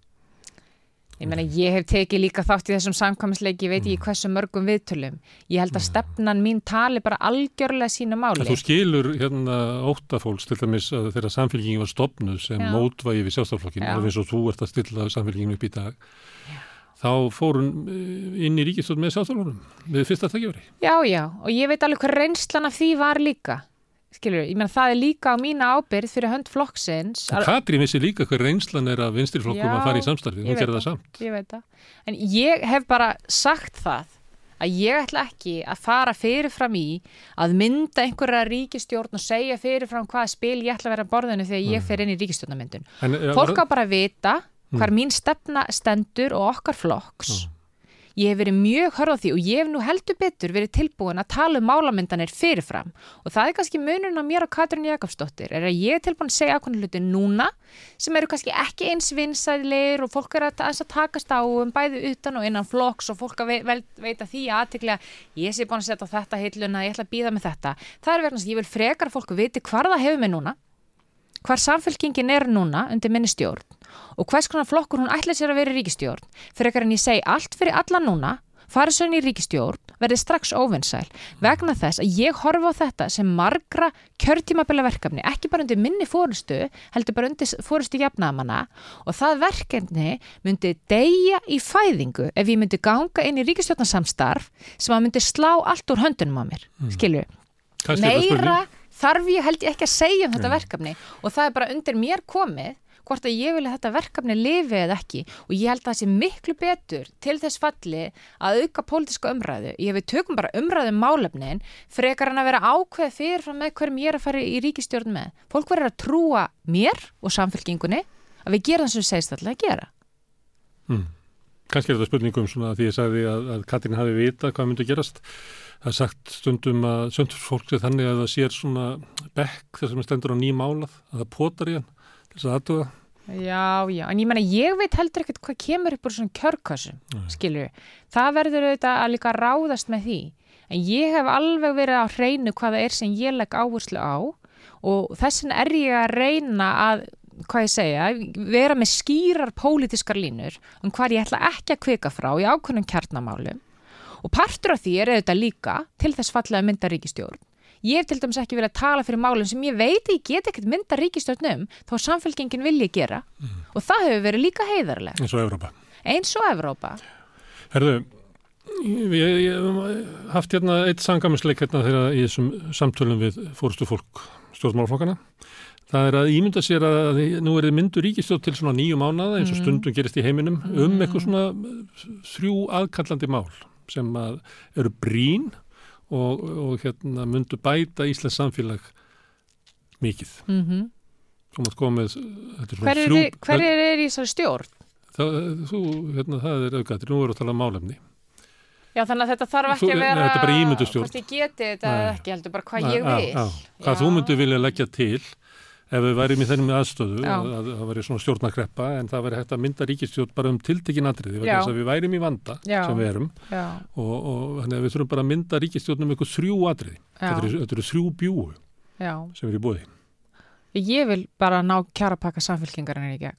Ég meina, ég hef tekið líka þátt í þessum samkvæmsleiki, ég veit ekki mm. hversu mörgum viðtölum. Ég held að stefnan mín tali bara algjörlega sína máli. Þú skilur hérna óttafólks til dæmis að þeirra samfélgingin var stopnuð sem Já. mótvægi við sjálfstaflokkinu, alveg eins og þú ert að stilla samfélginginu upp í dag. Þá fórun eh, inn í ríkistöld með sjálfstaflokkunum við fyrsta takkjári. Já, já, og ég veit alveg hvað reynslan af því var líka skilur, ég menn það er líka á mína ábyrð fyrir hönd flokksins Katrín vissi líka hver reynslan er að vinstirflokkum að fara í samstarfi, hún gerði það samt. ég veit það, en ég hef bara sagt það að ég ætla ekki að fara fyrirfram í að mynda einhverja ríkistjórn og segja fyrirfram hvaða spil ég ætla að vera á borðinu þegar ég fer inn í ríkistjórnamyndun fólk á bara að vita hvar mm. mín stefna stendur og okkar flokks mm. Ég hef verið mjög hörð á því og ég hef nú heldur betur verið tilbúin að tala um málamyndanir fyrirfram og það er kannski munun á mér og Katrín Jakobsdóttir er að ég er tilbúin að segja ákveðin hluti núna sem eru kannski ekki eins vinsæðilegir og fólk er að, að takast á um bæði utan og innan flokks og fólk að ve veita því aðtiklega ég sé búin að setja þetta heiluna, ég ætla að býða með þetta. Það er verðan að ég vil frekar fólku viti hvar það hefur mig núna hvar samfélkingin er núna undir minni stjórn og hvers konar flokkur hún ætla sér að vera í ríkistjórn fyrir ekkar en ég segi allt fyrir alla núna inn í ríkistjórn, verði strax óvinnsæl vegna þess að ég horfa á þetta sem margra kjörtímabila verkefni, ekki bara undir minni fórustu, heldur bara undir fórustu jafnamanna og það verkefni myndi deyja í fæðingu ef ég myndi ganga inn í ríkistjórnarsamstarf sem að myndi slá allt úr höndunum á mér, mm. skilju. Meira þarf ég held ég ekki að segja um þetta verkefni. Og það er bara undir mér komið hvort að ég vilja þetta verkefni lifi eða ekki og ég held að það sé miklu betur til þess falli að auka pólitíska umræðu. Ég við tökum bara umræðu um málefnin frekar en að vera ákveð fyrirfram með hverjum ég er að fara í ríkistjórn með. Fólk verður að trúa mér og samfélkingunni að við gerum það sem við segist alltaf að gera. Mm. Kannski er þetta spurning um svona því ég sagði að, að Katrín hafi vita hvað myndi gerast. Það er sagt stundum að söndur fólk sé þannig að það sér svona bekk þar sem það stendur á nýmálað, að það potar í hann þess að aðtuga. Já, já, en ég menna ég veit heldur ekkert hvað kemur upp úr svona kjörkassum, skilur Það verður auðvitað að líka ráðast með því. En ég hef alveg verið á hreinu hvað það er sem ég legg áherslu á og þessin er ég að reyna að, hvað ég segja, vera með skýrar pólitískar línur um hvað ég ætla ekki að kvika frá í ákveðnum kjarnamálum. Og partur af því er auðvitað líka til þess fallega mynda ríkistjórn. Ég hef til dæmis ekki verið að tala fyrir málum sem ég veit ég get ekkert mynda ríkistjórnum þó samfélkingin vilji gera og það hefur verið líka heiðarlega eins og Evrópa. eins og Evrópa. Herðu, ég, ég, ég hef haft hérna eitt sangamisleik hérna þegar í þessum samtölum við fórstu fólk stjórnmálaflokkana. Það er að ímynda sér að nú er þið myndu ríkistjóð til svona nýju mánada eins og stundum gerist í heiminum um eitthvað svona þrjú aðkallandi mál sem að eru brín og, og hérna myndu bæta Íslands samfélag mikið. Mm -hmm. Svona Hver er, þrjú- hver er, er í þessari stjórn? Það, þú, hérna, það er auðgættir, nú erum við að tala um málefni. Já, þannig að þetta þarf ekki að vera bara ímyndunarstjórn. hvort ég geti þetta ekki, heldur bara hvað ég vil. Hvað þú myndir vilja leggja til ef við værim í þennum aðstöðu Já. að, að það væri svona stjórnakreppa en það væri hægt að mynda ríkistjórn bara um tiltekin Já. að við værim í vanda Já. sem við erum Já, og, og við þurfum bara að mynda ríkistjórn um eitthvað þrjú. Já. Þetta eru, þrjú bjúu já. sem eru í búði. Ég vil bara ná kjarapakka samfélkingarinn í gegn.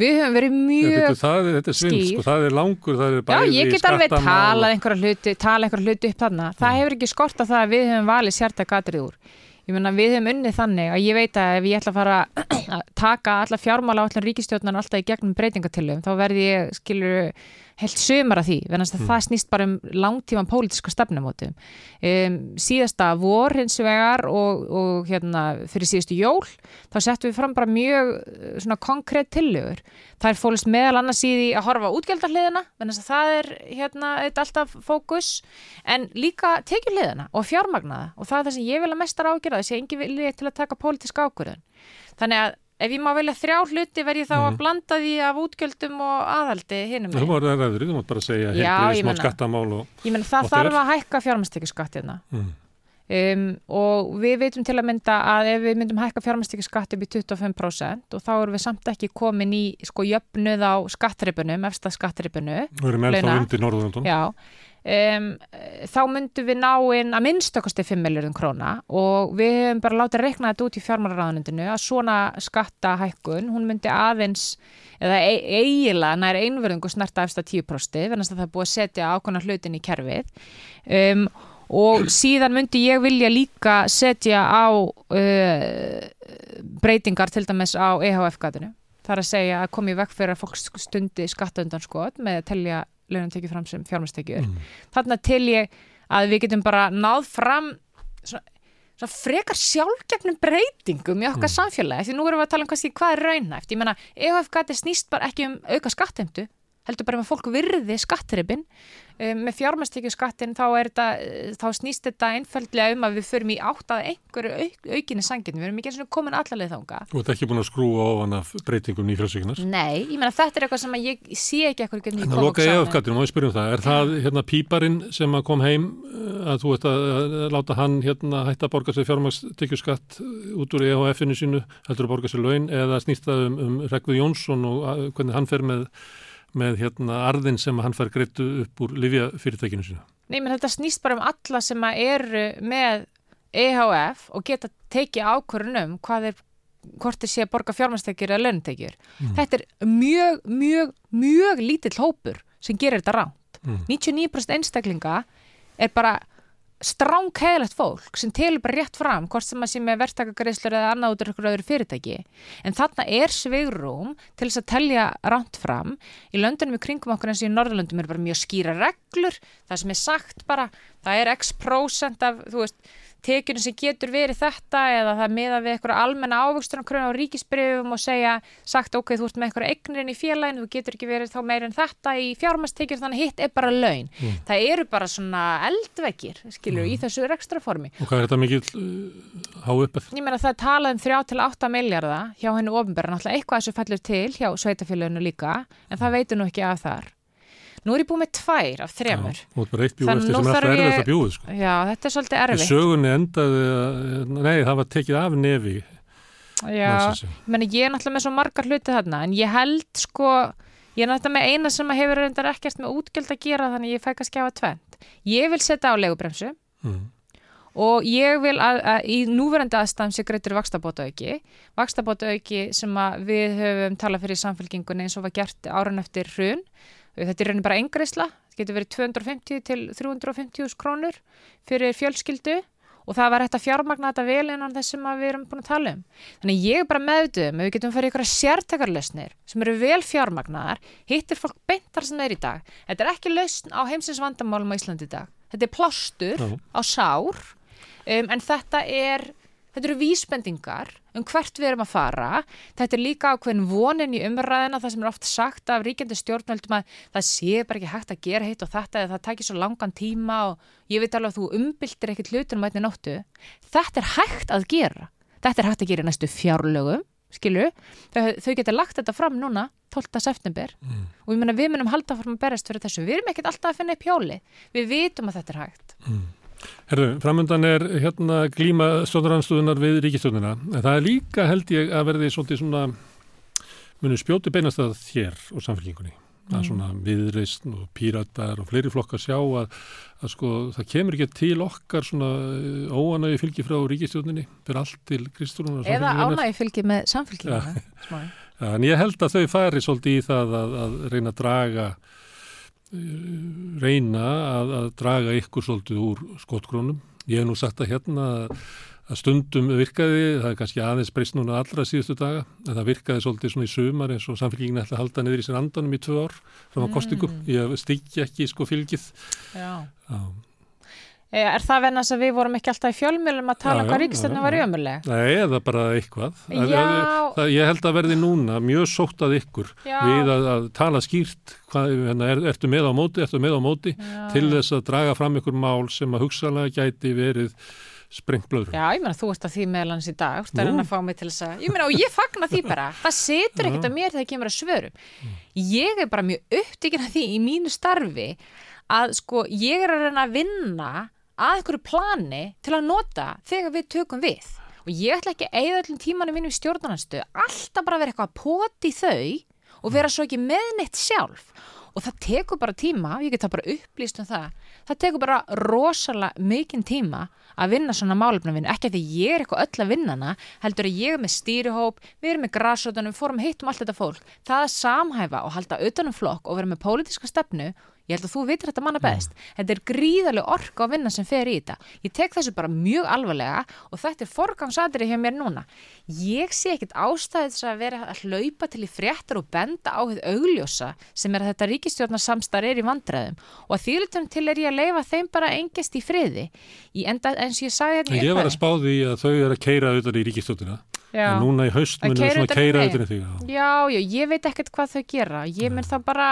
Við höfum verið mjög... er- þetta er svinn, skýr. sko, það er langur, það er Já, bæði ég get alveg skattamál talað einhverja hluti, tala einhverja hluti upp þarna. Það hefur ekki skort að það að við höfum valið sértæk atrið úr. Ég meina, við höfum unnið þannig að ég veit að ef ég ætla að fara <clears throat> að taka alla fjármála á allan ríkistjórnar alltaf í gegnum breytingatillum, þá verði ég, skilur, heilt sömur af því, venast að það snýst bara um langtíman pólitíska stefnumótum. Um, síðasta vor hins vegar og, og hérna fyrir síðustu jól, þá settum við fram bara mjög eh, svona konkrétt tillögur. Það er fólist meðal annars í því að horfa á útgjaldahliðina, venast að það er hérna þetta alltaf fókus, en líka tekjuhliðina og fjármagnaða og það er það sem ég vil að mestar ágjöra, þessi engi vilja til að taka pólitíska ákvörðun. Þannig að ef ég má velja þrjá hluti verð ég þá að blanda því af útgjöldum og aðhaldi hinum Þú var það ræður, þú mátt bara segja Já, ég og Ég menn það þarf að hækka fjármastekjuskatt hérna. mm, Um, og við veitum til að mynda að ef við myndum hækka fjármastekjuskatt upp í 25% og þá erum við samt ekki komin í sko jöfnuð á skattripunum, efsta skattripunu við erum ennþá undir Norðurlandun. Um, þá myndum við ná inn að minnstakosti 5 miljardum króna og við hefum bara látið reikna þetta út í fjármálaráðanundinu að svona skattahækkun, hún myndi aðeins eða e eiginlega nær einverðingu snerta efsta 10% vennast að það er búið að setja ákvæmna hlutin í kerfið um, og síðan myndi ég vilja líka setja á uh, breytingar til dæmis á EHF-gatinu. Það er að segja að komi vekk fyrir að fólk stundi skattundanskot með að telja launum tekið fram sem fjármastekjur. Mm. Þarna til ég að við getum bara náð fram svona, svona frekar sjálfgefnum breytingum í okkar samfélagi. Því nú erum við að tala um kannski hvað er raunæft. Ég meina, EHF-gati snýst bara ekki um auka skattheimtu, heldur bara um að fólk virði skattripin. Um, með fjármastekjuskattin þá, eh, þá snýst þetta einföldlega um að við förum í átt að einhverju auk, aukinni sangin. Við erum ekki eins og komin allarleið þanga. Þú ert ekki búin að skrúa ofan af breytingum nýfjölsvíkunar. Nei, ég meina þetta er eitthvað sem ég sé ekki eitthvað ég En að kom loka ég af kattinu, má ég spyrja um það. Er það hérna píparinn sem kom heim uh, að þú ert að, láta hann hérna hætta að borga sér fjármagstekjuskatt út úr EHF-inu sínu, heldur að borga sér laun eða snýst það um, um Með, hérna arðin sem hann fer greittu upp úr livjafyrirtækinu sínu. Nei, menn þetta snýst bara um alla sem eru með EHF og geta tekið ákvörunum hvað er hvort þeir sé að borga fjármastekjur eða lönutekjur. Þetta er mjög, mjög, mjög lítill hópur sem gerir þetta ránt. Mm. 99% einstaklinga er bara stránkæðilegt fólk sem telur bara rétt fram hvort sem að sé með verktakagreislur eða annað út af ykkur öðru fyrirtæki. En þarna er svigrum til þess að telja ránt fram. Í löndunum í kringum okkur eins og í Norðurlöndum er bara mjög skýra reglur. Það sem er sagt bara, það er x prósent af, þú veist, tekjunum sem getur verið þetta eða það meða við eitthvað almenna ávöxtunarkröna á ríkisbrifum og segja, sagt ok, þú ert með eitthvað eignirinn í félaginu, þú getur ekki verið þá meir en þetta í fjármastekjur, þannig hitt er bara laun. Mm. Það eru bara svona eldveggir, skilur, í þessu rekstraformi. Og hvað er þetta mikið uh, há uppið? Ég meina það er talað um 3-8 miljardar hjá hennu ofinberðan, alltaf eitthvað þessu fellur til hjá sveitafélaginu líka, en það veitur nú ekki af þar. Nú er ég búið með tvær af þremur. Já, og bara eitt bjúið eftir sem er alltaf erfitt að bjúið, sko. Já, þetta er svolítið Í erfitt. sögunni endaði, að- nei, það var tekið af nefi. Já, meni, ég er náttúrulega með svo margar hluti þarna en ég held sko ég er náttúrulega með eina sem hefur reyndar ekkert með útgjöld að gera þannig ég fæ kannski að hafa tvent ég vil setja á legubremsu Mm. og ég vil að, að í núverandi aðstæðum sé greitur vakstabótaauki vakstabótaauki sem við höfum talað fyrir í samfélkingunni eins og var gert árun eftir hrun þetta er raunin bara engreisla, þetta getur verið 250 til 350 krónur fyrir fjölskyldu og það var hægt að fjármagna þetta vel innan þess sem að við erum búin að tala um. Þannig ég er bara meðduðum að við getum farið ykkur sértakarlausnir sem eru vel fjármagnaðar, hittir fólk beintar sem er í dag. Þetta er ekki lausn á heimsins vandamálum á Íslandi í dag. Þetta er plástur á sár um, en þetta er þetta eru vísbendingar um hvert við erum að fara. Þetta er líka ákveðin vonin í umræðina það sem er oft sagt af ríkjandi stjórnvöldum að það sé bara ekki hægt að gera hitt og þetta eða það takir svo langan tíma og ég veit alveg að þú umbyltir ekkit hlutunum að einni nóttu. Þetta er hægt að gera. Þetta er hægt að gera í næstu fjárlögum skilu, þau, þau geta lagt þetta fram núna 12. september. Mm. og ég meina við munum halda fram að berast fyrir þessu. Við erum ekkit alltaf að finna upp hjóli við vitum að þetta er hægt Herðu, framöndan er hérna glíma stjórnarhansstuðunar við ríkistjórnina, en það er líka held ég að verði svona munum spjóti beinast að þér og samfélkingunni. Mm. Að svona viðreist og píratar og fleiri flokkar sjá að, að sko það kemur ekki til okkar svona óanægi fylgi frá ríkistjórninni, fyrir allt til Kristúrunar og eða ánægi fylgir með samfélkinguna <laughs> smá. Ja, en ég held að þau fari svolítið í það að, að reyna að draga eh, reyna að, að draga ykkur svolítið úr skotgrónum. Ég hef nú sagt að hérna að, stundum virkaði, það er kannski aðeins breyst núna allra síðustu daga, en það virkaði svolítið svona í sumar eins og samfélkingin ætla að halda niður í sér andanum í tvö ár frá mm. kostingum. Ég stikki ekki sko fylgið. Já. Já. Eh, Er það venast að við vorum ekki alltaf í fjölmjölum að tala um hvað ríkistöndin var ömuleg? Nei, eða bara eitthvað. Það-. Það, ég held að verði núna mjög sótt að ykkur Já. við að, að tala skýrt hvað, hérna, er, ertu með á móti, ertu með á móti Já. til þess að draga fram ykkur mál sem að hugsalega gæti verið sprengt blöðrum. Já, ég meina þú ert að því meðlans í dag, þú ert að reyna að fá mig til þess að, ég meina og ég fagna því bara, það setur ekkert að mér þegar kemur að svörum. Ég er bara mjög upptíkin að því í mínu starfi að sko ég er að reyna að vinna að einhverju plani til að nota þegar við tökum við. Og ég ætla ekki að eigða öllum tímanum mínum í stjórnarnastu, alltaf bara vera eitthvað að poti þau og vera svo ekki meðnitt sjálf. Og það tekur bara tíma, ég get það bara upplýst um það, það tekur bara rosalega mikinn tíma að vinna svona málefnavinnu, ekki að því ég er eitthvað öll að vinna hana, heldur að ég er með stýrihóp, við erum með græsötunum, fórum hittum allt þetta fólk, það að samhæfa og halda utanum flokk og vera með pólitíska stefnu, ég held að þú vitir þetta manna best, þetta er gríðarlega orka að vinna sem fer í þetta, ég tek þessu bara mjög alvarlega og þetta er forgangsadri hjá mér núna, ég sé ekkit ástæðið þess að vera að hlaupa til í fréttar og benda á þið augljósa sem er að þetta ríkistjórnarssamstar er í vandræðum og að þýlutum til er ég að leifa þeim bara engest í friði í enda eins og ég sagði hérna En í ég var að upphafi. spá því að þau eru að keira auðvitað í ríkistjóttina. Já. En núna í haust Að munum við svona í keira þig. auðvitað í því. Já, já, ég veit ekkert hvað þau gera. Ég mun þá bara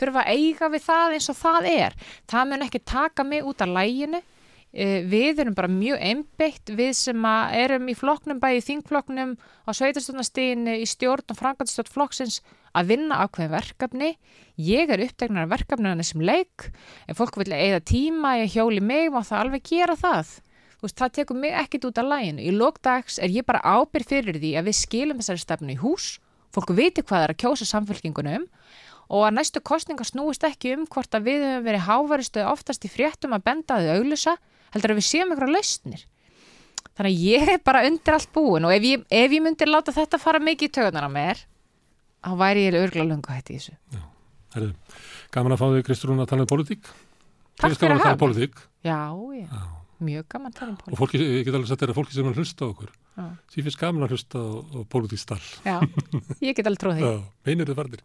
þurfa að eiga við það eins og það er. Það mun ekki taka mig út af læginu. Eh, Við erum bara mjög einbeitt, við sem erum í flokknum, bæði þingflokknum, á sveitarstjórnastíðinu, í stjórn og frangatstjórn flokksins að vinna ákveðin verkefni. Ég er upptegnar af verkefninu sem leik. Ef fólk vil eiga tíma að hjóli mig, má það alveg gera það. Veist, það tekur mig ekkit út af læginu. Í lókdags er ég bara ábyrð fyrir því að við skilum þessari stefnu í hús, fólk viti hvað er að kjósa samfélkingunum og að næstu kostningar snúist ekki um hvort að við höfum verið hávaristu oftast í fréttum að benda að auðlusa, heldur að við séum ykkur lausnir. Þannig að ég er bara undir allt búin og ef ég, ef ég myndi láta þetta fara mikið í tögunar á mér, þá væri ég örgulega lungu hætti í þessu. Herðu. Gaman að fá þig, Kristrún, að tala um pólitík. Takk fyrir að um hafa. Já, já, Já. Mjög gaman að tala um Og pólitík. fólki, ég get alveg sagt þér að fólki sem er að hlusta á okkur. Því finnst gaman að hlusta á, á pólitíkstall. Já, ég get alveg trúið því. Já, meinir þið farnir.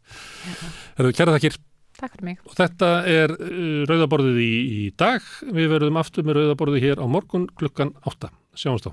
Herðu, kæra þakkir. Takk fyrir mig. Og þetta er uh, rauðaborðið í, í dag. Við verðum aftur með rauðaborðið hér á morgun klukkan 8. Sjáumst á.